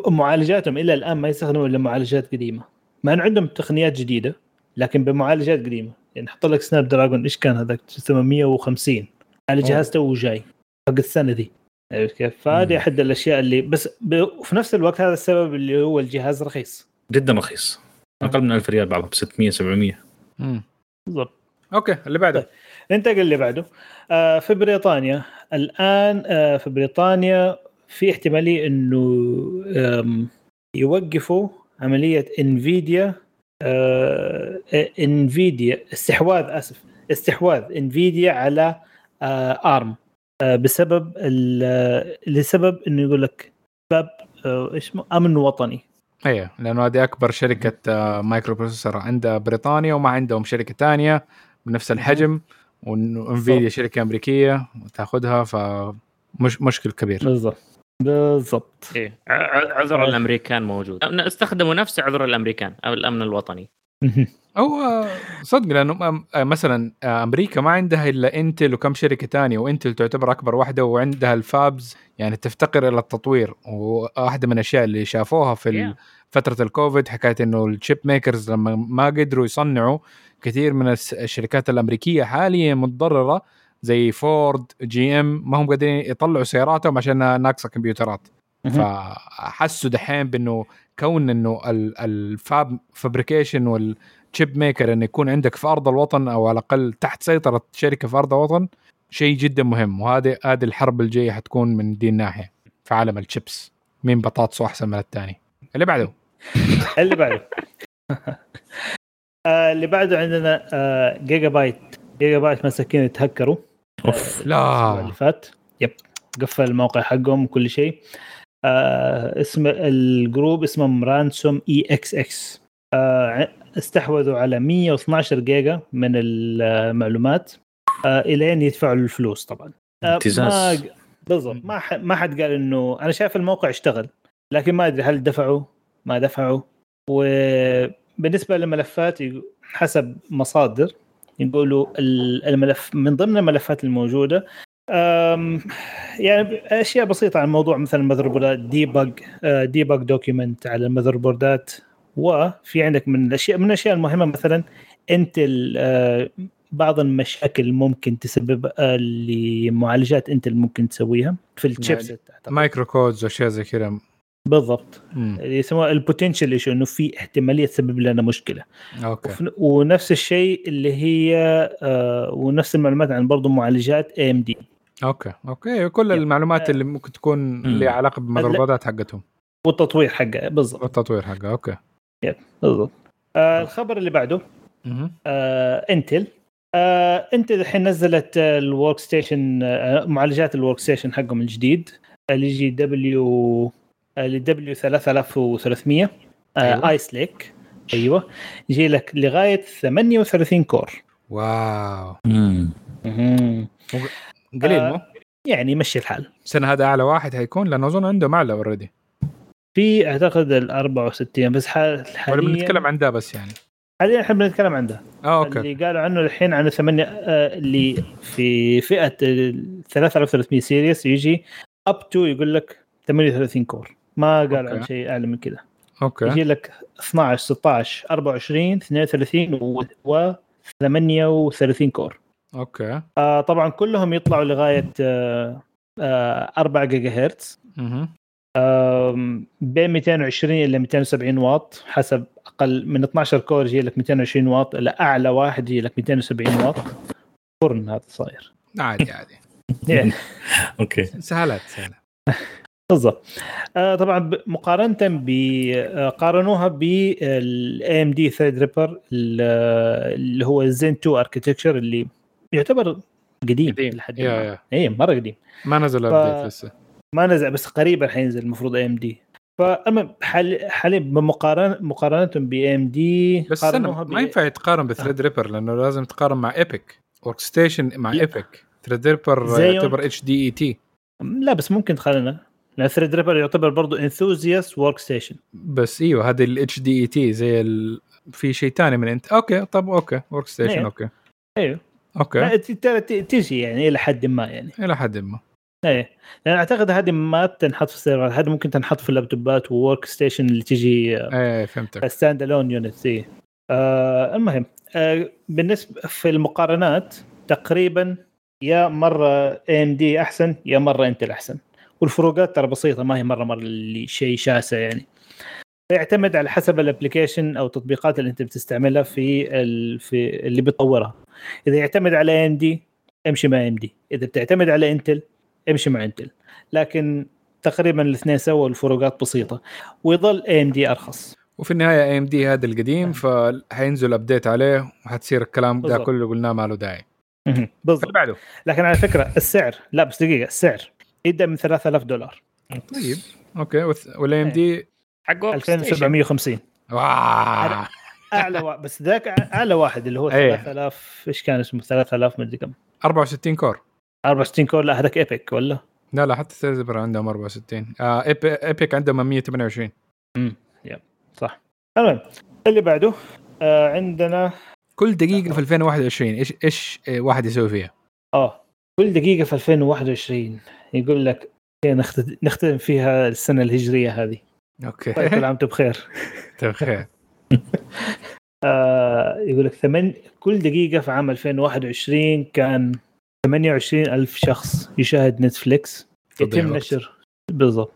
معالجاتهم إلى الآن ما يستخدموا إلا معالجات قديمة. مع انه عندهم تقنيات جديدة لكن بمعالجات قديمة. يعني حط لك Snapdragon إيش كان هذاك؟ 850 على جهاز تو جاي حق السنة دي عرفت كيف؟ فهذه. أحد الأشياء اللي بس ب... في نفس الوقت هذا السبب اللي هو الجهاز رخيص. جدا رخيص. أقل من 1000 ريال بعضهم 600 700 مم. بالضبط. أوكي اللي بعده. ننتقل اللي بعده. آه في بريطانيا الآن آه في بريطانيا في احتمالية إنه يوقفوا عملية إنفيديا آه إنفيديا استحواذ آسف استحواذ إنفيديا على آه آرم آه بسبب ال- لسبب إنه يقول لك باب آه إيش اسمه آمن وطني. أيوه لأنه هذه أكبر شركة آه، microprocessor عندها بريطانيا وما عندهم شركة تانية. بنفس الحجم وانفيديا شركة أمريكية وتاخذها فمش مشكل كبير. بالضبط. بالضبط. إيه. عذر الأمريكان موجود. استخدموا نفس عذر الأمريكان أو الأمن الوطني. أو صدق لأنه م- آه، مثلا آه، أمريكا ما عندها إلا انتل وكم شركة تانية وإنتل تعتبر أكبر واحدة وعندها الفابز يعني تفتقر إلى التطوير. وواحده من الأشياء اللي شافوها في Yeah. فترة الكوفيد حكاية إنه ال chip makers لما ما قدروا يصنعوا كثير من الشركات الأمريكية حاليا متضررة زي فورد GM ما هم قادرين يطلعوا سياراتهم عشان ناقصة كمبيوترات. فحسوا دحين بأنه كون إنه ال- ال fab fabrication وال chip maker إنه يكون عندك في أرض الوطن أو على الأقل تحت سيطرة شركة في أرض الوطن شيء جدا مهم. وهذه هذه الحرب الجاية حتكون من دي الناحية في عالم الشيبس مين بطاطسه أحسن من الثاني اللي بعده. اللي بعده. آه اللي بعده عندنا آه جيجا بايت جيجا بايت مساكين يتهكروا. أوف الأسبوع اللي فات. yep قفل الموقع حقهم وكل شيء. آه اسم ال group اسمه رانسوم اي إكس إكس آه استحوذوا على 112 جيجا من المعلومات. آه إلين يدفعوا الفلوس طبعا. آه امتزاز. ما بالضبط. ما ح- ما حد قال إنه أنا شايف الموقع اشتغل لكن ما أدري هل دفعوا؟ ما دفعوا. وبالنسبه للملفات حسب مصادر يقولوا ال- الملف من ضمن الملفات الموجودة. يعني أشياء بسيطة عن الموضوع مثل ال motherboard ات debug debug document على ال motherboard ات وفي عندك من الاشياء من الأشياء المهمة مثلا Intel آه، بعض المشاكل ممكن تسبب آه، لمعالجات Intel ممكن تسويها في ال chipset. أعتقد. micro codes وأشياء زي كذا. بالضبط. اللي يسموها ال potential issue إنه في احتمالية تسبب لنا مشكلة. okay. ونفس الشيء اللي هي آه ونفس المعلومات عن برضو معالجات AMD okay okay. كل yep. المعلومات اللي ممكن تكون. لها علاقة بالمضربات حقتهم. والتطوير حقها بالضبط. والتطوير حقها okay. بالضبط. آه الخبر اللي بعده. آه Intel آه Intel الحين نزلت آه، ال workstation آه معالجات ال workstation حقهم الجديد اللي يجي W اللي W 3300 أيوة. آه Ice Lake أيوه. يجي لك لغاية 38 core. wow. قليل آه. مو؟ يعني يمشي الحال. السنة هذا أعلى واحد حيكون لأنه أظن عنده اعلى already في أعتقد ال 64 بس حال- ولا حاليا بنتكلم عن ده بس يعني. حاليا إحنا بنتكلم عن ده آه okay. اللي قالوا عنه الحين عن ثمانية آه، اللي في فئة ال 3300 series يجي up to يقول لك 38 core. ما قالوا عن. شيء أعلى من كذا يجي okay لك 12 16 24 32 و, و 38 core. okay. آه طبعا كلهم يطلعوا لغاية آه آه 4 جيجا هرتز. آم، بين 220 إلى 270 واط حسب أقل من 12 core يجي لك 220 واط إلى أعلى واحد يجي لك 270 واط. فرن هذا صاير. عادي عادي. يعني. okay. سهلات سهلات. بالضبط. آه طبعا مقارنة ب آه، قارنوها بال AMD Threadripper اللي هو الزين 2 architecture اللي يعتبر قديم قديم. لحد ما. اي مرة قديم. ما نزل ف- update لسه. ما نزل بس قريبا حينزل المفروض AMD فالمهم حاليا بمقارنه مقارنة ب AMD بس استنى ما ينفع يتقارن ب Threadripper لأنه لازم يتقارن مع EPYC workstation مع. EPYC Threadripper يعتبر اتش دي اي تي لا بس ممكن تخلينا. لأن Threadripper يعتبر برضه enthusiast workstation بس إيوه هذه ال HEDT زي ال... في شيء ثاني من انت أوكي طب أوكي ورك ستيشن إيه. okay. أيوه okay تجي يعني إلى حد ما يعني. إلى حد ما. إيه. لأن أعتقد هذه ما تنحط في السيرفرات هذه ممكن تنحط في اللابتوبات و workstation اللي تجي إيه فهمتك. standalone units إيه. آه المهم آه بالنسبة في المقارنات تقريبا يا مرة AMD أحسن يا مرة Intel أحسن. والفروقات ترى بسيطة ما هي مرة مرة اللي شيء شاسع يعني. يعتمد على حسب ال application أو التطبيقات اللي أنت بتستعملها في ال... في اللي بتطورها. إذا يعتمد على AMD امشي مع AMD إذا بتعتمد على Intel امشي مع Intel لكن تقريبا الاثنين سوا الفروقات بسيطة. ويظل AMD أرخص. وفي النهاية AMD هذا القديم نعم. فحينزل update عليه وحتصير الكلام ده. كله اللي قلناه ما له داعي. بالضبط. لكن على فكرة السعر لا بس دقيقة السعر. يبدا من 3000 دولار. طيب. okay. وال AMD حقه 2750 wow. أعلى. بس ذاك أعلى واحد اللي هو إيه. 3000 إيش كان اسمه؟ 3000 مدري كم. 64 core. 64 core؟ لا هذاك EPYC ولا؟ لا لا حتى عندهم 64 آه EPYC عندهم 128 صح. المهم اللي بعده آه عندنا كل دقيقة في 2021 إيش إيش آه، واحد يسوي فيها؟ آه. كل دقيقة في 2021 يقول لك هي نخت- نختم فيها السنة الهجرية هذه. okay. طيب كل عام وأنتم بخير. طيب خير آه يقول لك ثمن كل دقيقة في عام 2021 كان 28 ألف شخص يشاهد Netflix. يتم. نشر بالضبط.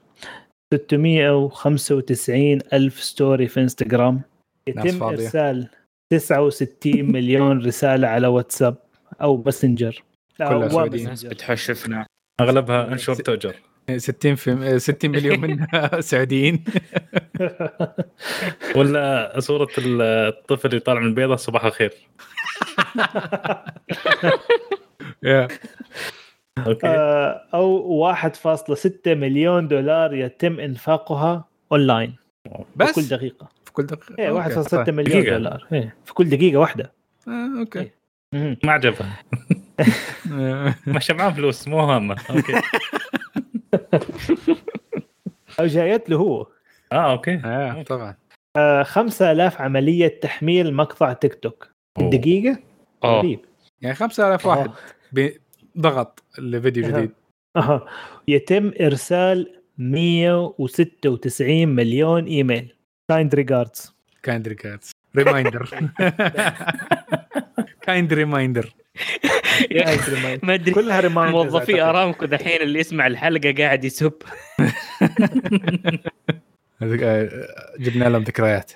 695 ألف story في انستغرام يتم فاضية. إرسال 69 مليون رسالة على واتساب أو ماسنجر لا، كلها. بتحشفنا. أغلبها انشر توجر. 60 في 60 مليون منها سعوديين. ولا صورة الطفل اللي طالع من البيضة صباح الخير. أوكي. آه، أو 1.6 مليون دولار يتم إنفاقها أونلاين في بس؟ كل دقيقة. في كل دقيقة. إيه okay، 1.6 طيب. مليون دقيقة. دولار. إيه في كل دقيقة واحدة. آه، أوكي. إيه. ما عجبها آه، ماشي معاه فلوس مو هامه أوكي. أو جايت له هو. آه okay. آه، طبعا. آه 5000 عملية تحميل مقطع تيك توك. أوه. دقيقة؟ آه. غريب. يعني 5000 واحد ضغط لفيديو جديد. أها. يتم إرسال 196 مليون email. kind regards kind regards reminder kind reminder ما أدري. كلها reminders موظفي أرامكو دحين اللي يسمع الحلقة قاعد يسب. جبنا لهم ذكريات.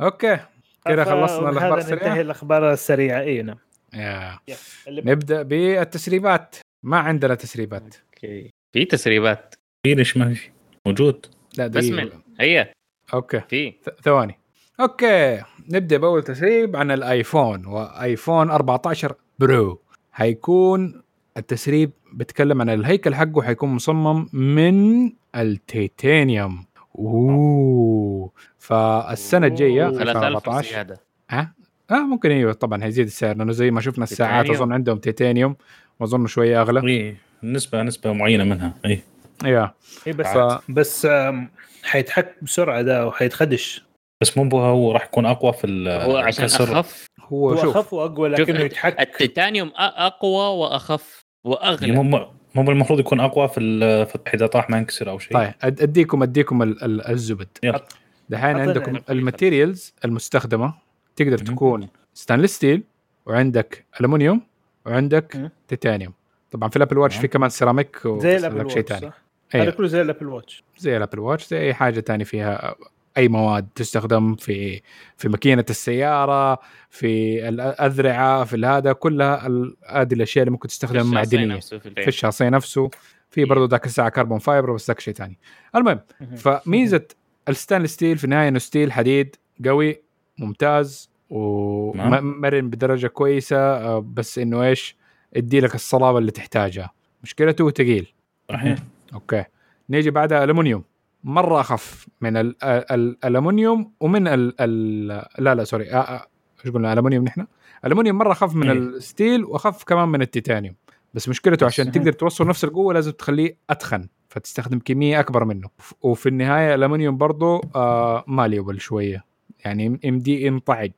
okay. كده خلصنا الأخبار ننتهي السريعة. الأخبار السريعة. اي نعم. نبدأ بالتسريبات. ما عندنا تسريبات. أوكي. في تسريبات. في ليش ما في. موجود. لا بس دقيقة. من هي. أوكي. في. ثواني. Okay. نبدأ بأول تسريب عن الآيفون وآيفون 14 Pro. حيكون التسريب بيتكلم عن الهيكل حقه حيكون مصمم من التيتانيوم. أوه. فالسنة الجاية أوه، 3000 2014 زيادة. آه ممكن أيوه طبعا هيزيد السعر لأنه زي ما شفنا الساعات. أظن عندهم تيتانيوم وأظن شوية أغلى. اي نسبة نسبة معينة منها. اي أيوه إيه بس ف- بس حيتحك بسرعة ده وحيتخدش بس مو هو راح يكون أقوى في ال- هو عشان. أخف؟ هو, هو شوف أخف وأقوى لكنه يتحك التيتانيوم أ- أقوى وأخف يعني واغلى مو مو المفروض يكون أقوى في ال- في إذا طاح ما ينكسر أو شيء طيب أديكم أديكم ال- ال- الزبد يلا. دحين عندكم يعني. ال materials المستخدمة تقدر. تكون stainless steel وعندك الومنيوم وعندك. تيتانيوم طبعا في ال Apple Watch. في كمان سيراميك زي ال Apple شيء Watch ثاني؟ هذا أيوة. كله زي ال Apple Watch زي ال Apple Watch زي أي حاجة ثانية فيها أي مواد تستخدم في في ماكينة السيارة في الأذرعة في هذا كلها هذه الأشياء اللي ممكن تستخدم الشاصي معدنية. في. الشاصيه نفسه في برضه ذاك الساعة carbon fiber بس ذاك شيء ثاني. المهم فميزة ال stainless steel في النهاية إنه steel حديد قوي ممتاز. ومرن بدرجة كويسة بس إنه إيش؟ ادي لك الصلابة اللي تحتاجها. مشكلته ثقيل صحيح. Okay. نيجي بعدها الومنيوم مرة أخف من ال- ال- الالومنيوم ومن ال ال لا لا sorry. آه، آه، إيش قلنا؟ الومنيوم نحن؟ الالومنيوم مرة أخف من إيه. ال steel وأخف كمان من التيتانيوم. بس مشكلته عشان بس- تقدر توصل نفس القوة لازم تخليه أتخن فتستخدم كمية أكبر منه. وفي النهاية الالومنيوم برضه آه malleable شوية. يعني يمديه ينطعج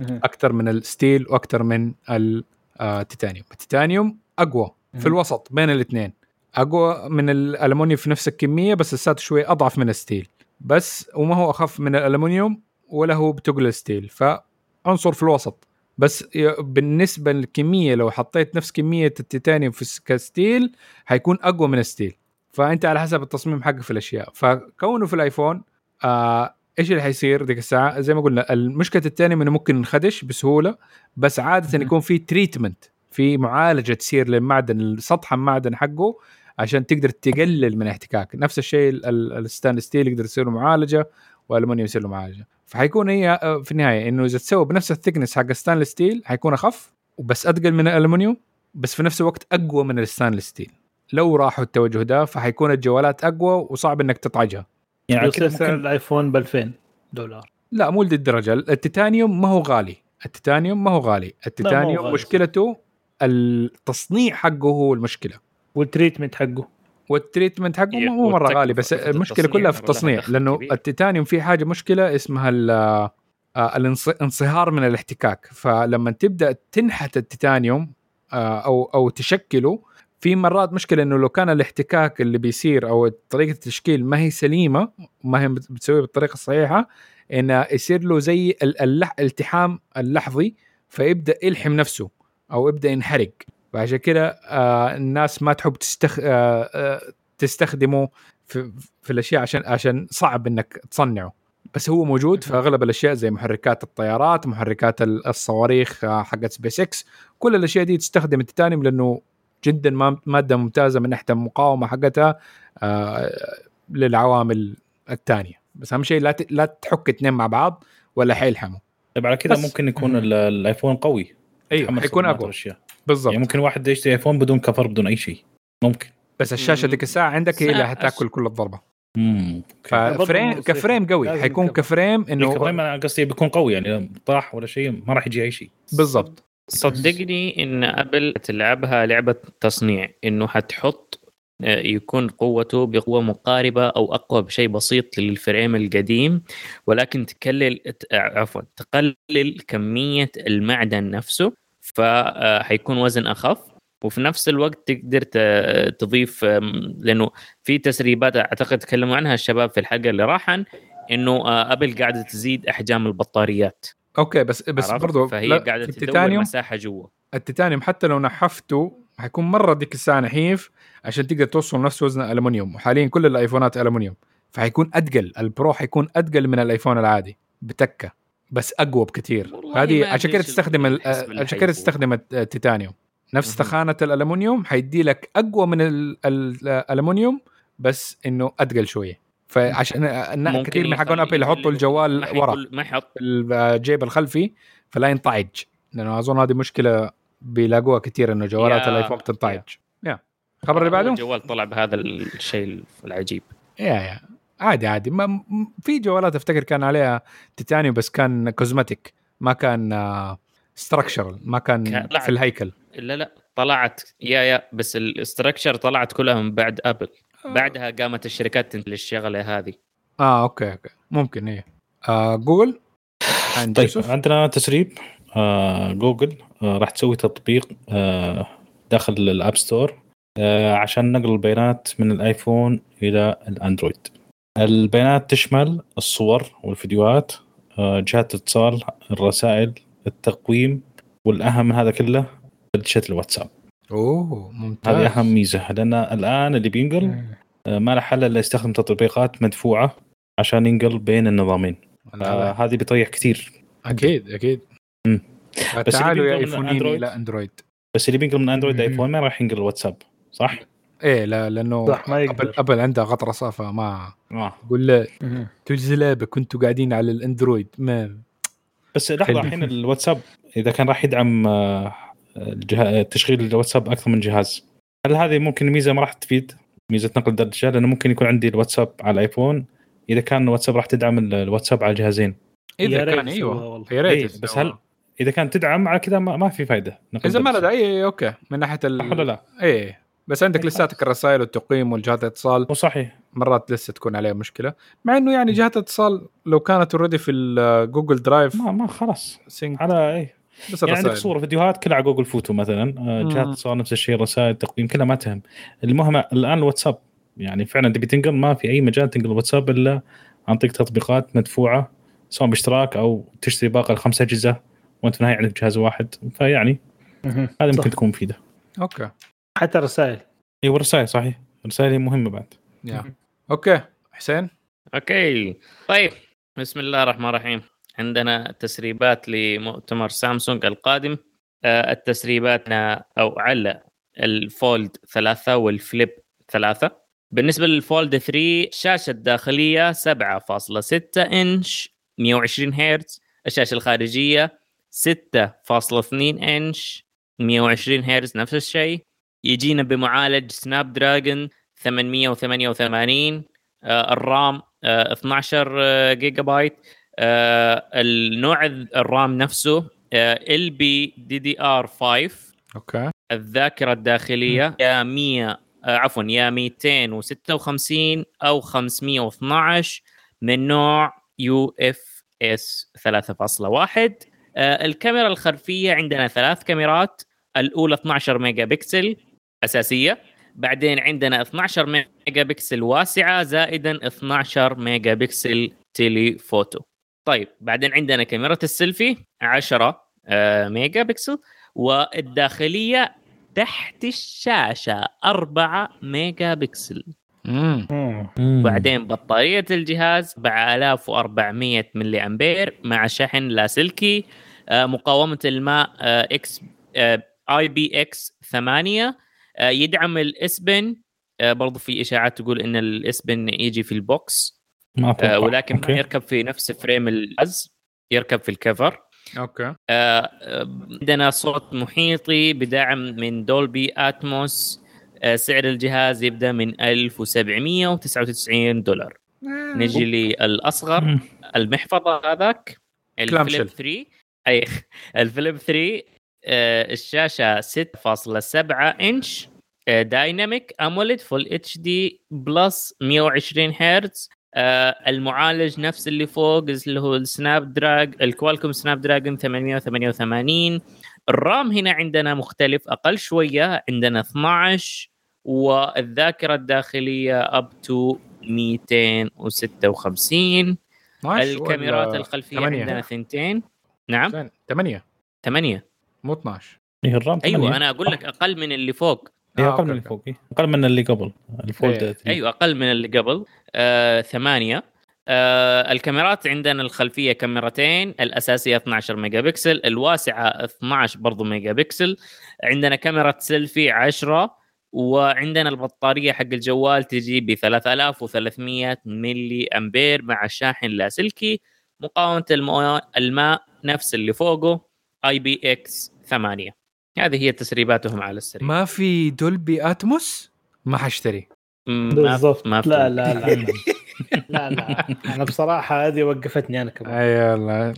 أكثر من ال steel وأكثر من التيتانيوم التيتانيوم أقوى في مهم. الوسط بين الاثنين. أقوى من الالومنيوم في نفس الكمية بس لساته شوي أضعف من ال steel. بس وما هو أخف من الالومنيوم ولا هو بتقل ال steel. فعنصر في الوسط. بس بالنسبة للكمية لو حطيت نفس كمية التيتانيوم في ك steel حيكون أقوى من ال steel. فأنت على حسب التصميم حقك في الأشياء. فكونه في الآيفون آه إيش اللي حيصير ذيك الساعة؟ زي ما قلنا المشكلة الثانية إنه ممكن نخدش بسهولة بس عادة. يكون في treatment في معالجة تصير للمعدن سطح المعدن حقه. عشان تقدر تقلل من الاحتكاك نفس الشيء ال- ال- ال stainless steel يقدر يصير له معالجة والالومنيوم يصير له معالجة. فحيكون هي آه، في النهاية إنه إذا تسوى بنفس ال thickness حق ال stainless steel حيكون أخف وبس أتقل من الالومنيوم بس في نفس الوقت أقوى من ال stainless steel. لو راحوا التوجه ده فحيكون الجوالات أقوى وصعب إنك تطعجها. يعني يصير سعر ممكن الآيفون ب 2000 دولار. لا مو لدي الدرجه التيتانيوم ما هو غالي. التيتانيوم ما هو غالي. التيتانيوم مشكلته التصنيع حقه هو المشكلة. وال treatment حقه. وال treatment حقه هي- مو مرة غالي بس المشكلة كلها في التصنيع لأنه. التيتانيوم في حاجة مشكلة اسمها ال- آه، الانصهار من الاحتكاك. فلما تبدأ تنحت التيتانيوم آه، أو أو تشكله في مرات مشكلة إنه لو كان الاحتكاك اللي بيصير أو طريقة التشكيل ما هي سليمة ما هي بت- بتسويها بالطريقة الصحيحة انه يصير له زي الالتحام اللحظي فيبدأ يلحم نفسه أو يبدأ ينحرق. فعشان كده آه الناس ما تحب تستخ... آه آه تستخدمه في, في الأشياء عشان عشان صعب إنك تصنعه. بس هو موجود في أغلب الأشياء زي محركات الطيارات محركات ال- الصواريخ آه، حقت سبيس إكس كل الأشياء دي تستخدم التيتانيوم لأنه جدا ما- مادة ممتازة من ناحيه المقاومة حقتها آه للعوامل الثانية بس أهم شيء لا لا تحك اثنين مع بعض ولا حيلحموا. طيب على بس- ممكن يكون ال- الآيفون قوي. أيوه حيكون أقوى. بالضبط. يعني ممكن واحد يشتري ايفون بدون cover بدون أي شيء. ممكن. بس الشاشة ذيك الساعة عندك هي اللي حتاكل كل الضربة. امم ف frame ك frame قوي. حيكون. ك frame انه انه أنا قصدي بيكون قوي يعني طاح ولا شيء ما راح يجي أي شيء. بالضبط. صدقني إن أبل تلعبها لعبة تصنيع إنه حتحط آه، يكون قوته بقوة مقاربة أو أقوى بشيء بسيط لل frame القديم ولكن تقلل عفوا تقلل كمية المعدن نفسه. فحيكون وزن أخف وفي نفس الوقت تقدر تضيف لأنه في تسريبات أعتقد تكلموا عنها الشباب في الحلقة اللي راحن إنه آه، أبل قاعدة تزيد أحجام البطاريات. Okay بس بس؟ برضو فهي قاعدة تدور مساحة جوا. التيتانيوم حتى لو نحفته حيكون مرة ديك الساعة نحيف عشان تقدر توصل نفس وزن الالومنيوم وحاليا كل الآيفونات الومنيوم فحيكون اتقل البرو حيكون اتقل من الآيفون العادي بتكة. بس أقوى بكثير. هذه عشان إيش تستخدم عشان كده حيكون. تستخدم الت- التيتانيوم. نفس مهم. تخانة الالومنيوم حيدي لك أقوى من ال- ال- الالومنيوم بس إنه اتقل شوية. فعشان كثير من حقون ابل يحطوا الجوال ورا. ما يحط. في الجيب الخلفي فلا ينطعج لأنه أظن هذه مشكلة بيلاقوها كثير إنه جوالات الايفون بتنطعج Yeah. الخبر اللي بعده؟ الجوال طلع بهذا الشيء العجيب. يا يا. عادي عادي. ما في جوالات أفتكر كان عليها تيتانيوم بس كان cosmetic ما كان structural ما كان. في الهيكل. لا لا طلعت. Yeah yeah بس ال structure طلعت كلها من بعد ابل بعدها قامت الشركات تنتج الشغلة هذه. آه okay okay. ممكن إيه. آه جوجل عند طيب يوسف عندنا تسريب. آه جوجل آه راح تسوي تطبيق آه داخل ال App Store آه عشان نقل البيانات من ال iPhone إلى ال Android. البيانات تشمل الصور والفيديوهات آه جهات الاتصال الرسائل التقويم والأهم من هذا كله chat ال WhatsApp. أوه ممتاز. هذه أهم ميزة لأن الآن اللي بينقل آه ما له حل إلا يستخدم تطبيقات مدفوعة عشان ينقل بين النظامين. هذا آه هذه بيطيح كثير. أكيد أكيد. مم. بس تعالوا يا ايفونين إلى اندرويد بس اللي بينقل من اندرويد مم. ايفون ما راح ينقل الواتساب صح؟ إيه لا لأنه صح، ما يقدر. Apple Apple عندها غطرسه فما آه قول له مهم. تجلابه كنتوا قاعدين على ال Android ما بس لحظة. الحين الواتساب إذا كان راح يدعم آه، الجه- تشغيل الواتساب أكثر من جهاز هل هذه ممكن ميزة ما راح تفيد ميزة نقل الدردشة لأنه ممكن يكون عندي الواتساب على ال iPhone إذا كان الواتساب راح تدعم ال- الواتساب على الجهازين yeah اذا كان أيوه والله. يا ريت إيه،. بس هل إذا كان تدعم على كذا ما, ما في فائده نقل إذا ما له. داعي okay من ناحية ال... لا؟ إيه بس عندك إيه، لساتك الرسائل والتقويم والجهات الاتصال. مو صحيح. مرات لسه تكون عليها مشكلة. مع إنه يعني جهات الاتصال لو كانت already في ال Google Drive ما ما خلاص. sync على إيه. بس يعني عندك صور فيديوهات كلها على Google Photo مثلا آه،. جهات اتصال نفس الشيء رسائل تقويم كلها ما تهم. المهم الآن الواتساب يعني فعلا تبي تنقل؟ ما في أي مجال تنقل الواتساب إلا عن طريق تطبيقات مدفوعة سواء باشتراك أو تشتري باقة الخمس أجهزة وأنت في النهاية عندك جهاز واحد. فيعني. هذا. ممكن تكون مفيدة. okay. حتى الرسائل. اي والرسائل صحيح. الرسائل هي مهمة بعد. yeah. okay. حسين؟ okay. طيب. بسم الله الرحمن الرحيم. عندنا تسريبات لمؤتمر سامسونج القادم. آه، التسريباتنا أو على ال Fold ثلاثة وال Flip ثلاثة. بالنسبة لل Fold 3 الشاشة الداخلية 7.6 إنش 120 هرتز. الشاشة الخارجية 6.2 إنش 120 هرتز نفس الشيء. يجينا بمعالج Snapdragon 888 آه، ال RAM آه، 12 آه، جيجا بايت آه، النوع ال RAM نفسه ال بي دي دي ار 5 أوكي. الذاكرة الداخلية يا 100 آه، عفوا يا 256 أو 512 من نوع UFS 3.1 آه، الكاميرا الخلفية عندنا ثلاث كاميرات الأولى 12 ميجا بكسل أساسية. بعدين عندنا 12 ميجا بكسل واسعة زائدا 12 ميجا بكسل telephoto طيب بعدين عندنا كاميرا السيلفي 10 آه، ميجا بكسل والداخلية تحت الشاشة 4 ميجا بكسل مم. بعدين بطارية الجهاز 4400 ملي أمبير مع شحن لاسلكي آه، مقاومة الماء آه، X IPX 8 آه، يدعم ال S Pen. آه، برضو في إشاعات تقول إن ال S Pen يجي في ال box. ما آه، ولكن ما okay. يركب في نفس frame الجهاز يركب في ال cover. okay. آه، آه، عندنا صوت محيطي بدعم من Dolby Atmos. آه، سعر الجهاز يبدأ من 1799 دولار. نجي للأصغر. المحفظة هذاك ال Flip shell. 3 أي ال Flip 3 آه، الشاشة 6.7 إنش آه، Dynamic AMOLED Full HD plus 120 هرتز. آه، المعالج نفس اللي فوق اللي هو ال Snapdrag ال Qualcomm Snapdragon 888 ال RAM هنا عندنا مختلف أقل شوية عندنا 12 والذاكرة الداخلية up to 256 12 الكاميرات الخلفية؟ عندنا ثنتين. نعم. حسين، ثمانية. ثمانية. مو 12 إيه ال RAM أيوه. أنا أقول لك أقل من اللي فوق إيه آه، أقل من اللي. فوق إيه. أقل من اللي قبل ال Fold إيه. three. أيوه أقل من اللي قبل آه، ثمانية آه، الكاميرات عندنا الخلفية كاميرتين الأساسية 12 ميجا بكسل الواسعة 12 برضو ميجا بكسل عندنا كاميرا سيلفي 10 وعندنا البطارية حق الجوال تجي ب 3300 ملي أمبير مع شاحن لاسلكي مقاومة الماء نفس اللي فوقه IPX 8 هذه هي تسريباتهم على السريع. ما في Dolby Atmos؟ ما حاشتري بالضبط. ما في. لا لا لا. لا لا. أنا بصراحة هذه وقفتني أنا كمان. أي والله.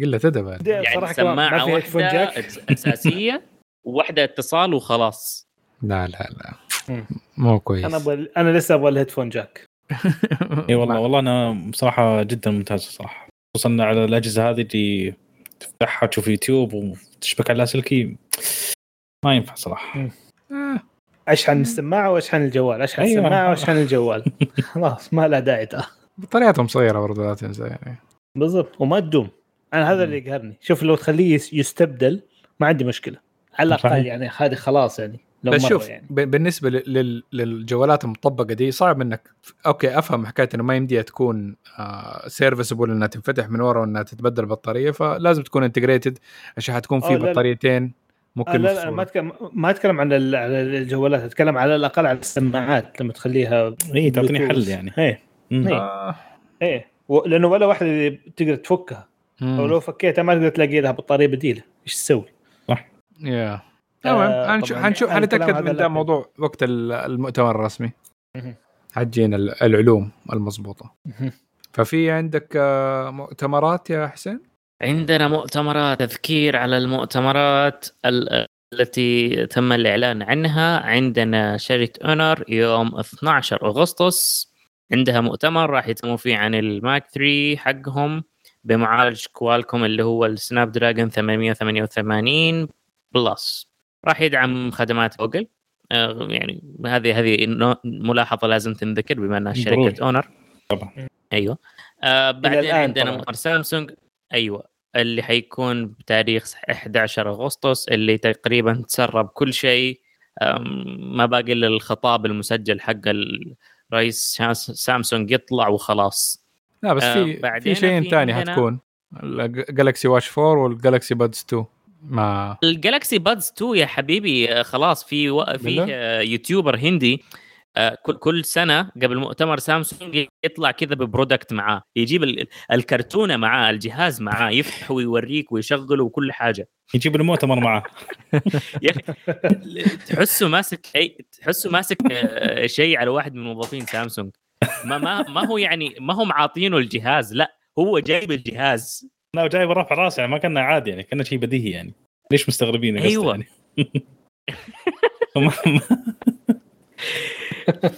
قلة أدب يعني سماعة واحدة أساسية وواحدة اتصال وخلاص. لا لا لا. مو كويس. أنا أبغى أنا لسه أبغى ال headphone jack إي والله والله أنا بصراحة جدا ممتاز صراحة خصوصا على الأجهزة هذه اللي تفتحها تشوف يوتيوب وتشبك على لاسلكي ما ينفع صراحة. آه، اشحن السماعة واشحن الجوال؟ اشحن أيوة. السماعة واشحن الجوال؟ خلاص ما لها داعي. بطارياتهم صغيرة برضه لا تنسى يعني. بالضبط وما تدوم. أنا هذا اللي يقهرني. شوف لو تخليه يس- يستبدل ما عندي مشكلة. على الأقل. يعني هذه خلاص يعني. لو بس شوف يعني بالنسبة لل- لل- للجوالات المطبقة دي صعب إنك okay أفهم حكاية إنه ما يمديها تكون serviceable إنها تنفتح من ورا وإنها تتبدل بطاريه فلازم تكون integrated عشان حتكون في لا. بطاريتين ممكن آه لا لا. ما اتكلم ما أتكلم عن على الجوالات أتكلم على الأقل على السماعات لما تخليها اي إيه، تعطيني. حل يعني إيه. إيه. آه. إيه و- لأنه ولا واحدة تقدر تفكها. أو لو فكيتها ما تقدر تلاقي لها بطارية بديلة إيش تسوي؟ yeah آه، المهم حنشوف حنتاكد هذا من ده موضوع وقت ال- المؤتمر الرسمي. ال- العلوم المضبوطة. ففي عندك آه، مؤتمرات يا حسين؟ عندنا مؤتمرات تذكير على المؤتمرات ال- التي تم الإعلان عنها. عندنا شركة Honor يوم 12 أغسطس. عندها مؤتمر راح يتكلموا فيه عن ال Magic 3 حقهم بمعالج Qualcomm اللي هو ال Snapdragon 888 Plus. راح يدعم خدمات جوجل. آه، يعني هذه هذه ملاحظة لازم تنذكر بما أنها. شركة Honor طبعا. أيوه. آه بعدين عندنا. مؤتمر سامسونج. أيوه. اللي حيكون بتاريخ 11 أغسطس اللي تقريبا تسرب كل شيء. ما باقي إلا الخطاب المسجل حق الرئيس سامسونج يطلع وخلاص. لا بس آه، في في شيء ثاني حتكون. ال Galaxy Watch 4 وال Galaxy Buds 2 ما ال Galaxy Buds 2 يا حبيبي آه، خلاص في و... في؟ آه، يوتيوبر هندي آه، كل كل سنة قبل مؤتمر سامسونج يطلع كذا ب product معاه يجيب ال- الكرتونة معاه الجهاز معاه يفتح ويوريك ويشغله وكل حاجة. يجيب المؤتمر معه يا أخي تحسه ماسك شيء تحسه ماسك شيء على واحد من موظفين سامسونج. ما ما ما هو يعني ما هم عاطينه الجهاز لا هو جايب الجهاز. لا جايب رافع راسه يعني ما كان عادي يعني كان شيء بديهي يعني. ليش مستغربين؟ أيوة. يعني.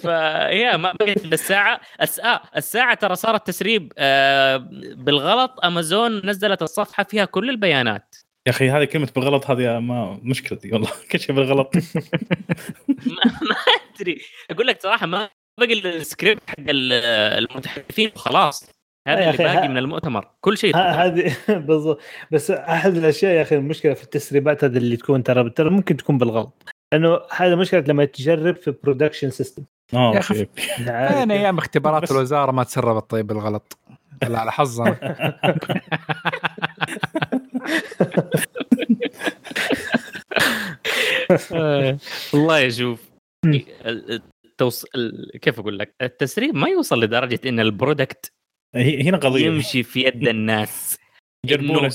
فهي ما بقيت إلا الساعة الس... آه الساعة ترى صارت تسريب آه بالغلط. أمازون نزلت الصفحة فيها كل البيانات. يا أخي هذه كلمة بالغلط هذه ما مشكلتي والله. كل شيء بالغلط. ما, أدري. أقول لك صراحة ما بقي السكريبت حق ال- المتحدثين وخلاص. يا هذا اللي أخي، باقي من المؤتمر كل شيء ها- هذه بالضبط. بس أحد الأشياء يا أخي المشكلة في التسريبات هذه اللي تكون ترى ترى ممكن تكون بالغلط. لأنه هذا مشكلة لما تجرب في production system آه يا أخي، okay. كان أيام اختبارات بس- الوزارة ما تسربت طيب بالغلط لا على حظنا. والله يشوف. التوص... ال- كيف أقول لك؟ التسريب ما يوصل لدرجة إن ال product هنا قضية. يمشي في يد الناس. يجربونه.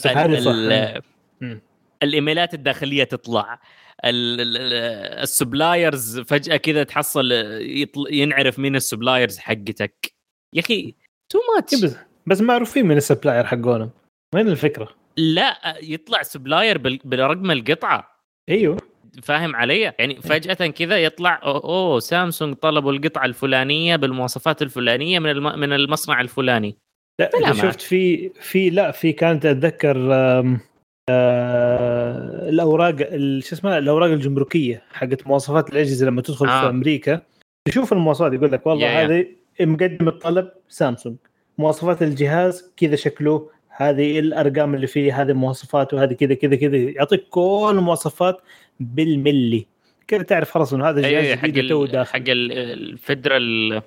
الإيميلات الداخلية تطلع. ال- ال- ال- ال suppliers فجأة كذا تحصل يطل... ينعرف مين ال suppliers حقتك. يا أخي too much بس بس معروفين من ال supplier حقونهم. وين الفكرة؟ لا يطلع supplier بال... برقم القطعة. أيوه. فاهم علي؟ يعني فجأة كذا يطلع أوه, أوه سامسونج طلبوا القطعة الفلانية بالمواصفات الفلانية من الم... من المصنع الفلاني. لا شفت في في لا في كانت أتذكر آم، آه، الأوراق ال- شو اسمها الأوراق الجمركية حقت مواصفات الأجهزة لما تدخل آه. في أمريكا تشوف المواصفات يقول لك والله. هذه مقدم الطلب سامسونج مواصفات الجهاز كذا شكله هذه الأرقام اللي فيه هذه مواصفاته هذه كذا كذا كذا يعطيك كل المواصفات بالملي. كذا تعرف خلاص إنه هذا اي الجهاز حق جديد تو. داخل؟ حق ال- ال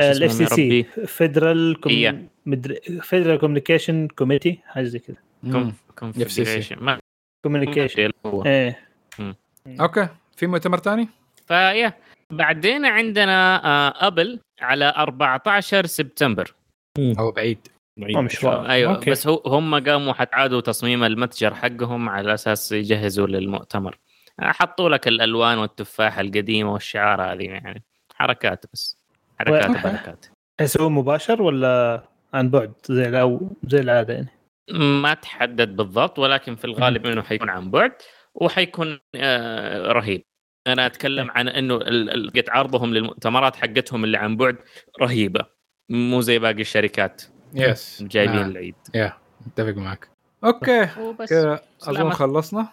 Federal ال FCC Federal إيه. Federal communication committee حاجة زي كذا. communication هو. إيه. okay. في مؤتمر ثاني؟ فيا بعدين عندنا آه أبل على 14 سبتمبر. هو بعيد. بعيد. أيوه. okay. بس هو هم قاموا حتعادوا تصميم المتجر حقهم على أساس يجهزوا للمؤتمر. حطوا لك الألوان والتفاحه القديمة والشعار هذه يعني. حركات بس. حركات okay. وحركات. يسوي مباشر ولا عن بعد؟ زي أو زي العادة يعني. ما تحدد بالضبط ولكن في الغالب إنه حيكون عن بعد وحيكون آه رهيب. أنا أتكلم عن إنه ال- ال- قد عرضهم للمؤتمرات حقتهم اللي عن بعد رهيبة. مو زي باقي الشركات. بس جايبين آه. العيد. يا متفق معك. okay. وبس. كذا أظن. خلصنا.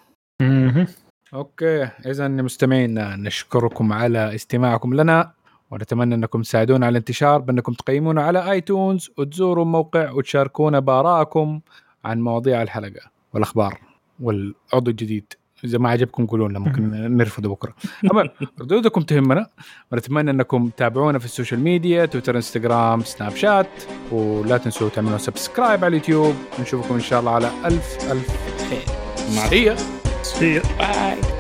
okay اذا مستمعينا نشكركم على استماعكم لنا ونتمنى أنكم تساعدونا على الانتشار بأنكم تقيمونا على iTunes وتزوروا الموقع وتشاركونا بآرائكم عن مواضيع الحلقة والأخبار والعضو الجديد. إذا ما عجبكم قولوا لنا ممكن نرفضه بكرة. عموما ردودكم تهمنا ونتمنى أنكم تتابعونا في ال social media تويتر إنستغرام سناب شات ولا تنسوا تعملوا سبسكرايب على اليوتيوب. نشوفكم إن شاء الله على ألف ألف خير. مع هي See you. Bye.